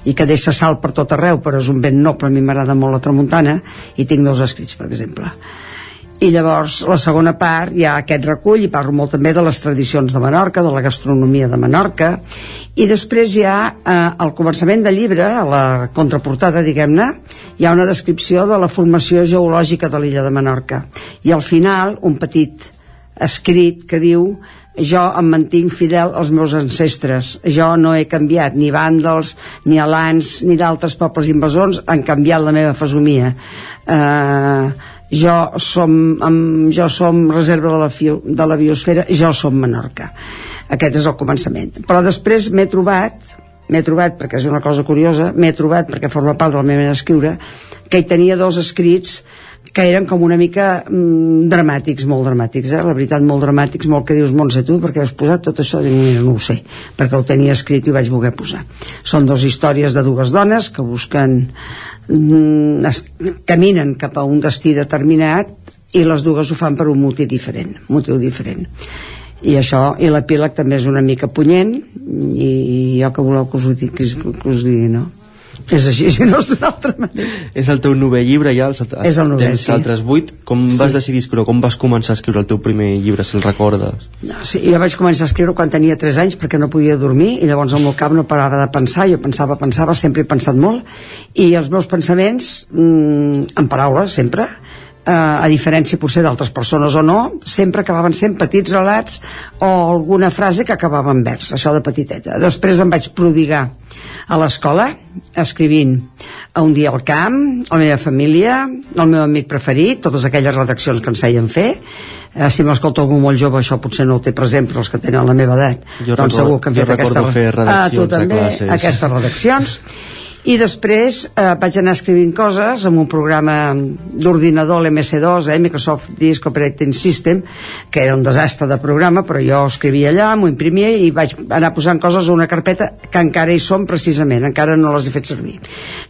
i que deixa sal per tot arreu però és un vent noble, a mi m'agrada molt la tramuntana i tinc dos escrits, per exemple i llavors la segona part hi ha aquest recull i parlo molt també de les tradicions de Menorca, de la gastronomia de Menorca. I després hi ha eh, al començament del llibre, a la contraportada diguem-ne, hi ha una descripció de la formació geològica de l'illa de Menorca. I al final un petit escrit que diu jo em mantinc fidel als meus ancestres. Jo no he canviat ni vàndals ni alans ni d'altres pobles invasors. Han canviat la meva fesomia. Eh, jo som, amb, jo som reserva de la, fio, de la biosfera jo som Menorca aquest és el començament però després m'he trobat m'he trobat, perquè és una cosa curiosa m'he trobat, perquè forma part de la meva manera que hi tenia dos escrits que eren com una mica mm, dramàtics, molt dramàtics, eh? la veritat, molt dramàtics, molt que dius, Montse, tu, perquè has posat tot això? "Mira, no ho sé, perquè ho tenia escrit i ho vaig voler posar. Són dues històries de dues dones que busquen, es, caminen cap a un destí determinat i les dues ho fan per un motiu diferent, motiu diferent i això, i l'epíleg també és una mica punyent i, i jo que voleu que us ho digui, que, us- que us digui no? És així, si no és d'una altra manera És el teu novè llibre ja? Els, És el novè, tens sí. altres vuit. Com Sí. vas decidir escriure? Com vas començar a escriure el teu primer llibre, si el recordes? No, sí, jo vaig començar a escriure quan tenia 3 anys perquè no podia dormir i llavors el meu cap no parava de pensar, jo pensava, pensava, sempre he pensat molt i els meus pensaments, mm, en paraules sempre, eh, a diferència potser d'altres persones o no, sempre acabaven sent petits relats o alguna frase que acabava en vers, això de petiteta. Després em vaig prodigar a l'escola, escrivint a un dia al camp, la meva família, el meu amic preferit, totes aquelles redaccions que ens feien fer. Eh, si m'escolta algú molt jove, això potser no ho té present, però els que tenen la meva edat, Jo doncs recordo- segur que han jo fet recordo aquesta... fer redaccions ah, tu a també, classes. aquestes redaccions. I després eh, vaig anar escrivint coses amb un programa d'ordinador, l'MS2, eh, Microsoft Disk Operating System, que era un desastre de programa, però jo escrivia allà, m'ho imprimia i vaig anar posant coses a una carpeta que encara hi som precisament, encara no les he fet servir.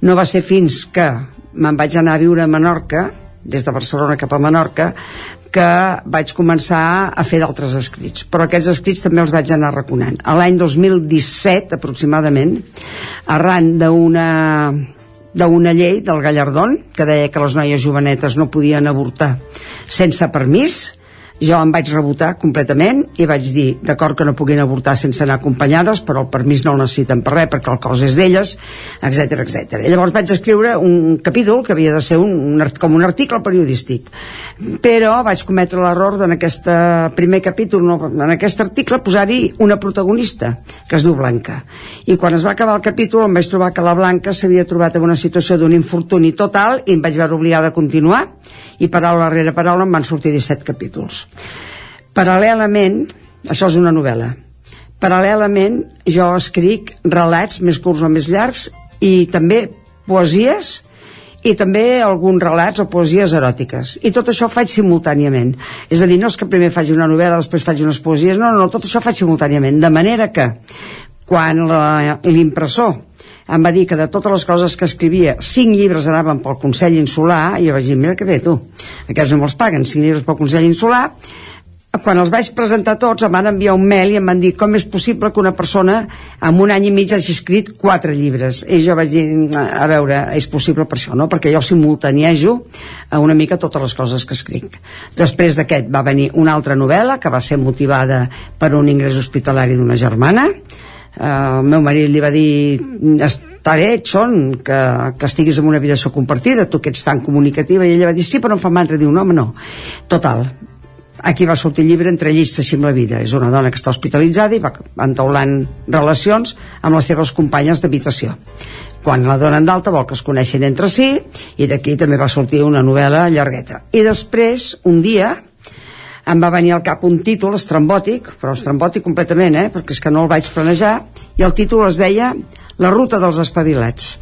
No va ser fins que me'n vaig anar a viure a Menorca, des de Barcelona cap a Menorca, que vaig començar a fer d'altres escrits. Però aquests escrits també els vaig anar raconant. A l'any 2017, aproximadament, arran d'una d'una llei del Gallardón que deia que les noies jovenetes no podien avortar sense permís jo em vaig rebotar completament i vaig dir, d'acord que no puguin avortar sense anar acompanyades, però el permís no el necessiten per res, perquè el cos és d'elles, etc etc. I llavors vaig escriure un capítol que havia de ser un, un, com un article periodístic. Però vaig cometre l'error d'en aquest primer capítol, no, en aquest article, posar-hi una protagonista, que es diu Blanca. I quan es va acabar el capítol em vaig trobar que la Blanca s'havia trobat en una situació d'un infortuni total i em vaig veure obligada a continuar i paraula rere paraula em van sortir 17 capítols. Paral·lelament, això és una novel·la, paral·lelament jo escric relats més curts o més llargs i també poesies i també alguns relats o poesies eròtiques. I tot això faig simultàniament. És a dir, no és que primer faig una novel·la, després faig unes poesies, no, no, no, tot això faig simultàniament. De manera que, quan l'impressor em va dir que de totes les coses que escrivia, cinc llibres anaven pel Consell Insular, i jo vaig dir, mira que bé, tu, aquests no me'ls paguen, cinc llibres pel Consell Insular, quan els vaig presentar tots em van enviar un mail i em van dir com és possible que una persona en un any i mig hagi escrit quatre llibres? I jo vaig dir, a veure, és possible per això, no? perquè jo simultaniejo una mica totes les coses que escric. Després d'aquest va venir una altra novel·la que va ser motivada per un ingrés hospitalari d'una germana el meu marit li va dir està bé, John, que, que estiguis en una habitació compartida, tu que ets tan comunicativa. I ella va dir, sí, però em fa mandra diu, no, home, no. Total, aquí va sortir el llibre entre llista així amb la vida. És una dona que està hospitalitzada i va entaulant relacions amb les seves companyes d'habitació. Quan la donen d'alta vol que es coneixin entre si i d'aquí també va sortir una novel·la llargueta. I després, un dia em va venir al cap un títol estrambòtic, però estrambòtic completament, eh? perquè és que no el vaig planejar, i el títol es deia La ruta dels espavilats.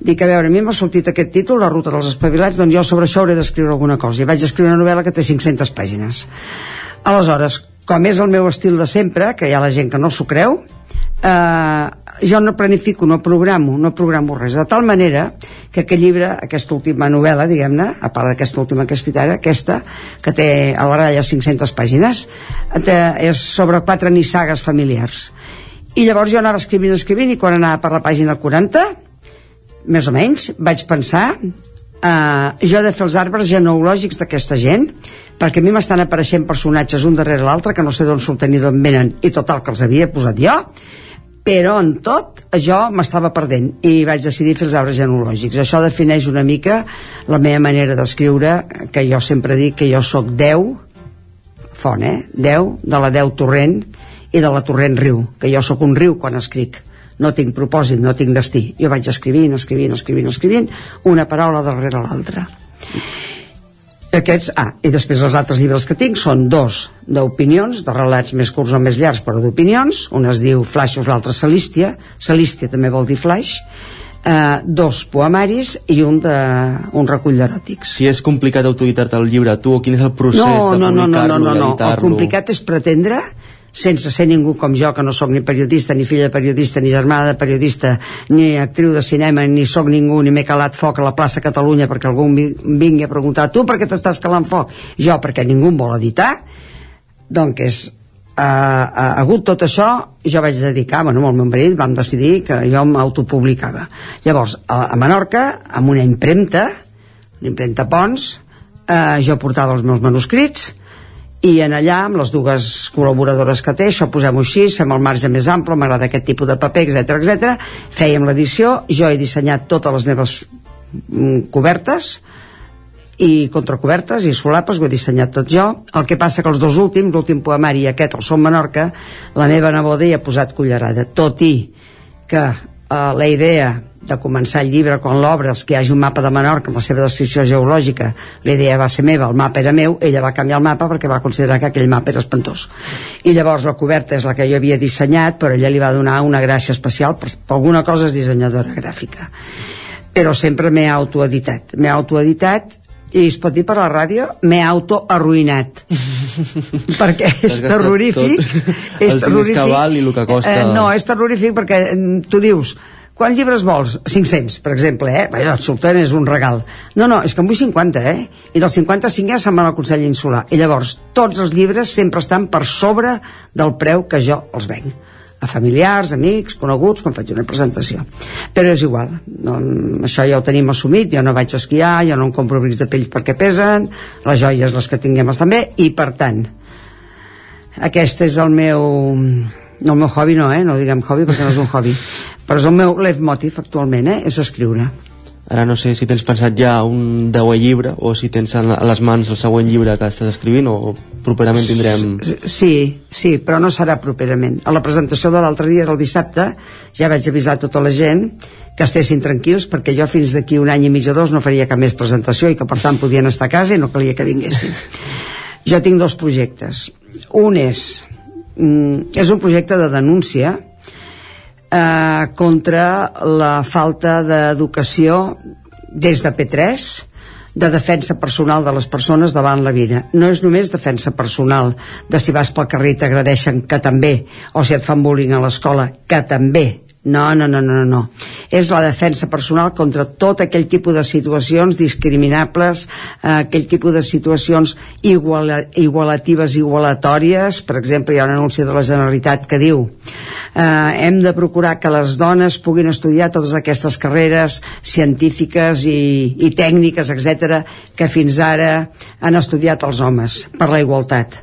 Dic, a veure, a mi m'ha sortit aquest títol, La ruta dels espavilats, doncs jo sobre això hauré d'escriure alguna cosa. I vaig escriure una novel·la que té 500 pàgines. Aleshores, com és el meu estil de sempre, que hi ha la gent que no s'ho creu, eh, jo no planifico, no programo, no programo res, de tal manera que aquest llibre, aquesta última novel·la, diguem-ne, a part d'aquesta última que he escrit ara, aquesta, que té a la ratlla 500 pàgines, té, és sobre quatre nissagues familiars. I llavors jo anava escrivint, escrivint, i quan anava per la pàgina 40, més o menys, vaig pensar eh, jo he de fer els arbres genealògics d'aquesta gent perquè a mi m'estan apareixent personatges un darrere l'altre que no sé d'on surten ni d'on venen i total que els havia posat jo però en tot jo m'estava perdent i vaig decidir fer els arbres genealògics això defineix una mica la meva manera d'escriure que jo sempre dic que jo sóc 10 font, eh? 10 de la 10 torrent i de la torrent riu, que jo sóc un riu quan escric. No tinc propòsit, no tinc destí. Jo vaig escrivint, escrivint, escrivint, escrivint una paraula darrere l'altra aquests, ah, i després els altres llibres que tinc són dos d'opinions, de relats més curts o més llargs, però d'opinions, un es diu Flaixos, l'altre Celístia, Celístia també vol dir flaix, eh, dos poemaris i un, de, un recull d'eròtics. Si és complicat autoeditar-te el llibre, tu, quin és el procés no, de no, no, no, publicar-lo no, no, i no. El complicat és pretendre sense ser ningú com jo, que no sóc ni periodista, ni filla de periodista, ni germana de periodista, ni actriu de cinema, ni sóc ningú, ni m'he calat foc a la plaça Catalunya perquè algú vingui a preguntar tu per què t'estàs calant foc? Jo perquè ningú em vol editar, doncs és a, hagut tot això jo vaig dedicar, bueno, amb el meu marit vam decidir que jo m'autopublicava llavors, a, a Menorca amb una impremta una impremta Pons eh, jo portava els meus manuscrits i en allà, amb les dues col·laboradores que té, això posem-ho així, fem el marge més ample, m'agrada aquest tipus de paper, etc etc. fèiem l'edició, jo he dissenyat totes les meves mm, cobertes i contracobertes i solapes, ho he dissenyat tot jo. El que passa que els dos últims, l'últim poemari i aquest, el Som Menorca, la meva neboda hi ha posat cullerada, tot i que eh, la idea de començar el llibre quan l'obres, que hi hagi un mapa de Menorca amb la seva descripció geològica, la idea va ser meva, el mapa era meu, ella va canviar el mapa perquè va considerar que aquell mapa era espantós. I llavors la coberta és la que jo havia dissenyat, però ella li va donar una gràcia especial, per, per alguna cosa és dissenyadora gràfica. Però sempre m'he autoeditat. M'he autoeditat i es pot dir per la ràdio, m'he autoarruïnat. perquè és terrorífic. tot. és diners terrorífic. que val i el que costa. Eh, no, és terrorífic perquè mm, tu dius quants llibres vols? 500, per exemple, eh? El sortent és un regal. No, no, és que en vull 50, eh? I dels 55 ja se'n van al Consell Insular. I llavors, tots els llibres sempre estan per sobre del preu que jo els venc a familiars, amics, coneguts, quan faig una presentació. Però és igual, no, això ja ho tenim assumit, jo no vaig esquiar, jo no em compro abrics de pell perquè pesen, les joies les que tinguem estan bé, i per tant, aquest és el meu el meu hobby no, eh? no diguem hobby perquè no és un hobby. Però és el meu leitmotiv actualment eh? és escriure. Ara no sé si tens pensat ja un deuè llibre o si tens a les mans el següent llibre que estàs escrivint o properament tindrem... sí, sí, però no serà properament. A la presentació de l'altre dia, el dissabte ja vaig avisar tota la gent que estessin tranquils perquè jo fins d'aquí un any i mig o dos no faria cap més presentació i que per tant podien estar a casa i no calia que vinguessin. Jo tinc dos projectes. Un és mm, és un projecte de denúncia eh, contra la falta d'educació des de P3 de defensa personal de les persones davant la vida. No és només defensa personal de si vas pel carrer i t'agradeixen, que també, o si et fan bullying a l'escola, que també, no, no, no, no, no. És la defensa personal contra tot aquell tipus de situacions discriminables, eh, aquell tipus de situacions iguala, igualatives, igualatòries. Per exemple, hi ha un anunci de la Generalitat que diu eh, hem de procurar que les dones puguin estudiar totes aquestes carreres científiques i, i tècniques, etc que fins ara han estudiat els homes per la igualtat.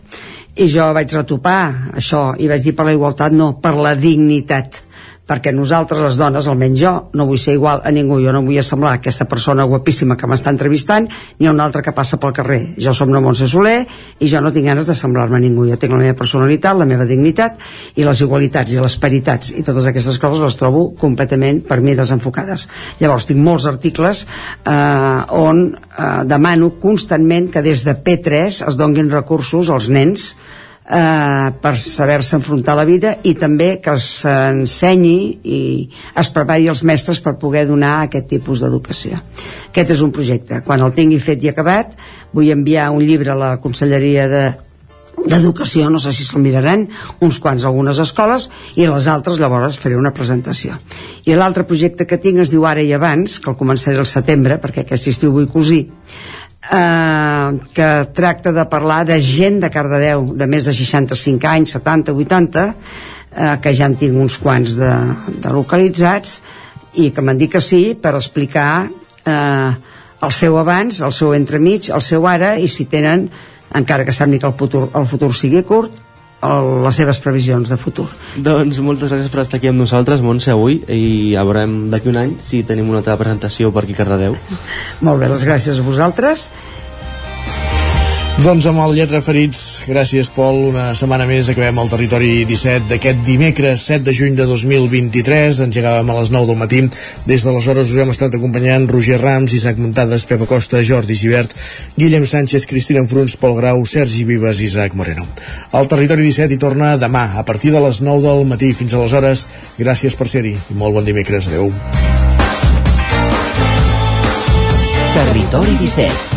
I jo vaig retopar això i vaig dir per la igualtat, no, per la dignitat perquè nosaltres les dones, almenys jo, no vull ser igual a ningú, jo no vull semblar aquesta persona guapíssima que m'està entrevistant ni a una altra que passa pel carrer. Jo som la Montse Soler i jo no tinc ganes de semblar-me a ningú. Jo tinc la meva personalitat, la meva dignitat i les igualitats i les paritats i totes aquestes coses les trobo completament per mi desenfocades. Llavors tinc molts articles eh, on eh, demano constantment que des de P3 es donguin recursos als nens eh, per saber-se enfrontar la vida i també que s'ensenyi i es prepari els mestres per poder donar aquest tipus d'educació. Aquest és un projecte. Quan el tingui fet i acabat, vull enviar un llibre a la Conselleria de d'educació, no sé si se'l miraran uns quants algunes escoles i les altres llavors faré una presentació i l'altre projecte que tinc es diu Ara i Abans que el començaré al setembre perquè aquest estiu vull cosir eh, que tracta de parlar de gent de Cardedeu de més de 65 anys, 70, 80 eh, que ja en tinc uns quants de, de localitzats i que m'han dit que sí per explicar eh, el seu abans, el seu entremig, el seu ara i si tenen, encara que sembli que el futur, el futur sigui curt, el, les seves previsions de futur. Doncs moltes gràcies per estar aquí amb nosaltres, Montse, avui, i ja veurem d'aquí un any si tenim una altra presentació per aquí a Cardedeu. Molt bé, les gràcies a vosaltres. Doncs amb el Lletra Ferits, gràcies Pol, una setmana més acabem el territori 17 d'aquest dimecres 7 de juny de 2023, engegàvem a les 9 del matí, des d'aleshores us hem estat acompanyant Roger Rams, Isaac Muntades, Pepa Costa, Jordi Givert, Guillem Sánchez, Cristina Enfruns, Pol Grau, Sergi Vives i Isaac Moreno. El territori 17 hi torna demà, a partir de les 9 del matí. Fins aleshores, gràcies per ser-hi i molt bon dimecres. Adeu. Territori 17,